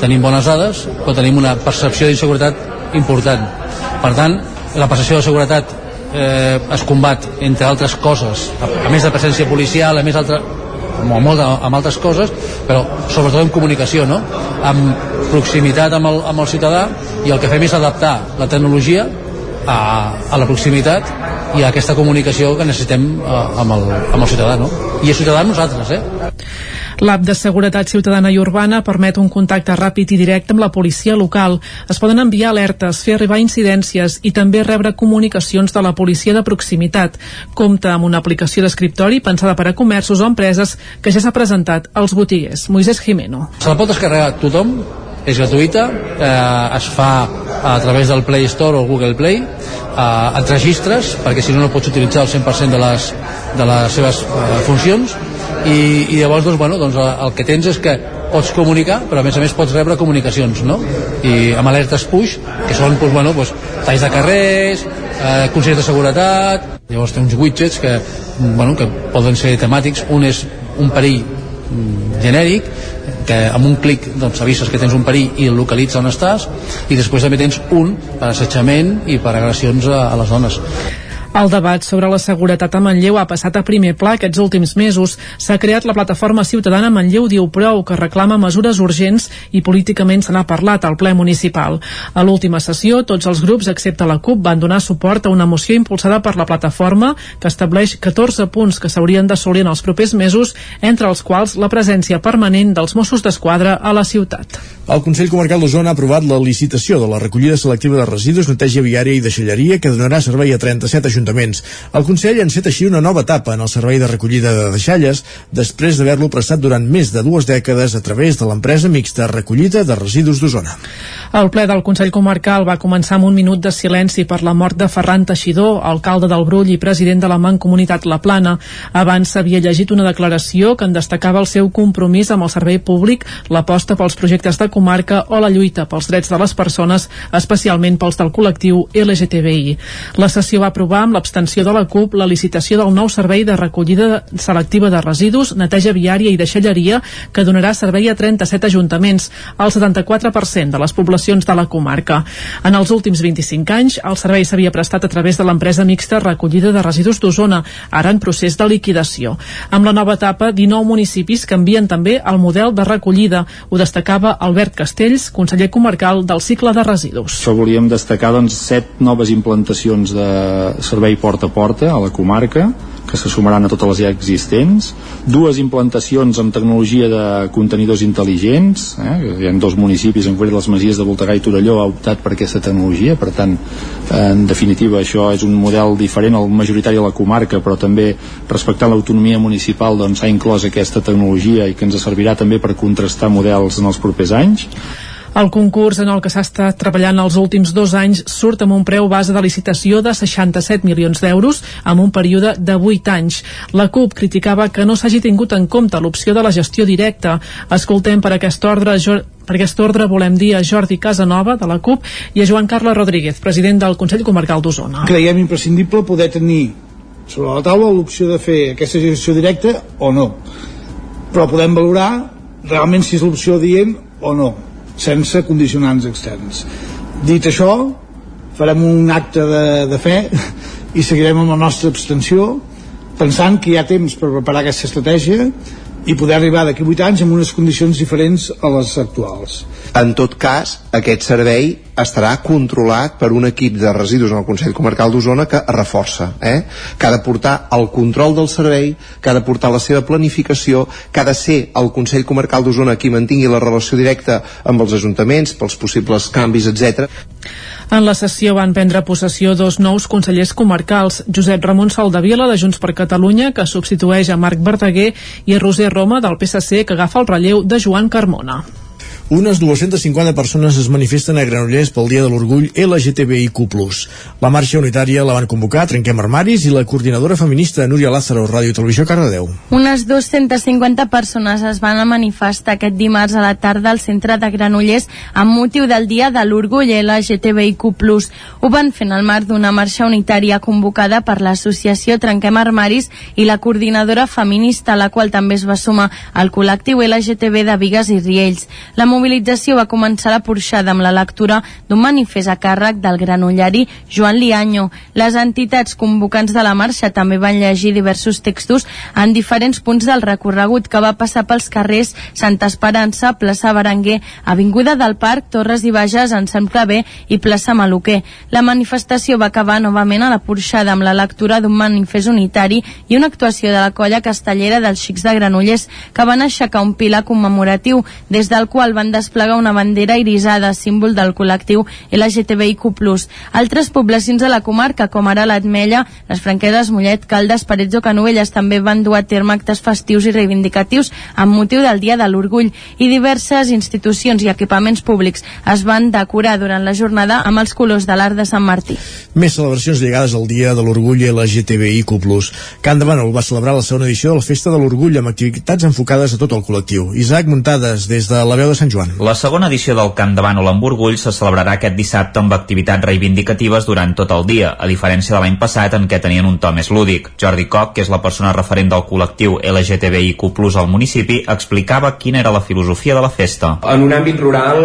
tenim bones dades, però tenim una percepció d'inseguretat important. Per tant, la percepció de seguretat eh, es combat, entre altres coses, a, a més de presència policial, a més altra, amb, molt, amb altres coses, però sobretot en comunicació, no? amb proximitat amb el, amb el ciutadà i el que fem és adaptar la tecnologia a, a la proximitat i a aquesta comunicació que necessitem uh, amb, el, amb el ciutadà, no? I el ciutadà nosaltres, eh? L'app de seguretat ciutadana i urbana permet un contacte ràpid i directe amb la policia local. Es poden enviar alertes, fer arribar incidències i també rebre comunicacions de la policia de proximitat. Compta amb una aplicació d'escriptori pensada per a comerços o empreses que ja s'ha presentat als botiguers. Moisés Jimeno. Se la pot descarregar tothom, és gratuïta, eh, es fa a través del Play Store o Google Play, eh, et registres, perquè si no no pots utilitzar el 100% de les, de les seves eh, funcions, i, i llavors doncs, bueno, doncs, el que tens és que pots comunicar, però a més a més pots rebre comunicacions, no? I amb alertes push, que són, doncs, bueno, doncs, talls de carrers, eh, consells de seguretat, llavors té uns widgets que, bueno, que poden ser temàtics, un és un perill mm, genèric, que amb un clic doncs, avises que tens un perill i el localitza on estàs i després també tens un per assetjament i per agressions a, a les dones el debat sobre la seguretat a Manlleu ha passat a primer pla aquests últims mesos. S'ha creat la plataforma ciutadana Manlleu Diu Prou, que reclama mesures urgents i políticament se n'ha parlat al ple municipal. A l'última sessió, tots els grups, excepte la CUP, van donar suport a una moció impulsada per la plataforma que estableix 14 punts que s'haurien d'assolir en els propers mesos, entre els quals la presència permanent dels Mossos d'Esquadra a la ciutat. El Consell Comarcal d'Osona ha aprovat la licitació de la recollida selectiva de residus, neteja viària i deixalleria que donarà servei a 37 ajuntaments. El Consell ha encet així una nova etapa en el servei de recollida de deixalles després d'haver-lo prestat durant més de dues dècades a través de l'empresa mixta Recollida de Residus d'Osona. El ple del Consell Comarcal va començar amb un minut de silenci per la mort de Ferran Teixidor, alcalde del Brull i president de la Mancomunitat La Plana. Abans s'havia llegit una declaració que en destacava el seu compromís amb el servei públic, l'aposta pels projectes de comarca o la lluita pels drets de les persones, especialment pels del col·lectiu LGTBI. La sessió va aprovar amb l'abstenció de la CUP la licitació del nou servei de recollida selectiva de residus, neteja viària i deixalleria que donarà servei a 37 ajuntaments, el 74% de les poblacions de la comarca. En els últims 25 anys, el servei s'havia prestat a través de l'empresa mixta recollida de residus d'Osona, ara en procés de liquidació. Amb la nova etapa, 19 municipis canvien també el model de recollida. Ho destacava Albert Albert Castells, conseller comarcal del cicle de residus. Això volíem destacar doncs, set noves implantacions de servei porta a porta a la comarca, que se sumaran a totes les ja existents, dues implantacions amb tecnologia de contenidors intel·ligents, eh? hi ha dos municipis, en concret les Masies de Voltegà i Torelló, ha optat per aquesta tecnologia, per tant, en definitiva, això és un model diferent al majoritari a la comarca, però també respectant l'autonomia municipal doncs, s'ha inclòs aquesta tecnologia i que ens servirà també per contrastar models en els propers anys. El concurs en el que s'ha estat treballant els últims dos anys surt amb un preu base de licitació de 67 milions d'euros amb un període de 8 anys. La CUP criticava que no s'hagi tingut en compte l'opció de la gestió directa. Escoltem per aquest ordre per aquest ordre volem dir a Jordi Casanova, de la CUP, i a Joan Carles Rodríguez, president del Consell Comarcal d'Osona. Creiem imprescindible poder tenir sobre la taula l'opció de fer aquesta gestió directa o no. Però podem valorar realment si és l'opció dient o no sense condicionants externs. Dit això, farem un acte de, de fe i seguirem amb la nostra abstenció pensant que hi ha temps per preparar aquesta estratègia i poder arribar d'aquí 8 anys amb unes condicions diferents a les actuals. En tot cas, aquest servei estarà controlat per un equip de residus en el Consell Comarcal d'Osona que reforça, eh? que ha de portar el control del servei, que ha de portar la seva planificació, que ha de ser el Consell Comarcal d'Osona qui mantingui la relació directa amb els ajuntaments pels possibles canvis, etc. En la sessió van prendre possessió dos nous consellers comarcals, Josep Ramon Saldavila, de Junts per Catalunya, que substitueix a Marc Verdaguer, i Roser Roma, del PSC, que agafa el relleu de Joan Carmona. Unes 250 persones es manifesten a Granollers pel Dia de l'Orgull LGTBIQ+. La marxa unitària la van convocar Trenquem Armaris i la coordinadora feminista Núria Lázaro, Ràdio Televisió Cardedeu. Unes 250 persones es van a manifestar aquest dimarts a la tarda al centre de Granollers amb motiu del Dia de l'Orgull LGTBIQ+. Ho van fer en el marc d'una marxa unitària convocada per l'associació Trenquem Armaris i la coordinadora feminista, la qual també es va sumar el col·lectiu LGTB de Vigues i Riells. La va començar la porxada amb la lectura d'un manifest a càrrec del granollari Joan Lianyo. Les entitats convocants de la marxa també van llegir diversos textos en diferents punts del recorregut que va passar pels carrers Santa Esperança, plaça Berenguer, Avinguda del Parc, Torres i Bages, en Sant Clavé i plaça Maluquer. La manifestació va acabar novament a la porxada amb la lectura d'un manifest unitari i una actuació de la colla castellera dels Xics de Granollers que van aixecar un pilar commemoratiu des del qual van desplegar una bandera irisada, símbol del col·lectiu LGTBIQ+. Altres poblacions de la comarca, com ara l'Atmella, les Franqueses, Mollet, Caldes, Parets o Canovelles, també van dur a terme actes festius i reivindicatius amb motiu del Dia de l'Orgull i diverses institucions i equipaments públics es van decorar durant la jornada amb els colors de l'art de Sant Martí. Més celebracions lligades al Dia de l'Orgull LGTBIQ+. Can de Bànol va celebrar la segona edició de la Festa de l'Orgull amb activitats enfocades a tot el col·lectiu. Isaac Muntades, des de la veu de Sant Joan. La segona edició del Camp de Bànol amb Orgull se celebrarà aquest dissabte amb activitats reivindicatives durant tot el dia, a diferència de l'any passat en què tenien un to més lúdic. Jordi Coc, que és la persona referent del col·lectiu LGTBIQ+, al municipi, explicava quina era la filosofia de la festa. En un àmbit rural,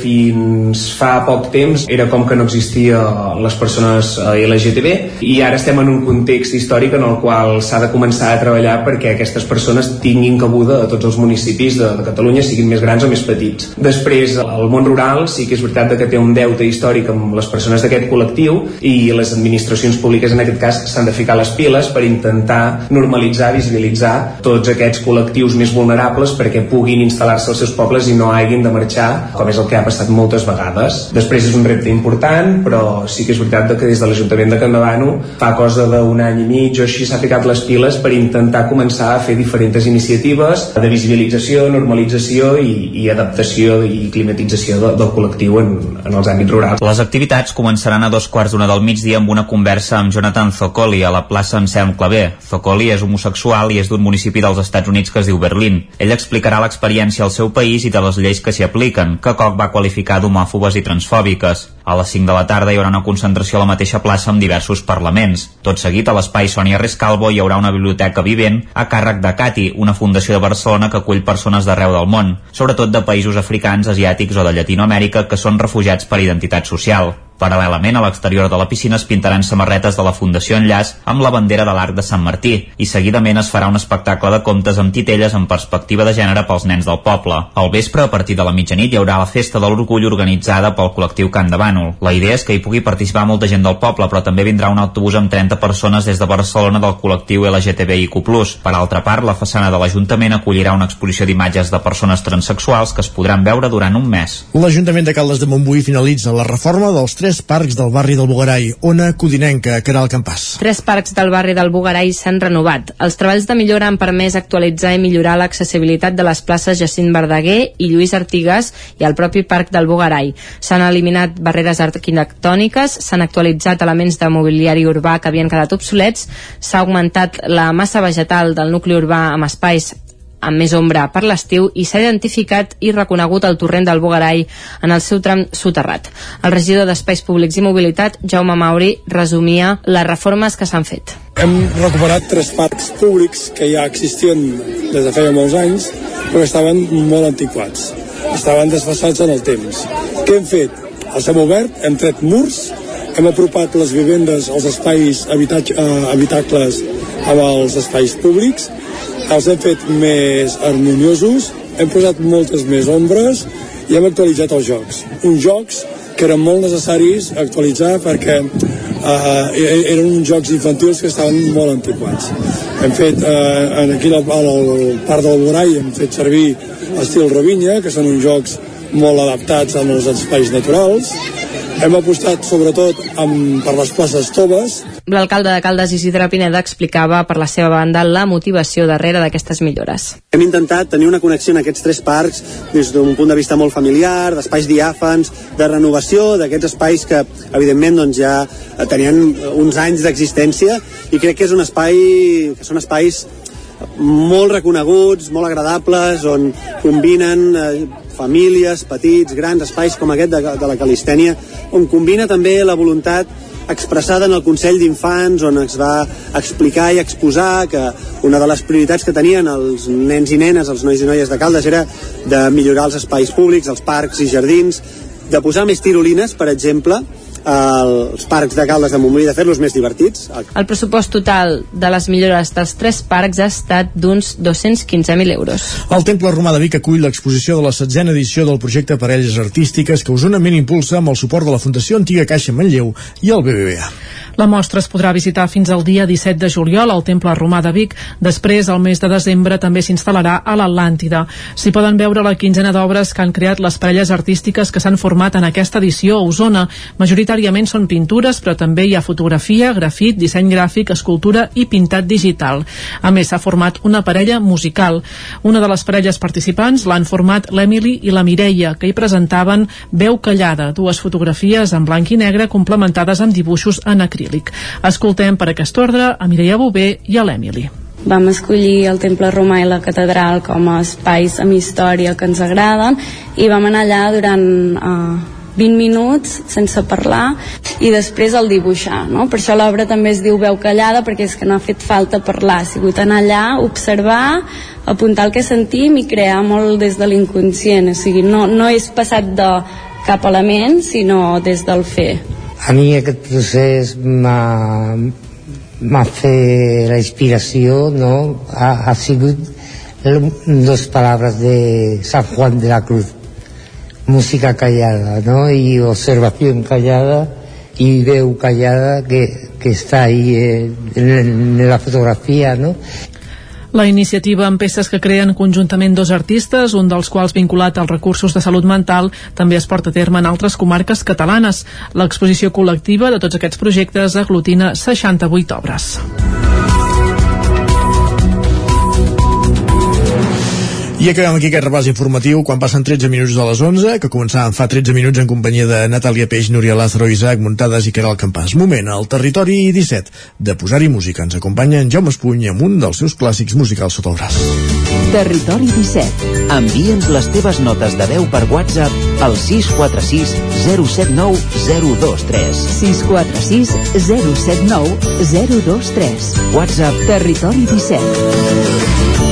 fins fa poc temps, era com que no existia les persones eh, LGTB i ara estem en un context històric en el qual s'ha de començar a treballar perquè aquestes persones tinguin cabuda a tots els municipis de, de Catalunya, siguin més grans o més petits. Després, el món rural sí que és veritat que té un deute històric amb les persones d'aquest col·lectiu i les administracions públiques en aquest cas s'han de ficar les piles per intentar normalitzar, visibilitzar tots aquests col·lectius més vulnerables perquè puguin instal·lar-se als seus pobles i no hagin de marxar, com és el que ha passat moltes vegades. Després és un repte important, però sí que és veritat que des de l'Ajuntament de Campdevànol fa cosa d'un any i mig o així s'ha ficat les piles per intentar començar a fer diferents iniciatives de visibilització, normalització i, i adaptació i climatització de, del col·lectiu en, en els àmbits rurals. Les activitats començaran a dos quarts d'una del migdia amb una conversa amb Jonathan Zoccoli a la plaça Anselm Clavé. Zoccoli és homosexual i és d'un municipi dels Estats Units que es diu Berlín. Ell explicarà l'experiència al seu país i de les lleis que s'hi apliquen, que Koch va qualificar d'homòfobes i transfòbiques. A les 5 de la tarda hi haurà una concentració a la mateixa plaça amb diversos parlaments. Tot seguit, a l'espai Sònia Rescalvo hi haurà una biblioteca vivent a càrrec de Cati, una fundació de Barcelona que acull persones d'arreu del món, sobretot de països africans, asiàtics o de Llatinoamèrica que són refugiats per identitat social. Paral·lelament, a l'exterior de la piscina es pintaran samarretes de la Fundació Enllaç amb la bandera de l'Arc de Sant Martí i seguidament es farà un espectacle de contes amb titelles en perspectiva de gènere pels nens del poble. Al vespre, a partir de la mitjanit, hi haurà la Festa de l'Orgull organitzada pel col·lectiu Can de Bànol. La idea és que hi pugui participar molta gent del poble, però també vindrà un autobús amb 30 persones des de Barcelona del col·lectiu LGTBIQ+. Per altra part, la façana de l'Ajuntament acollirà una exposició d'imatges de persones transexuals que es podran veure durant un mes. L'Ajuntament de Caldes de Montbui finalitza la reforma dels tres parcs del barri del Bogarai, Ona Codinenca, Caral Campàs. Tres parcs del barri del Bogarai s'han renovat. Els treballs de millora han permès actualitzar i millorar l'accessibilitat de les places Jacint Verdaguer i Lluís Artigas i el propi parc del Bogarai. S'han eliminat barreres arquitectòniques, s'han actualitzat elements de mobiliari urbà que havien quedat obsolets, s'ha augmentat la massa vegetal del nucli urbà amb espais amb més ombra per l'estiu i s'ha identificat i reconegut el torrent del Bogarai en el seu tram soterrat. El regidor d'Espais Públics i Mobilitat, Jaume Mauri, resumia les reformes que s'han fet. Hem recuperat tres parcs públics que ja existien des de feia molts anys, però estaven molt antiquats. Estaven desfassats en el temps. Què hem fet? Els hem obert, hem tret murs, hem apropat les vivendes als espais habitatge, eh, habitacles amb els espais públics, els hem fet més harmoniosos, hem posat moltes més ombres i hem actualitzat els jocs. Uns jocs que eren molt necessaris actualitzar perquè eh, eren uns jocs infantils que estaven molt antiquats. Hem fet, eh, aquí al, al Parc del Borai, hem fet servir estil Rovinya, que són uns jocs molt adaptats als espais naturals. Hem apostat sobretot amb, per les places toves, L'alcalde de Caldes, Isidre Pineda, explicava per la seva banda la motivació darrere d'aquestes millores. Hem intentat tenir una connexió en aquests tres parcs des d'un punt de vista molt familiar, d'espais diàfans, de renovació d'aquests espais que, evidentment, doncs, ja tenien uns anys d'existència i crec que és un espai que són espais molt reconeguts, molt agradables, on combinen eh, famílies, petits, grans espais com aquest de, de la Calistènia, on combina també la voluntat expressada en el Consell d'Infants on es va explicar i exposar que una de les prioritats que tenien els nens i nenes, els nois i noies de Caldes era de millorar els espais públics, els parcs i jardins, de posar més tirolines, per exemple, als parcs de Caldes de Montbui de fer-los més divertits. El pressupost total de les millores dels tres parcs ha estat d'uns 215.000 euros. El Temple Romà de Vic acull l'exposició de la setzena edició del projecte Parelles Artístiques que usonament impulsa amb el suport de la Fundació Antiga Caixa Manlleu i el BBVA. La mostra es podrà visitar fins al dia 17 de juliol al Temple Romà de Vic. Després, al mes de desembre, també s'instal·larà a l'Atlàntida. S'hi poden veure la quinzena d'obres que han creat les parelles artístiques que s'han format en aquesta edició a Osona. Majoritàriament són pintures, però també hi ha fotografia, grafit, disseny gràfic, escultura i pintat digital. A més, s'ha format una parella musical. Una de les parelles participants l'han format l'Emily i la Mireia, que hi presentaven Veu callada, dues fotografies en blanc i negre complementades amb dibuixos en acrílic. Escoltem per aquest ordre a Mireia Bové i a l'Emili. Vam escollir el Temple Romà i la Catedral com a espais amb història que ens agraden i vam anar allà durant uh, 20 minuts sense parlar i després el dibuixar no? per això l'obra també es diu veu callada perquè és que no ha fet falta parlar ha sigut anar allà, observar apuntar el que sentim i crear molt des de l'inconscient o sigui, no, no és passat de cap element sinó des del fer a mi aquest procés m'ha m'ha fet la inspiració no? ha, ha sigut dos paraules de San Juan de la Cruz música callada ¿no? y observación callada y veu callada que, que está ahí en, en la fotografía ¿no? La iniciativa amb peces que creen conjuntament dos artistes, un dels quals vinculat als recursos de salut mental, també es porta a terme en altres comarques catalanes. L'exposició col·lectiva de tots aquests projectes aglutina 68 obres. I acabem aquí aquest repàs informatiu quan passen 13 minuts de les 11, que començàvem fa 13 minuts en companyia de Natàlia Peix, Núria Lázaro, Isaac Muntades i Caral Campàs. Moment, al territori 17, de posar-hi música. Ens acompanya en Jaume Espuny amb un dels seus clàssics musicals sota el braç. Territori 17. Envia'ns les teves notes de veu per WhatsApp al 646 079 023. 646 079 023. WhatsApp Territori 17.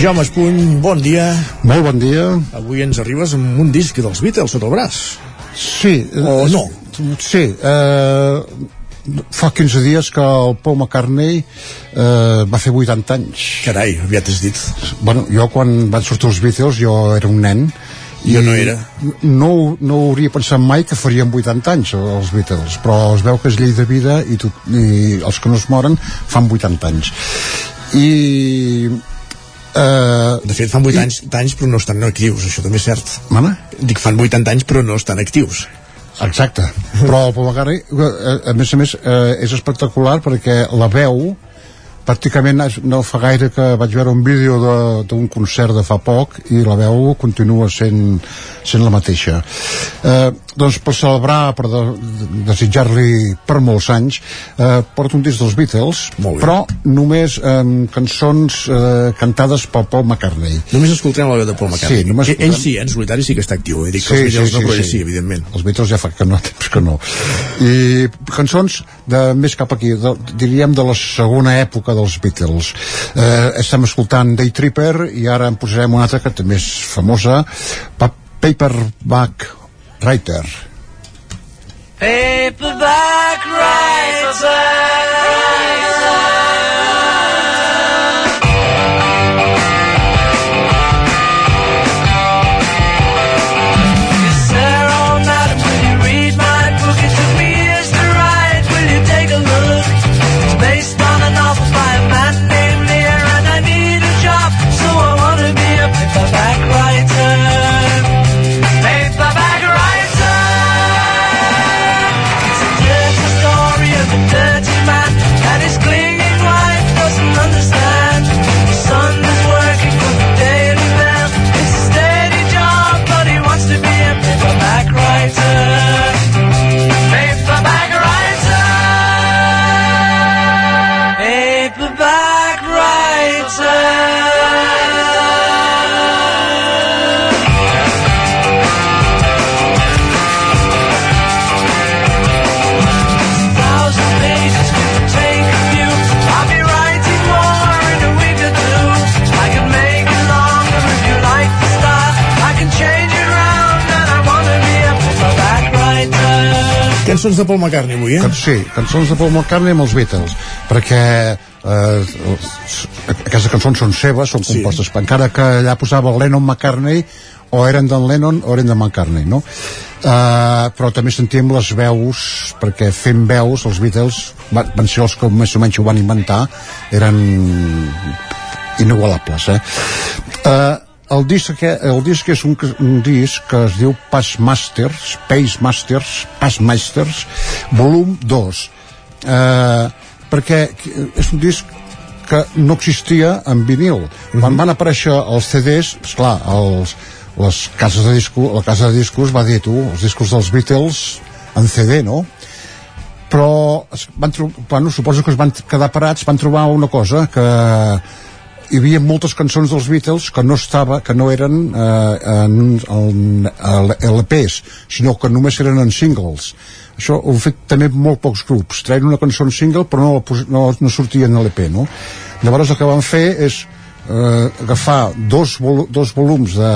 Jaume Espuny, bon dia. Molt bon dia. Avui ens arribes amb un disc dels Beatles sota el braç. Sí. O no? Sí. Eh, fa 15 dies que el Paul McCartney eh, va fer 80 anys. Carai, aviat has dit. Bueno, jo quan van sortir els Beatles jo era un nen jo no era. No, no hauria pensat mai que farien 80 anys els Beatles, però es veu que és llei de vida i, tot, i els que no es moren fan 80 anys. I Uh, de fet, fan 8 i... anys, anys però no estan actius, això també és cert. Mama? Dic, fan 80 anys però no estan actius. Exacte. Però el Paul McCartney, a, a més a més, eh, és espectacular perquè la veu pràcticament no fa gaire que vaig veure un vídeo de- d'un concert de fa poc i la veu continua sent, sent la mateixa eh, doncs per celebrar per de, de, desitjar-li per molts anys eh, porto un disc dels Beatles però només eh, cançons eh, cantades pel Paul McCartney Només escoltem la veu de Paul McCartney. sí, només Eh, Ell escoltem- sí, en solitari sí que està actiu. Eh? Dic que els Beatles no, però ell sí, evidentment. Els Beatles ja fa que no, temps que no. I cançons de més cap aquí, de, diríem de la segona època dels Beatles. Eh, estem escoltant Day Tripper i ara en posarem una altra que també és famosa, pa Paperback Writer. Paperback Yes, Cançons de Paul McCartney avui, eh? Can, sí, cançons de Paul McCartney amb els Beatles, perquè eh, aquestes cançons són seves, són compostes, sí. encara que allà posava Lennon McCartney, o eren d'en Lennon o eren de McCartney, no? Uh, però també sentíem les veus, perquè fent veus, els Beatles van, van ser els que més o menys ho van inventar, eren inigualables, eh? Uh, el disc, que, el disc és un, un disc que es diu Passmasters, Pace Masters, Passmasters, volum 2. Eh, perquè és un disc que no existia en vinil. Mm -hmm. Quan van aparèixer els CDs, esclar, els, les cases de disco, la casa de discos va dir, tu, els discos dels Beatles en CD, no? però es van bueno, suposo que es van quedar parats, van trobar una cosa que hi havia moltes cançons dels Beatles que no estava, que no eren eh, en, en, en LPs, sinó que només eren en singles. Això ho fet també molt pocs grups. Traien una cançó en single però no, no, no sortia en LP, no? Llavors el que van fer és eh, agafar dos, volu dos volums de,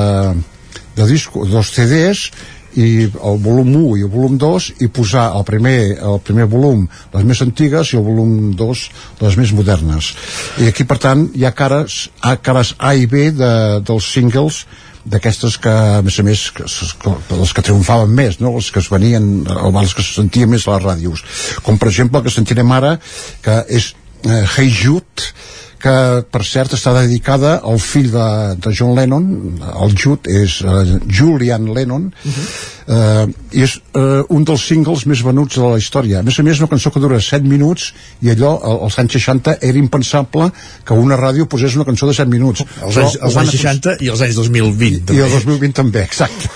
de disco, dos CDs i el volum 1 i el volum 2 i posar el primer, el primer volum les més antigues i el volum 2 les més modernes i aquí per tant hi ha cares A, cares A i B de, dels singles d'aquestes que a més a més que, les que triomfaven més no? les que es venien les que se sentien més a les ràdios com per exemple el que sentirem ara que és eh, Hey Jude que per cert està dedicada al fill de, de John Lennon el Jude és uh, Julian Lennon uh -huh. uh, i és uh, un dels singles més venuts de la història a més a més una cançó que dura 7 minuts i allò al- als anys 60 era impensable que una ràdio posés una cançó de 7 minuts Els anys, els anys 60 i els anys 2020. i també. el 2020 també, exacte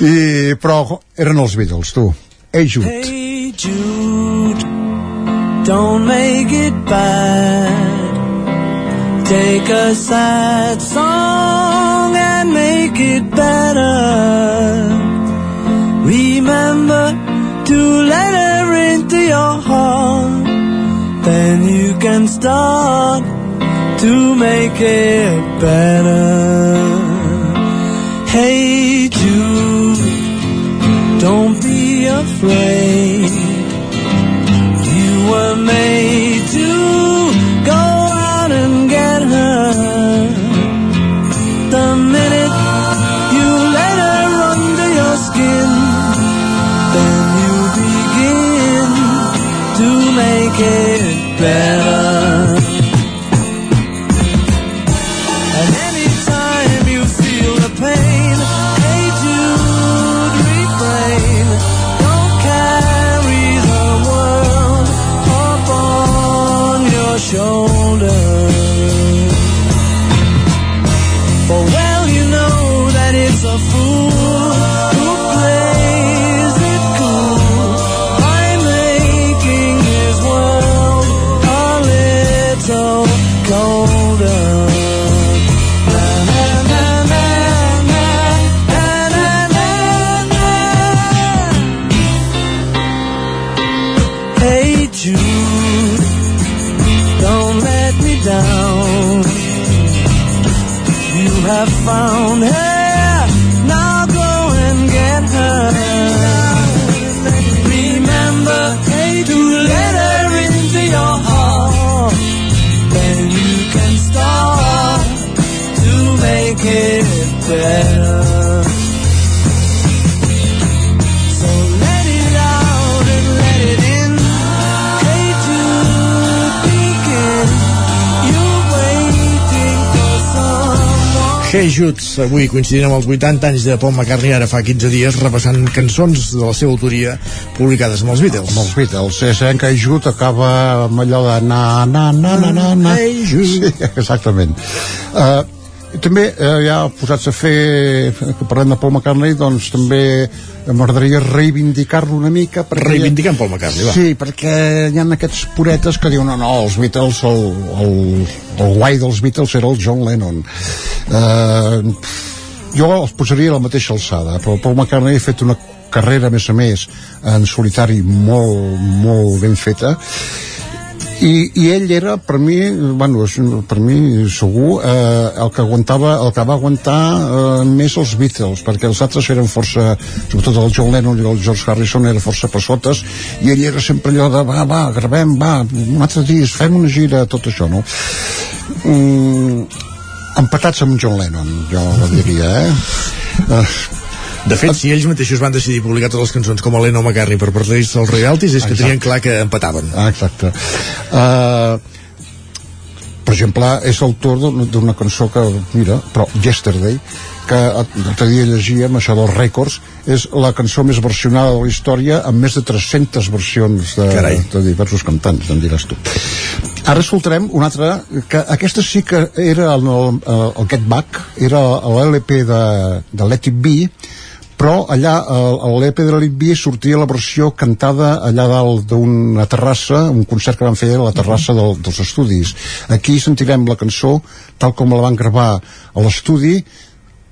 I, però eren els Beatles, tu Hey Jude Hey Jude, don't make it bad. Take a sad song and make it better. Remember to let her into your heart. Then you can start to make it better. Hey Jude, don't be afraid. You were made better. Avui coincidint amb els 80 anys de Paul McCartney, ara fa 15 dies, repassant cançons de la seva autoria publicades amb els Beatles. Amb els Beatles. És eh, que Jude acaba amb allò de na, na, na, na, na, na. Hey. Sí, exactament. Uh, també eh, ja posats a fer que parlem de Paul McCartney doncs també m'agradaria reivindicar-lo una mica perquè, Reivindicant Paul McCartney, va. Sí, perquè hi ha aquests puretes que diuen no, no, els Beatles el, el, el guai dels Beatles era el John Lennon uh, jo els posaria a la mateixa alçada però Paul McCartney ha fet una carrera a més a més en solitari molt, molt ben feta i, i ell era per mi bueno, per mi segur eh, el que aguantava el que va aguantar eh, més els Beatles perquè els altres eren força sobretot el John Lennon i el George Harrison eren força passotes i ell era sempre allò de va, va, gravem, va, un altre disc fem una gira, tot això no? Mm, empatats amb John Lennon jo diria eh? eh De fet, si ells mateixos van decidir publicar totes les cançons com a Lennon McCartney per perdre-se els royalties, és que Exacte. tenien clar que empataven. Ah, exacte. Uh, per exemple, és autor d'una cançó que, mira, però Yesterday, que l'altre dia llegíem, això dels rècords, és la cançó més versionada de la història amb més de 300 versions de, Carai. de diversos cantants, em diràs tu. Ara escoltarem una altra, que aquesta sí que era el, el, el Get Back, era l'LP de, de Let It Be, però allà a l'EP de l'Elite sortia la versió cantada allà dalt d'una terrassa, un concert que van fer a la terrassa del, dels estudis. Aquí sentirem la cançó tal com la van gravar a l'estudi,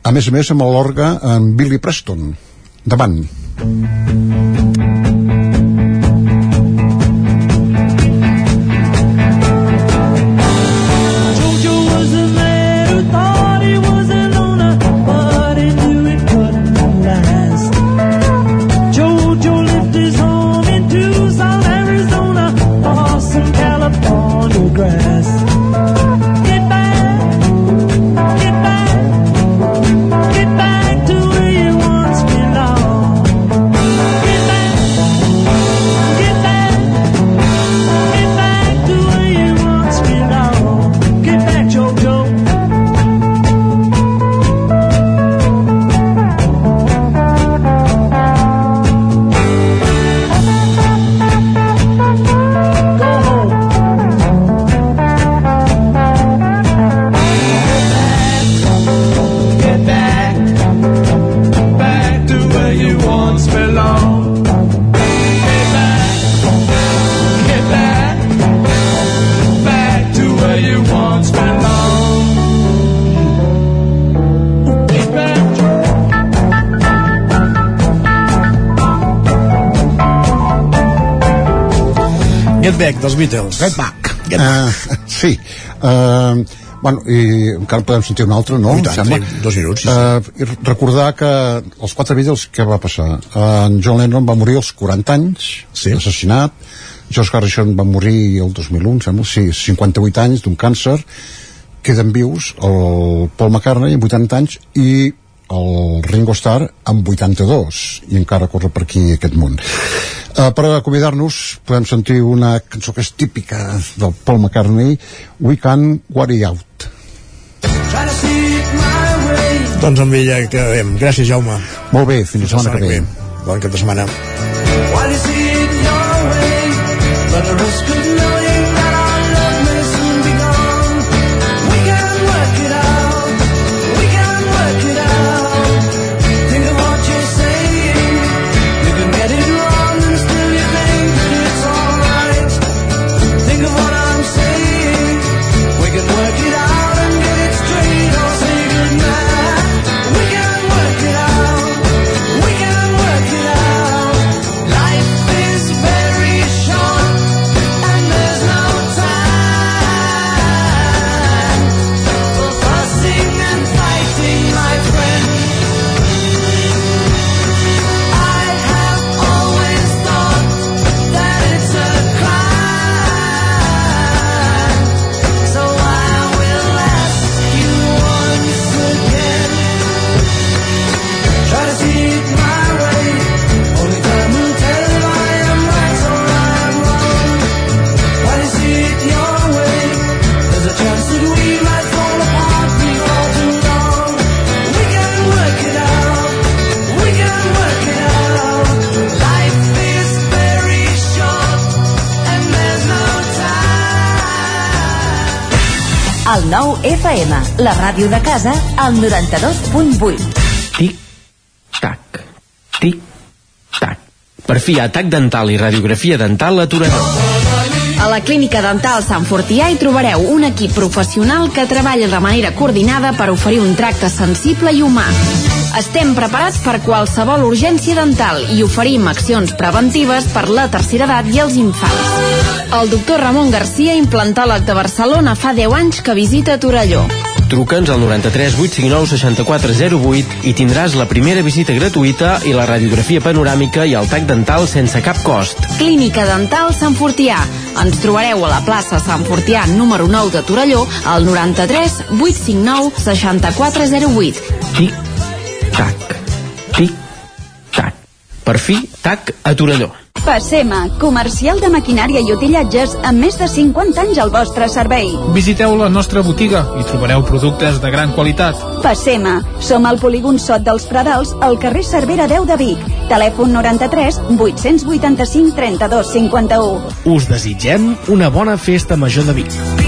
a més a més amb l'orga en Billy Preston. Davant. Get Back, dels Beatles. Get Back. Get back. Uh, sí. Uh, bueno, i encara podem sentir un altre, no? I tant, Em sembla. sí, dos minuts, sí, sí. Uh, i recordar que els quatre Beatles, què va passar? Uh, en John Lennon va morir als 40 anys, Sí. assassinat. George Harrison va morir el 2001, em sembla, sí, 58 anys d'un càncer. Queden vius el Paul McCartney amb 80 anys i el Ringo Starr amb 82 i encara corre per aquí aquest món uh, per acomiadar-nos podem sentir una cançó que és típica del Paul McCartney We Can Worry Out. Doncs amb ella acabem. Gràcies, Jaume. molt bé, fins la setmana que ve Bon cap de setmana. FM, la ràdio de casa, al 92.8. Tac, tic, tac. Per fi, atac dental i radiografia dental a Torelló. A la Clínica Dental Sant Fortià hi trobareu un equip professional que treballa de manera coordinada per oferir un tracte sensible i humà. Estem preparats per qualsevol urgència dental i oferim accions preventives per la tercera edat i els infants. El doctor Ramon Garcia, implantòleg de Barcelona, fa 10 anys que visita Torelló. Truca'ns al 93 859 6408 i tindràs la primera visita gratuïta i la radiografia panoràmica i el tac dental sense cap cost. Clínica Dental Sant Fortià. Ens trobareu a la plaça Sant Fortià número 9 de Torelló al 93 859 6408. Tic, tac, tic, tac. Per fi, tac a Torelló. Passema, comercial de maquinària i utillatges amb més de 50 anys al vostre servei. Visiteu la nostra botiga i trobareu productes de gran qualitat. Passema, som al polígon Sot dels Pradals, al carrer Cervera 10 de Vic. Telèfon 93 885 32 51. Us desitgem una bona festa major de Vic.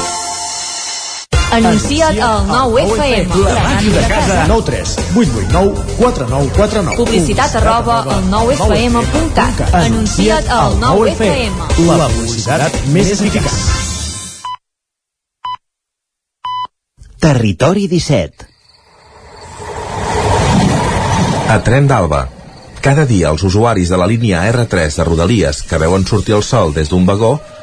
Anuncia't al 9FM. La màquina de casa. 9 3 8 8 9 4 9 4 9. Publicitat arroba al 9FM.cat. Anuncia't al 9FM. La publicitat més eficaç. Territori 17 A Tren d'Alba. Cada dia els usuaris de la línia R3 de Rodalies que veuen sortir el sol des d'un vagó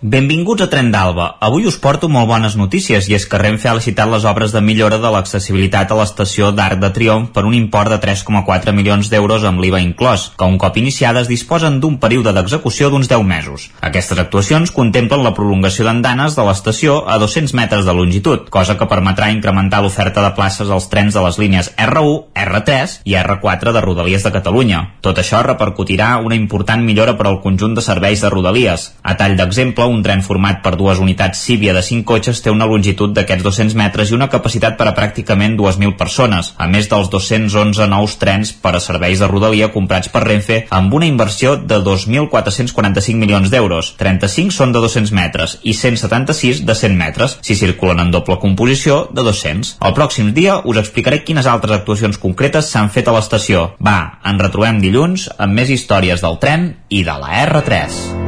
Benvinguts a Tren d'Alba. Avui us porto molt bones notícies i és que Renfe ha licitat les obres de millora de l'accessibilitat a l'estació d'Arc de Triomf per un import de 3,4 milions d'euros amb l'IVA inclòs, que un cop iniciades disposen d'un període d'execució d'uns 10 mesos. Aquestes actuacions contemplen la prolongació d'andanes de l'estació a 200 metres de longitud, cosa que permetrà incrementar l'oferta de places als trens de les línies R1, R3 i R4 de Rodalies de Catalunya. Tot això repercutirà una important millora per al conjunt de serveis de Rodalies. A tall d'exemple, un tren format per dues unitats Cívia de 5 cotxes té una longitud d'aquests 200 metres i una capacitat per a pràcticament 2.000 persones, a més dels 211 nous trens per a serveis de rodalia comprats per Renfe amb una inversió de 2.445 milions d'euros. 35 són de 200 metres i 176 de 100 metres, si circulen en doble composició de 200. El pròxim dia us explicaré quines altres actuacions concretes s'han fet a l'estació. Va, ens retrobem dilluns amb més històries del tren i de la R3.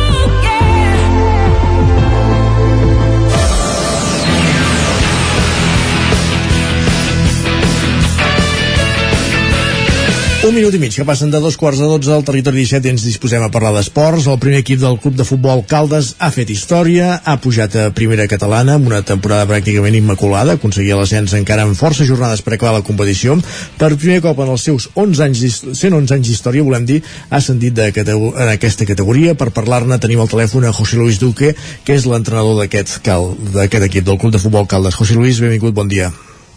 Un minut i mig que passen de dos quarts de dotze al territori 17 i ens disposem a parlar d'esports. El primer equip del club de futbol Caldes ha fet història, ha pujat a primera catalana amb una temporada pràcticament immaculada, aconseguia l'ascens encara amb força jornades per acabar la competició. Per primer cop en els seus 11 anys, d'his- 111 anys d'història, volem dir, ha ascendit de en aquesta categoria. Per parlar-ne tenim al telèfon a José Luis Duque, que és l'entrenador d'aquest equip del club de futbol Caldes. José Luis, benvingut, bon dia.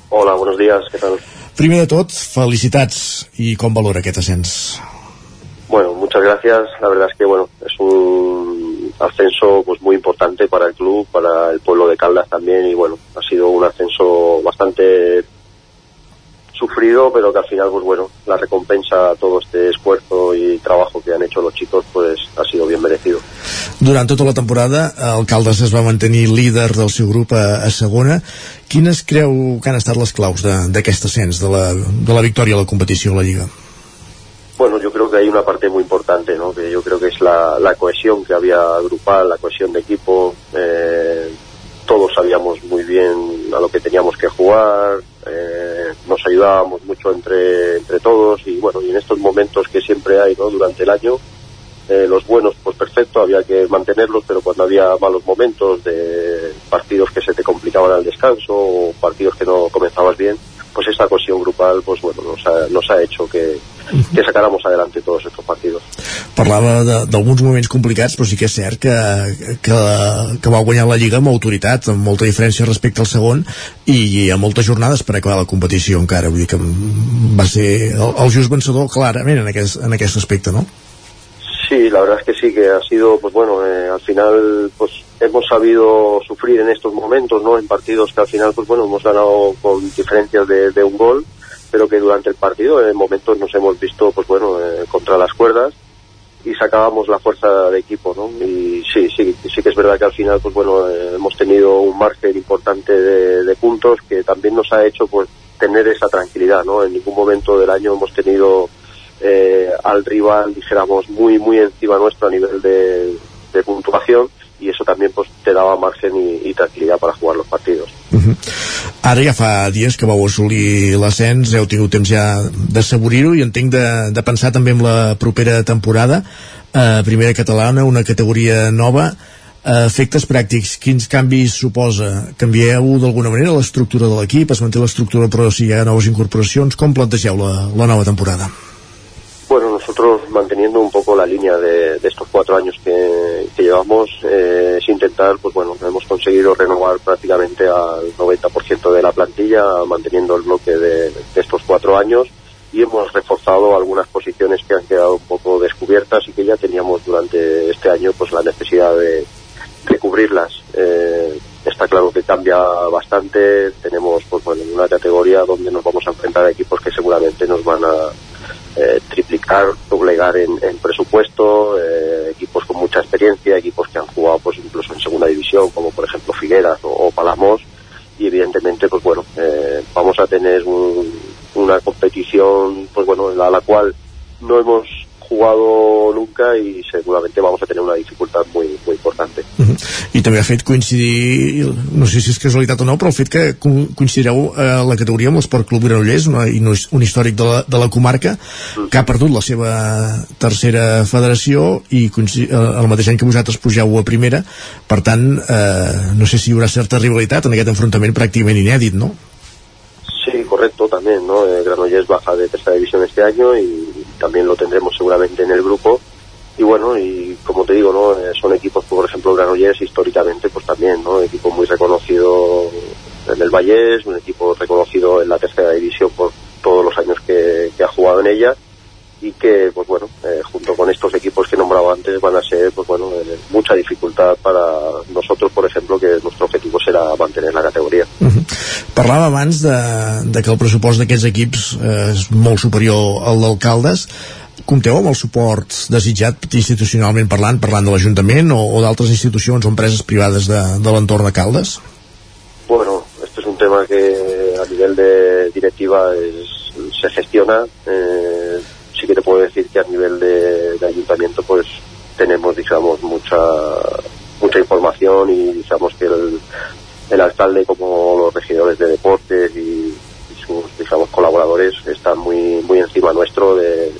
Hola, buenos días, ¿qué tal? Primer de tot, felicitats i com valora aquest ascens? Bueno, muchas gracias. La verdad es que bueno, es un ascenso pues muy importante para el club, para el pueblo de Caldas también y bueno, ha sido un ascenso bastante sufrido, pero que al final pues bueno, la recompensa a todo este esfuerzo y trabajo que han hecho los chicos pues ha sido bien merecido. Durant tota la temporada, el Caldes es va mantenir líder del seu grup a, a segona. Quines creu que han estat les claus de- d'aquest ascens, de la, de la victòria a la competició a la Lliga? Bueno, yo creo que hay una parte muy importante, ¿no? Que yo creo que es la, la cohesión que había grupal, la cohesión de equipo. eh, todos sabíamos muy bien a lo que teníamos que jugar, eh, nos ayudábamos mucho entre, entre todos y bueno, y en estos momentos que siempre hay, ¿no? Durante el año, eh, los buenos, pues perfecto, había que mantenerlos, pero cuando había malos momentos de partidos que se te complicaban al descanso o partidos que no comenzabas bien, pues esta cohesión grupal, pues bueno, nos ha, nos ha hecho que, que sacáramos adelante todos estos partidos. Parlava de- d'alguns moments complicats, però sí que és cert que, que, que va guanyar la Lliga amb autoritat, amb molta diferència respecte al segon, i, i a moltes jornades per acabar la competició encara. Vull dir que va ser el, el just vencedor clarament en aquest, en aquest aspecte, no? Sí, la verdad es que sí, que ha sido, pues bueno, eh, al final, pues hemos sabido sufrir en estos momentos, ¿no? En partidos que al final, pues bueno, hemos ganado con diferencias de, de un gol, pero que durante el partido, en momentos nos hemos visto, pues bueno, eh, contra las cuerdas y sacábamos la fuerza de equipo, ¿no? Y sí, sí, sí que es verdad que al final, pues bueno, eh, hemos tenido un margen importante de, puntos que también nos ha hecho, pues, tener esa tranquilidad, ¿no? En ningún momento del año hemos tenido eh, al rival, dijéramos, muy, muy encima nuestro a nivel de puntuación y eso también, pues, te daba margen y, y tranquilidad para jugar los partidos. Ara ja fa dies que vau assolir l'ascens, heu tingut temps ja d'assaborir-ho i entenc de, de pensar també en la propera temporada. Eh, primera catalana, una categoria nova, eh, efectes pràctics, quins canvis suposa? Canvieu d'alguna manera l'estructura de l'equip, es manté l'estructura però si hi ha noves incorporacions, com plantegeu la, la nova temporada? Bueno, nosotros manteniendo un la línea de, estos cuatro años que, llevamos, eh, es intentar, pues bueno, hemos conseguido renovar prácticamente al 90% de la plantilla, manteniendo el bloque de, de estos cuatro años y hemos reforzado algunas posiciones que han quedado un poco descubiertas y que ya teníamos durante este año pues la necesidad de, de cubrirlas. Eh, está claro que cambia bastante, tenemos pues bueno, una categoría donde nos vamos a enfrentar a equipos que seguramente nos van a eh, triplicar, doblegar en, en presupuesto, eh, equipos con mucha experiencia, equipos que han jugado pues incluso en segunda división, como por ejemplo Figueras o, o Palamos, y evidentemente pues bueno, eh, vamos a tener un- una competición pues bueno, en la, la cual no hemos jugado nunca y seguramente vamos a tener una dificultad muy, muy importante. I també ha fet coincidir, no sé si és casualitat o no, però el fet que co- coincidireu eh, la categoria amb l'Esport Club Granollers, una, un històric de la, de la comarca, que ha perdut la seva tercera federació i eh, el mateix any que vosaltres pugeu a primera, per tant, eh, no sé si hi haurà certa rivalitat en aquest enfrontament pràcticament inèdit, no? Sí, correcto, también, ¿no? Eh, Granollers baja de tercera división este año y también lo tendremos seguramente en el grupo. Y bueno, y como te digo, ¿no? Eh, son equipos, por ejemplo, Granollers históricamente, pues también, ¿no? Equipo muy reconocido en el Vallés, un equipo reconocido en la tercera división por todos los años que, que ha jugado en ella y que, pues bueno, eh, junto con estos equipos que he nombrado antes van a ser, pues bueno, eh, mucha dificultad para nosotros, por ejemplo, que nuestro objetivo será mantener la categoría. Parlava abans de, de que el pressupost d'aquests equips eh, és molt superior al d'alcaldes. Compteu amb el suport desitjat institucionalment parlant, parlant de l'Ajuntament o, o d'altres institucions o empreses privades de, de l'entorn de Caldes? Bueno, este es un tema que a nivel de directiva es- se gestiona. Eh, sí que te puedo decir que a nivel de, ayuntamiento pues tenemos, digamos, mucha mucha información y digamos que el, el alcalde como los regidores de deportes y, y sus, digamos, colaboradores están muy muy encima nuestro de-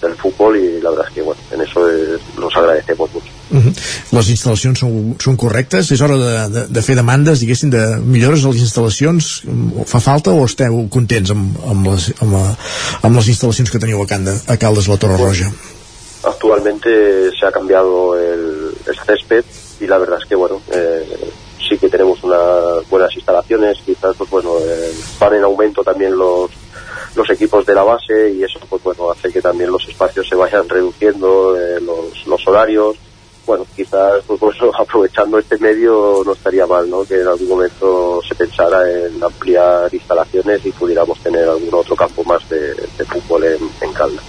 del fútbol y la verdad es que, bueno, en eso eh, los agradecemos mucho. Uh -huh. Les instal·lacions són, són correctes? És hora de, de, de fer demandes, diguéssim, de millores a les instal·lacions? Fa falta o esteu contents amb, amb, les, amb, la, amb les instal·lacions que teniu a, Canda, a Caldes la Torre Roja? Actualmente se ha cambiado el, el césped y la verdad es que bueno eh, sí que tenemos unas buenas instalaciones instalaciones quizás pues bueno eh, van en aumento también los los equipos de la base y eso pues bueno hace que también los espacios se vayan reduciendo eh, los, los horarios bueno quizás pues bueno, aprovechando este medio no estaría mal no que en algún momento se pensara en ampliar instalaciones y pudiéramos tener algún otro campo más de, de fútbol en, en Caldas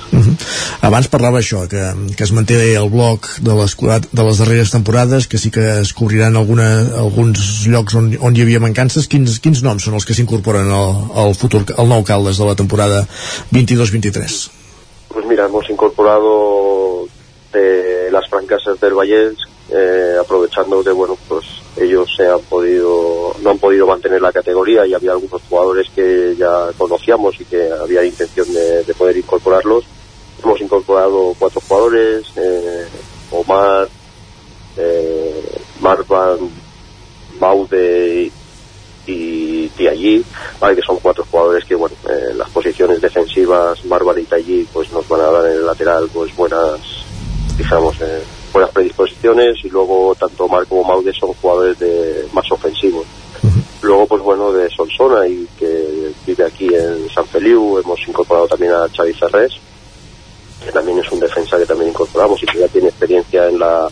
Abans parlava això, que, que es manté el bloc de les, de les darreres temporades, que sí que es cobriran alguna, alguns llocs on, on hi havia mancances. Quins, quins noms són els que s'incorporen al, al, futur, al nou Caldes de la temporada 22-23? Pues mira, hemos incorporado de las francasas del Vallés, eh, aprovechando que bueno, pues ellos se han podido, no han podido mantener la categoría y había algunos jugadores que ya conocíamos y que había intención de, de poder incorporarlos. Hemos incorporado cuatro jugadores, eh, Omar, eh, Marvan, Maude y Tiallí, ¿vale? que son cuatro jugadores que, bueno, en las posiciones defensivas, Marvan y Tiallí, pues nos van a dar en el lateral, pues buenas, digamos, eh, buenas predisposiciones y luego tanto Omar como Maude son jugadores de más ofensivos. Luego, pues bueno, de Solsona y que vive aquí en San Feliu, hemos incorporado también a Xavi Ferrés, que también es un defensa que también incorporamos y que ya tiene experiencia en la,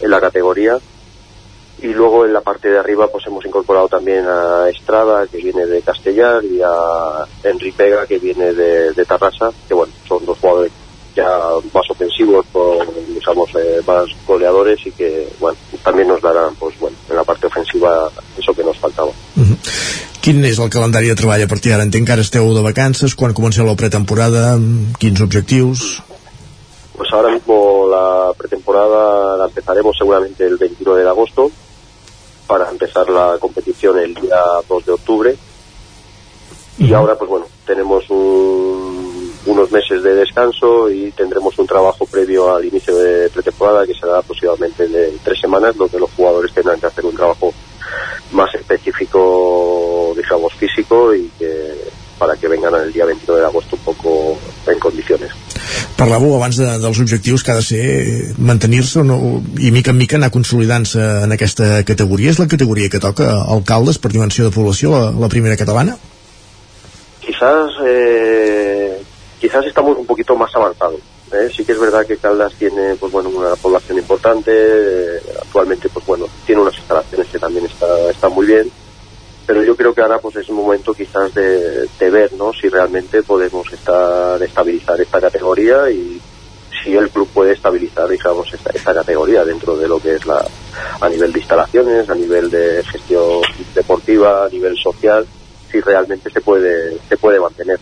en la categoría. Y luego en la parte de arriba pues hemos incorporado también a Estrada, que viene de Castellar, y a Henry Pega, que viene de, de Tarrasa, que bueno, son dos jugadores ya más ofensivos, con, digamos, eh, más goleadores y que, bueno, también nos darán, pues bueno, en la parte ofensiva eso que nos faltaba. Quin és el calendari de treball a partir d'ara? Entenc que ara esteu de vacances, quan comenceu la pretemporada, quins objectius? Pues ahora mismo la pretemporada la empezaremos seguramente el 29 de agosto para empezar la competición el día 2 de octubre. Y ahora, pues bueno, tenemos un- unos meses de descanso y tendremos un trabajo previo al inicio de pretemporada que será aproximadamente de tres semanas, donde los jugadores tendrán que hacer un trabajo más específico, digamos, físico y que para que vengan el día 29 de agosto un poco en condiciones. Parlàveu abans de, dels objectius que ha de ser mantenir-se no, i mica en mica anar consolidant-se en aquesta categoria. És la categoria que toca alcaldes per dimensió de població, la, la primera catalana? quizás eh, quizás estamos un poquito más avanzados ¿eh? sí que es verdad que Caldas tiene pues bueno una población importante eh, actualmente pues bueno tiene unas instalaciones que también está están muy bien pero yo creo que ahora pues es un momento quizás de, de ver no si realmente podemos estar estabilizar esta categoría y si el club puede estabilizar digamos esta, esta categoría dentro de lo que es la a nivel de instalaciones a nivel de gestión deportiva a nivel social si realmente se puede se puede mantener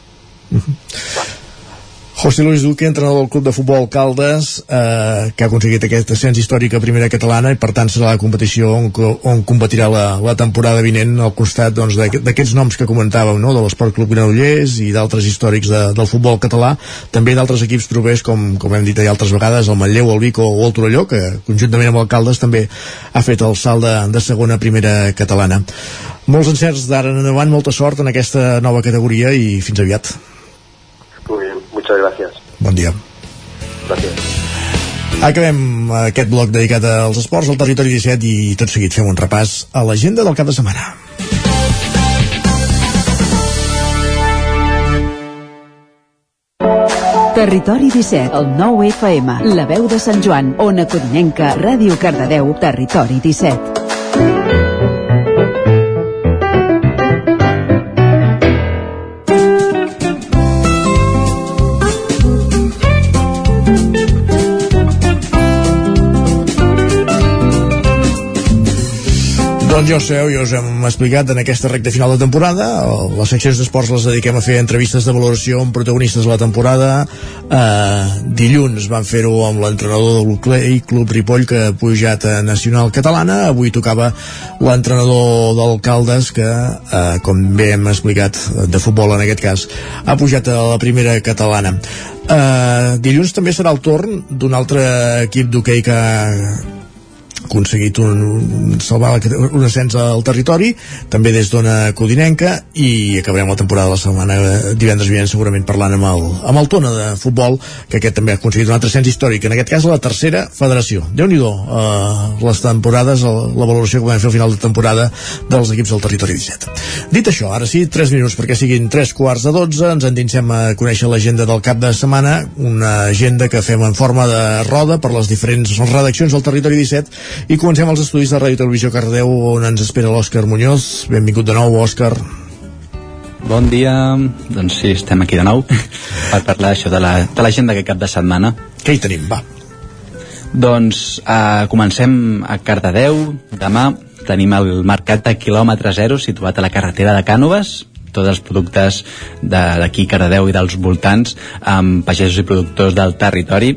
José Luis Duque, entrenador del Club de Futbol Caldes, eh, que ha aconseguit aquest ascens històric a primera catalana i per tant serà la competició on, on competirà la, la temporada vinent al costat doncs, d'aquest- d'aquests noms que comentàveu, no? de l'Esport Club Granollers i d'altres històrics de, del futbol català, també d'altres equips propers com, com hem dit altres vegades, el Manlleu, el Vico o el Torelló, que conjuntament amb el Caldes també ha fet el salt de, de segona a primera catalana. Molts encerts d'ara en endavant, molta sort en aquesta nova categoria i fins aviat. Muchas gracias. Bon dia. Gracias. Acabem aquest bloc dedicat als esports al territori 17 i tot seguit fem un repàs a l'agenda del cap de setmana. Territori 17, el 9 FM, la veu de Sant Joan, Ona Codinenca, Ràdio Cardedeu, Territori 17. Doncs ho sabeu, ja us hem explicat en aquesta recta final de temporada. Les seccions d'esports les dediquem a fer entrevistes de valoració amb protagonistes de la temporada. Eh, dilluns van fer-ho amb l'entrenador del Club, Club Ripoll que ha pujat a Nacional Catalana. Avui tocava l'entrenador d'Alcaldes que, eh, com bé hem explicat, de futbol en aquest cas, ha pujat a la primera catalana. Eh, dilluns també serà el torn d'un altre equip d'hoquei que aconseguit un, salvar la- un ascens al territori, també des d'Ona Codinenca i acabarem la temporada de la setmana eh, divendres vinent segurament parlant amb el, amb el Tona de futbol, que aquest també ha aconseguit un altre ascens històric, en aquest cas la tercera federació. déu nhi eh, les temporades, la valoració que vam fer al final de temporada dels equips del territori 17. Dit això, ara sí, 3 minuts perquè siguin 3 quarts de 12, ens endinsem a conèixer l'agenda del cap de setmana, una agenda que fem en forma de roda per les diferents redaccions del territori 17 i comencem els estudis de Ràdio Televisió Cardeu on ens espera l'Òscar Muñoz. Benvingut de nou, Òscar. Bon dia, doncs sí, estem aquí de nou per parlar això de la- de l'agenda la, d'aquest cap de setmana. Què hi tenim, va? Doncs eh, comencem a Cardedeu, demà tenim el mercat de quilòmetre zero situat a la carretera de Cànoves, tots els productes de- d'aquí Cardedeu i dels voltants amb pagesos i productors del territori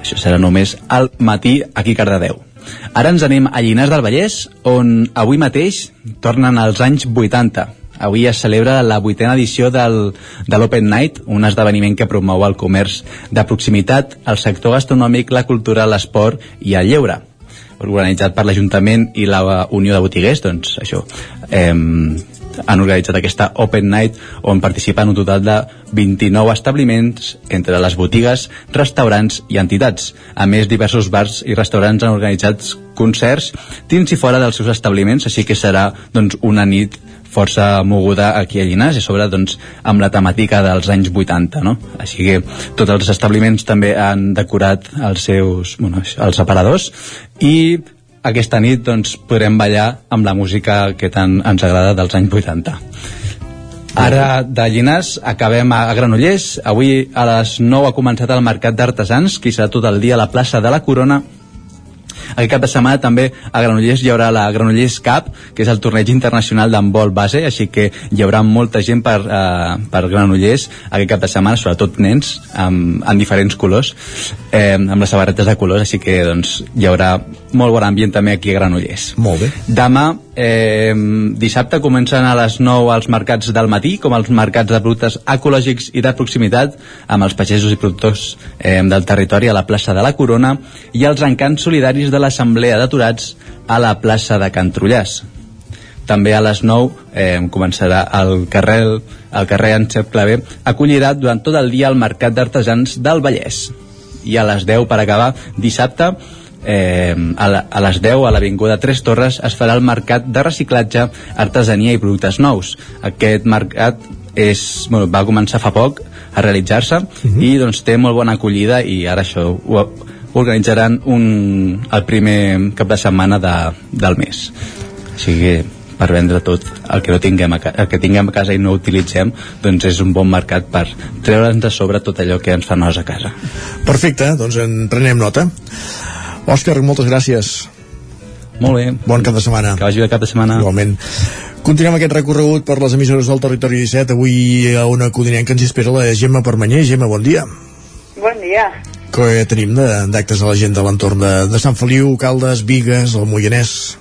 això serà només al matí aquí a Cardedeu ara ens anem a Llinars del Vallès on avui mateix tornen als anys 80 Avui es celebra la vuitena edició del, de l'Open Night, un esdeveniment que promou el comerç de proximitat, el sector gastronòmic, la cultura, l'esport i el lleure. Organitzat per l'Ajuntament i la Unió de Botiguers, doncs això, eh, han organitzat aquesta Open Night on participen un total de 29 establiments entre les botigues, restaurants i entitats. A més, diversos bars i restaurants han organitzat concerts dins i fora dels seus establiments, així que serà doncs, una nit força moguda aquí a Llinars i sobre doncs, amb la temàtica dels anys 80 no? així que tots els establiments també han decorat els seus bueno, els aparadors i aquesta nit doncs, podrem ballar amb la música que tant ens agrada dels anys 80 Ara de Llinars acabem a Granollers. Avui a les 9 ha començat el Mercat d'Artesans, que serà tot el dia a la plaça de la Corona aquest cap de setmana també a Granollers hi haurà la Granollers Cup, que és el torneig internacional d'handbol base, així que hi haurà molta gent per, eh, per Granollers aquest cap de setmana, sobretot nens, amb, amb diferents colors, eh, amb les sabaretes de colors, així que doncs, hi haurà molt bon ambient també aquí a Granollers. Molt bé. Demà, eh, dissabte, comencen a les 9 els mercats del matí, com els mercats de productes ecològics i de proximitat, amb els pagesos i productors eh, del territori a la plaça de la Corona, i els encants solidaris de l'Assemblea d'Aturats a la plaça de Can Trullàs. També a les 9 eh, començarà el carrer, el carrer Encep Clavé, acollirà durant tot el dia el Mercat d'Artesans del Vallès. I a les 10, per acabar, dissabte, eh, a, la, a les 10 a l'Avinguda Tres Torres es farà el mercat de reciclatge, artesania i productes nous. Aquest mercat és, bueno, va començar fa poc a realitzar-se i doncs té molt bona acollida i ara això ho, organitzaran un, el primer cap de setmana de, del mes. Així que per vendre tot el que no tinguem a, el que tinguem a casa i no utilitzem doncs és un bon mercat per treure'ns de sobre tot allò que ens fa nosa a casa Perfecte, doncs en prenem nota. Òscar, moltes gràcies. Molt bé. Bon cap de setmana. Que vagi bé cap de setmana. Igualment. Continuem aquest recorregut per les emissores del territori 17. Avui a una codinenca ens hi espera la Gemma Permanyer. Gemma, bon dia. Bon dia. Què tenim de- d'actes a la gent de l'entorn de, de Sant Feliu, Caldes, Vigues, el Moianès?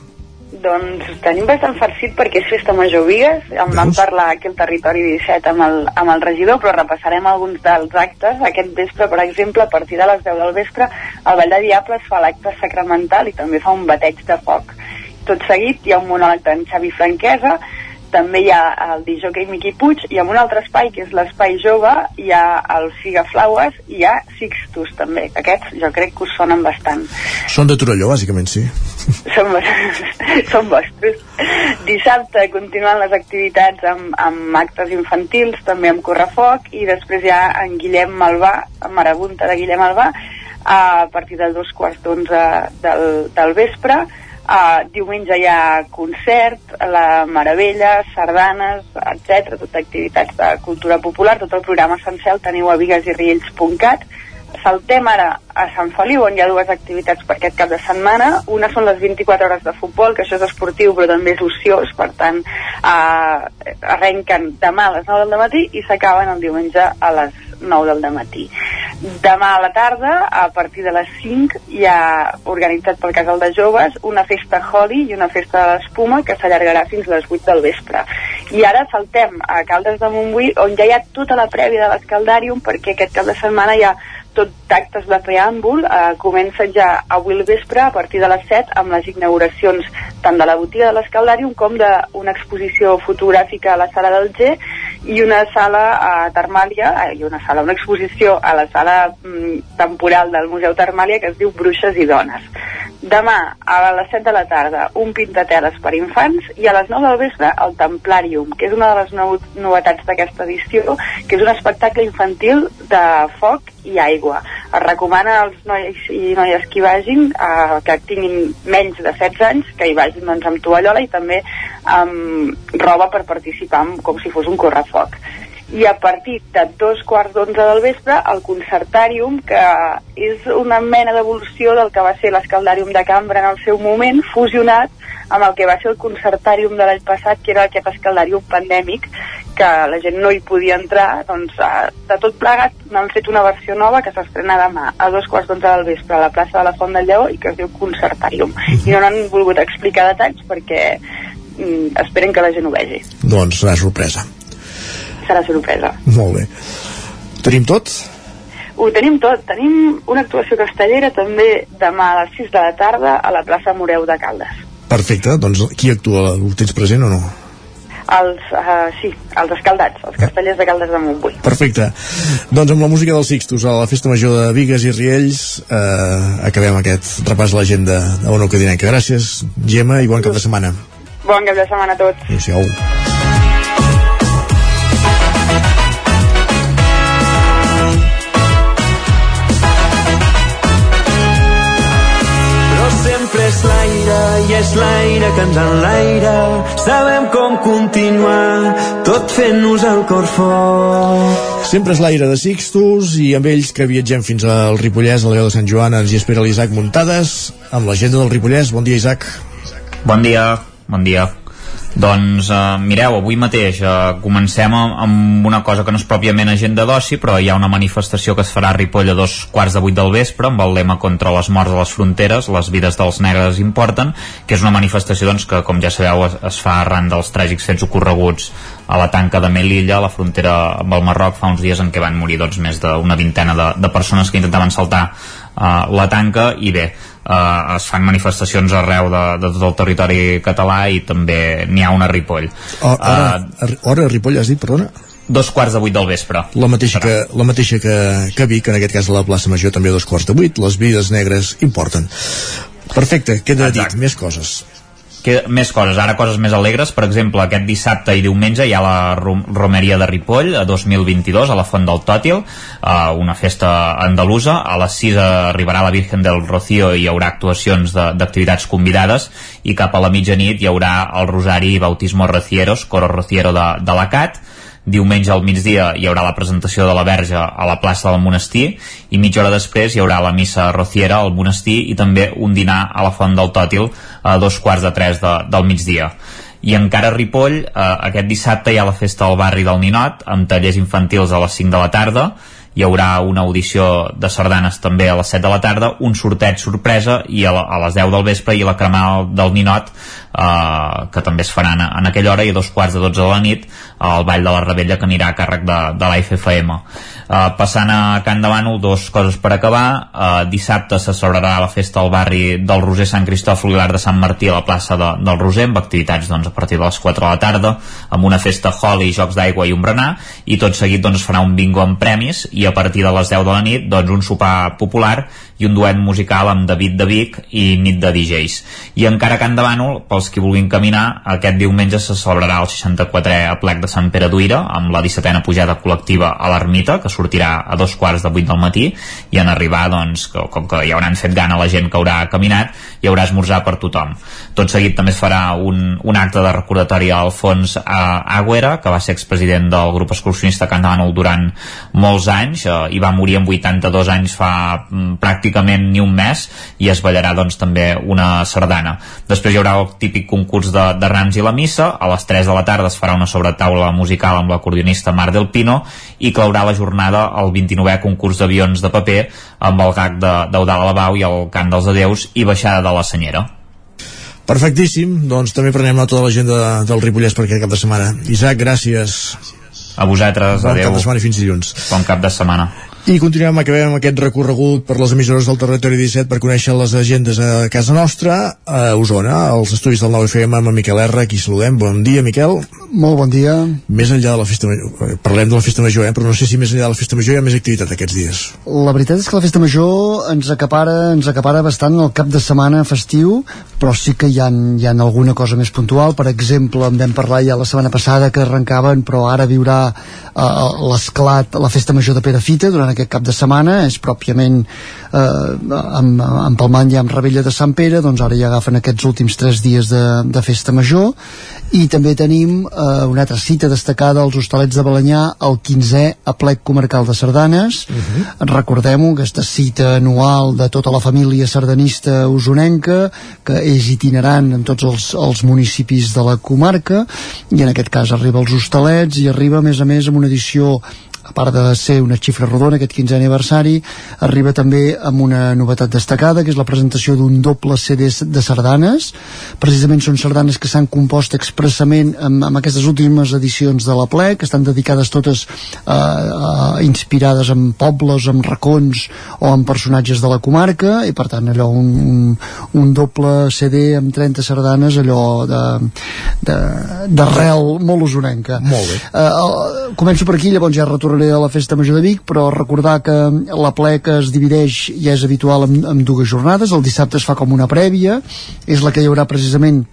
Doncs tenim bastant farcit perquè és festa major Vigues. En vam parlar aquí al territori 17 amb el, amb el regidor, però repassarem alguns dels actes. Aquest vespre, per exemple, a partir de les 10 del vespre, al Vall de Diables fa l'acte sacramental i també fa un bateig de foc. Tot seguit hi ha un monòleg d'en Xavi Franquesa, també hi ha el disjockey Miqui Puig i en un altre espai, que és l'espai jove, hi ha el Figa Flaues i hi ha Sixtus també. Aquests jo crec que us sonen bastant. Són de Torelló, bàsicament, sí. Són, són vostres. Dissabte continuen les activitats amb, amb actes infantils, també amb correfoc, i després hi ha en Guillem Malvà, en Marabunta de Guillem Malvà, a partir de dos quarts d'onze del, del vespre. Uh, diumenge hi ha concert, la Meravella, sardanes, etc, tot activitats de cultura popular, tot el programa sencer el teniu a viguesiriells.cat saltem ara a Sant Feliu on hi ha dues activitats per aquest cap de setmana. Una són les 24 hores de futbol que això és esportiu però també és ociós per tant eh, arrenquen demà a les 9 del matí i s'acaben el diumenge a les 9 del matí. Demà a la tarda a partir de les 5 hi ha organitzat pel Casal de Joves una festa Holi i una festa de l'espuma que s'allargarà fins a les 8 del vespre. I ara saltem a Caldes de Montbui on ja hi ha tota la prèvia de l'escaldàrium perquè aquest cap de setmana hi ha tot d'actes de preàmbul. Eh, comencen ja avui al vespre a partir de les 7 amb les inauguracions tant de la botiga de l'Escaldàrium com d'una exposició fotogràfica a la sala del G i una sala a Termàlia, eh, i una sala, una exposició a la sala mm, temporal del Museu Termàlia que es diu Bruixes i Dones. Demà, a les 7 de la tarda, un pintateles per infants i a les 9 del vespre el Templarium, que és una de les nou novetats d'aquesta edició, que és un espectacle infantil de foc i aigua. Es recomana als nois i noies que hi vagin, eh, que tinguin menys de 16 anys, que hi vagin doncs, amb tovallola i també amb roba per participar amb, com si fos un correfoc i a partir de dos quarts d'onze del vespre el Concertàrium, que és una mena d'evolució del que va ser l'Escaldàrium de Cambra en el seu moment, fusionat amb el que va ser el Concertàrium de l'any passat, que era aquest escaldàrium pandèmic, que la gent no hi podia entrar, doncs eh, de tot plegat n'han fet una versió nova que s'estrena demà a dos quarts d'onze del vespre a la plaça de la Font del Lleó i que es diu Concertàrium. I no n'han volgut explicar detalls perquè mm, esperen que la gent ho vegi. Doncs serà sorpresa. Serà sorpresa. Molt bé. Tenim tot? Ho tenim tot. Tenim una actuació castellera també demà a les 6 de la tarda a la plaça Moreu de Caldes. Perfecte, doncs qui actua? Ho tens present o no? Els, uh, sí, els escaldats, els castellers de Caldes de Montbui. Perfecte. Doncs amb la música dels Sixtus a la Festa Major de Vigues i Riells eh, acabem aquest repàs a l'agenda de Ona Codinenca. Gràcies, Gemma, i bon cap de setmana. Bon cap de setmana a tots. Adéu-siau. Sempre és l'aire i és l'aire que ens enlaira. Sabem com continuar, tot fent-nos el cor fort. Sempre és l'aire de Sixtus i amb ells que viatgem fins al Ripollès, a la veu de Sant Joan, ens hi espera l'Isaac Muntades amb l'agenda del Ripollès. Bon dia, Isaac. Bon dia, bon dia. Doncs uh, mireu, avui mateix uh, comencem amb, una cosa que no és pròpiament agenda d'oci, però hi ha una manifestació que es farà a Ripoll a dos quarts de vuit del vespre amb el lema contra les morts a les fronteres, les vides dels negres importen, que és una manifestació doncs, que, com ja sabeu, es, es fa arran dels tràgics fets ocorreguts a la tanca de Melilla, a la frontera amb el Marroc, fa uns dies en què van morir doncs, més d'una vintena de, de persones que intentaven saltar uh, la tanca i bé, uh, es fan manifestacions arreu de, de tot el territori català i també n'hi ha una a Ripoll. O, hora, uh, hora a Ripoll, has dit, perdona? Dos quarts de vuit del vespre. La mateixa, que, la mateixa que, que Vic, en aquest cas a la plaça Major també dos quarts de vuit, les vides negres importen. Perfecte, queda dit, més coses que, més coses, ara coses més alegres. Per exemple, aquest dissabte i diumenge hi ha la rom Romeria de Ripoll a 2022 a la Font del Tòtil uh, una festa andalusa. A les 6 arribarà la Virgen del Rocío i hi haurà actuacions d'activitats convidades. I cap a la mitjanit hi haurà el Rosari Bautismo Rocieros Coro Rociero de, de la CAT diumenge al migdia hi haurà la presentació de la Verge a la plaça del monestir i mitja hora després hi haurà la missa rociera al monestir i també un dinar a la Font del Tòtil a dos quarts de tres de, del migdia. I encara a Ripoll, eh, aquest dissabte hi ha la festa al barri del Ninot amb tallers infantils a les 5 de la tarda hi haurà una audició de sardanes també a les 7 de la tarda, un sorteig sorpresa i a, la, a les 10 del vespre i la cremada del Ninot eh, que també es faran en aquella hora i a dos quarts de 12 de la nit al Ball de la Rebella que anirà a càrrec de, de la FFM uh, passant a Can de Bànol dos coses per acabar. Uh, dissabte se celebrarà la festa al barri del Roser Sant Cristòfol i l'Art de Sant Martí a la plaça de, del Roser amb activitats doncs, a partir de les 4 de la tarda amb una festa Holly, jocs d'aigua i un berenar i tot seguit doncs, farà un bingo amb premis i a partir de les 10 de la nit doncs, un sopar popular i un duet musical amb David de Vic i nit de DJs. I encara de Bànol, pels qui vulguin caminar, aquest diumenge se celebrarà el 64è aplec de Sant Pere d'Uira amb la 17a pujada col·lectiva a l'Ermita, que sortirà a dos quarts de vuit del matí, i en arribar, doncs, que, com que ja hauran fet gana la gent que haurà caminat, hi haurà esmorzar per tothom. Tot seguit també es farà un, un acte de recordatori a Alfons Agüera, que va ser expresident del grup excursionista de Bànol durant molts anys, eh, i va morir amb 82 anys fa mm, pràcticament pràcticament ni un mes i es ballarà doncs també una sardana. Després hi haurà el típic concurs de, de rams i la missa, a les 3 de la tarda es farà una sobretaula musical amb l'acordionista Mar del Pino i claurà la jornada el 29è concurs d'avions de paper amb el gag d'Eudal Alabau i el cant dels adeus i baixada de la senyera. Perfectíssim, doncs també prenem nota de l'agenda del Ripollès per aquest cap de setmana. Isaac, gràcies. A vosaltres, bon adeu. cap de setmana i fins dilluns. Bon cap de setmana. I continuem, acabem aquest recorregut per les emissores del territori 17 per conèixer les agendes a casa nostra, a Osona, als estudis del 9FM amb Miquel R, aquí saludem. Bon dia, Miquel. Molt bon dia. Més enllà de la festa major, parlem de la festa major, eh? però no sé si més enllà de la festa major hi ha més activitat aquests dies. La veritat és que la festa major ens acapara, ens acapara bastant el cap de setmana festiu, però sí que hi ha, hi ha alguna cosa més puntual. Per exemple, en vam parlar ja la setmana passada que arrencaven, però ara viurà eh, l'esclat, la festa major de Perafita durant aquest cap de setmana, és pròpiament eh, amb, empalmant ja amb Rebella de Sant Pere, doncs ara ja agafen aquests últims tres dies de, de festa major. I també tenim eh, una altra cita destacada als hostalets de Balanyà el 15è aplec comarcal de Sardanes. Uh -huh. recordem-ho, aquesta cita anual de tota la família sardanista usonenca que és itinerant en tots els, els municipis de la comarca. I en aquest cas arriba als hostalets i arriba a més a més amb una edició a part de ser una xifra rodona, aquest 15è aniversari, arriba també amb una novetat destacada, que és la presentació d'un doble CD de sardanes. Precisament són sardanes que s'han compost expressament amb, amb aquestes últimes edicions de la ple, que estan dedicades totes eh, eh, inspirades en pobles, en racons o en personatges de la comarca, i per tant allò un, un, un doble CD amb 30 sardanes, allò d'arrel molt usonenca. Molt bé. Eh, començo per aquí, llavors ja retornaré a la Festa Major de Vic, però recordar que la ple que es divideix ja és habitual en, en dues jornades. El dissabte es fa com una prèvia, és la que hi haurà precisament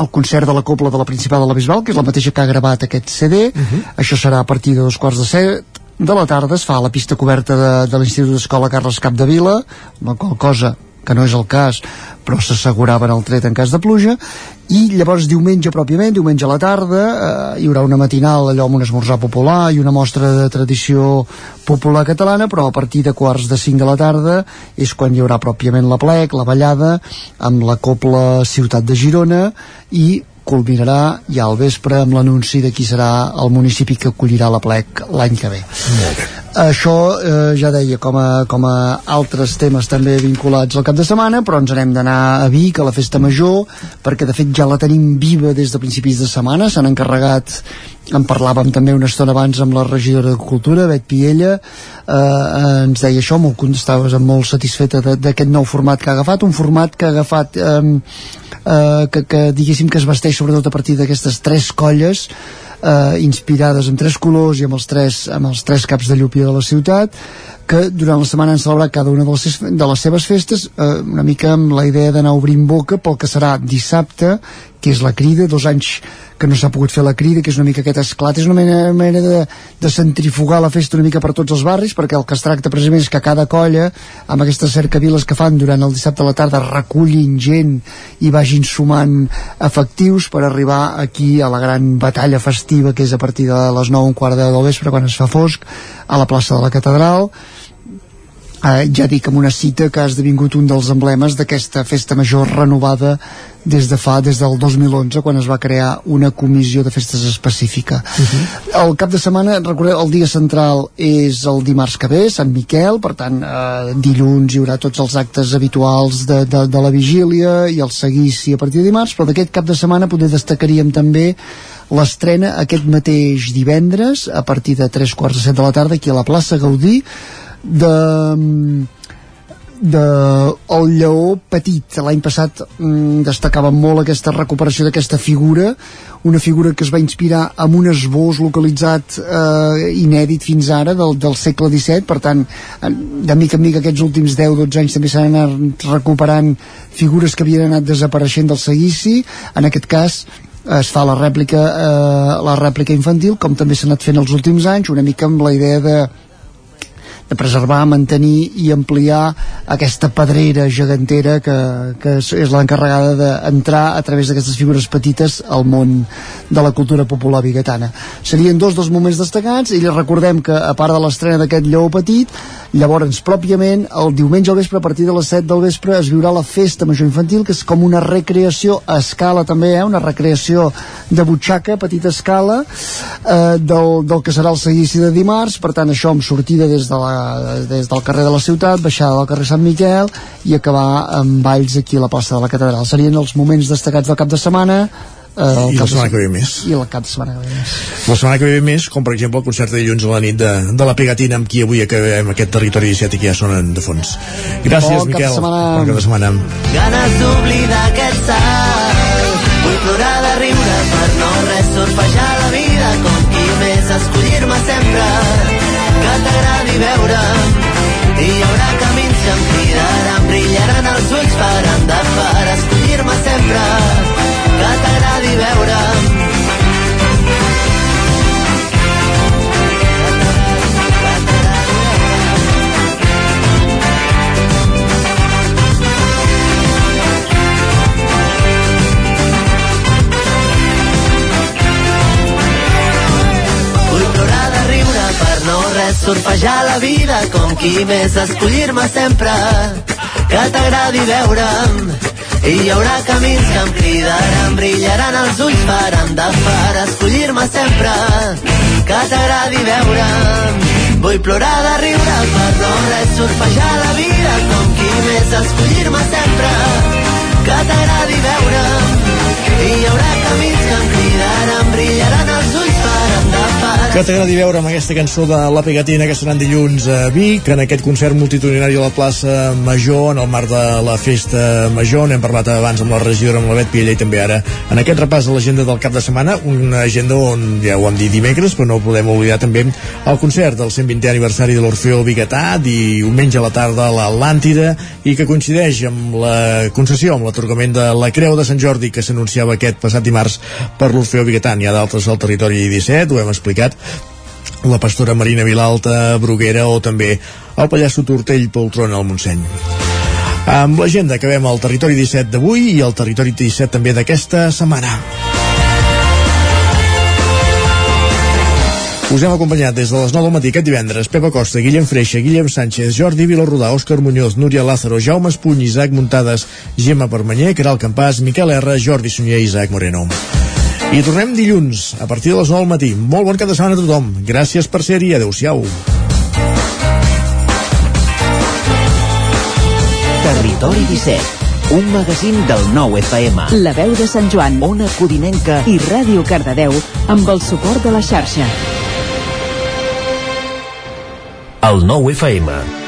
el concert de la Copla de la Principal de la Bisbal, que és la mateixa que ha gravat aquest CD. Uh -huh. Això serà a partir de dos quarts de set de la tarda. Es fa a la pista coberta de, de l'Institut d'Escola Carles Capdevila, la qual cosa que no és el cas, però s'asseguraven el tret en cas de pluja, i llavors diumenge pròpiament, diumenge a la tarda, eh, hi haurà una matinal allò amb un esmorzar popular i una mostra de tradició popular catalana, però a partir de quarts de cinc de la tarda és quan hi haurà pròpiament la plec, la ballada, amb la Copla Ciutat de Girona i culminarà ja al vespre amb l'anunci de qui serà el municipi que acollirà la plec l'any que ve. Molt bé. Això eh, ja deia com a, com a altres temes també vinculats al cap de setmana, però ens anem d'anar a Vic a la festa major, perquè de fet ja la tenim viva des de principis de setmana, s'han encarregat en parlàvem també una estona abans amb la regidora de Cultura, Bet Piella eh, eh, ens deia això, molt estaves molt satisfeta d'aquest nou format que ha agafat, un format que ha agafat eh, eh, que, que diguéssim que es vesteix sobretot a partir d'aquestes tres colles eh, inspirades en tres colors i amb els tres, amb els tres caps de llupia de la ciutat que durant la setmana han celebrat cada una de les, de les seves festes eh, una mica amb la idea d'anar obrint boca pel que serà dissabte que és la crida, dos anys que no s'ha pogut fer la crida, que és una mica aquest esclat. És una mena, mena de, de centrifugar la festa una mica per tots els barris, perquè el que es tracta precisament és que cada colla, amb aquestes cercaviles que fan durant el dissabte a la tarda, recullin gent i vagin sumant efectius per arribar aquí a la gran batalla festiva que és a partir de les 9 un quart de del vespre quan es fa fosc a la plaça de la catedral eh, ja dic amb una cita que ha esdevingut un dels emblemes d'aquesta festa major renovada des de fa, des del 2011 quan es va crear una comissió de festes específica uh -huh. el cap de setmana, recordeu, el dia central és el dimarts que ve, Sant Miquel per tant, eh, dilluns hi haurà tots els actes habituals de, de, de la vigília i el seguici a partir de dimarts però d'aquest cap de setmana poder destacaríem també l'estrena aquest mateix divendres a partir de 3 quarts de set de la tarda aquí a la plaça Gaudí de de el lleó petit. L'any passat mm, destacava molt aquesta recuperació d'aquesta figura una figura que es va inspirar amb un esbós localitzat eh, inèdit fins ara del, del segle XVII per tant en- de mica en mica aquests últims 10-12 anys també s'han anat recuperant figures que havien anat desapareixent del seguici. En aquest cas es fa la rèplica eh, la rèplica infantil com també s'ha anat fent els últims anys una mica amb la idea de de preservar, mantenir i ampliar aquesta pedrera gegantera que, que és, és l'encarregada d'entrar a través d'aquestes figures petites al món de la cultura popular biguetana. Serien dos dels moments destacats i recordem que a part de l'estrena d'aquest lleó petit, llavors pròpiament el diumenge al vespre a partir de les 7 del vespre es viurà la festa major infantil que és com una recreació a escala també, eh? una recreació de butxaca, petita escala eh, del, del que serà el seguici de dimarts, per tant això amb sortida des, de la, des del carrer de la ciutat, baixada del carrer Sant Miquel i acabar amb balls aquí a la plaça de la catedral. Serien els moments destacats del cap de setmana el I cap la setmana que ve més. I el cap de setmana que ve més. La setmana que ve més, com per exemple el concert de dilluns a la nit de, de la Pegatina amb qui avui acabem aquest territori 17 i que ja sonen de fons. Gràcies, Bon cap de Miquel. setmana. Bon cap de setmana. Ganes d'oblidar aquest salt Vull plorar de riure per no res surfejar la vida com qui més escollir-me sempre que t'agradi veure'm i hi haurà camins que em cridaran brillaran els ulls faran de far escollir-me sempre que t'agradi veure'm res surfejar la vida com qui més escollir-me sempre. Que t'agradi veure'm i hi haurà camins que em cridaran brillaran els ulls faran de far escollir-me sempre. Que t'agradi veure'm Vull plorar de riure per no res surfejar la vida com qui més escollir-me sempre. Que t'agradi veure'm i hi haurà camins que em cridaran brillaran Que t'agradi veure amb aquesta cançó de La Pegatina que seran dilluns a Vic, en aquest concert multitudinari a la plaça Major, en el marc de la festa Major. N'hem parlat abans amb la regidora, amb la Bet Piella i també ara en aquest repàs de l'agenda del cap de setmana, una agenda on ja ho vam dit dimecres, però no podem oblidar també el concert del 120è aniversari de l'Orfeo Bigatà, diumenge a la tarda a l'Atlàntida, i que coincideix amb la concessió, amb l'atorgament de la Creu de Sant Jordi que s'anunciava aquest passat dimarts per l'Orfeo Bigatà. N'hi ha d'altres al territori 17, ho hem explicat, la pastora Marina Vilalta, Bruguera o també el pallasso Tortell Poltrona al Montseny. Amb l'agenda acabem el territori 17 d'avui i el territori 17 també d'aquesta setmana. Us hem acompanyat des de les 9 del matí aquest divendres Pepa Costa, Guillem Freixa, Guillem Sánchez, Jordi Vilarrudà, Òscar Muñoz, Núria Lázaro, Jaume Espuny, Isaac Muntades, Gemma Permanyer, Caral Campàs, Miquel R, Jordi Sunyer i Isaac Moreno. I tornem dilluns, a partir de les 9 del matí. Molt bon cap de setmana a tothom. Gràcies per ser-hi. Adéu-siau. Territori 17, un magazín del nou FM. La veu de Sant Joan, Ona Codinenca i Ràdio Cardedeu amb el suport de la xarxa. El nou FM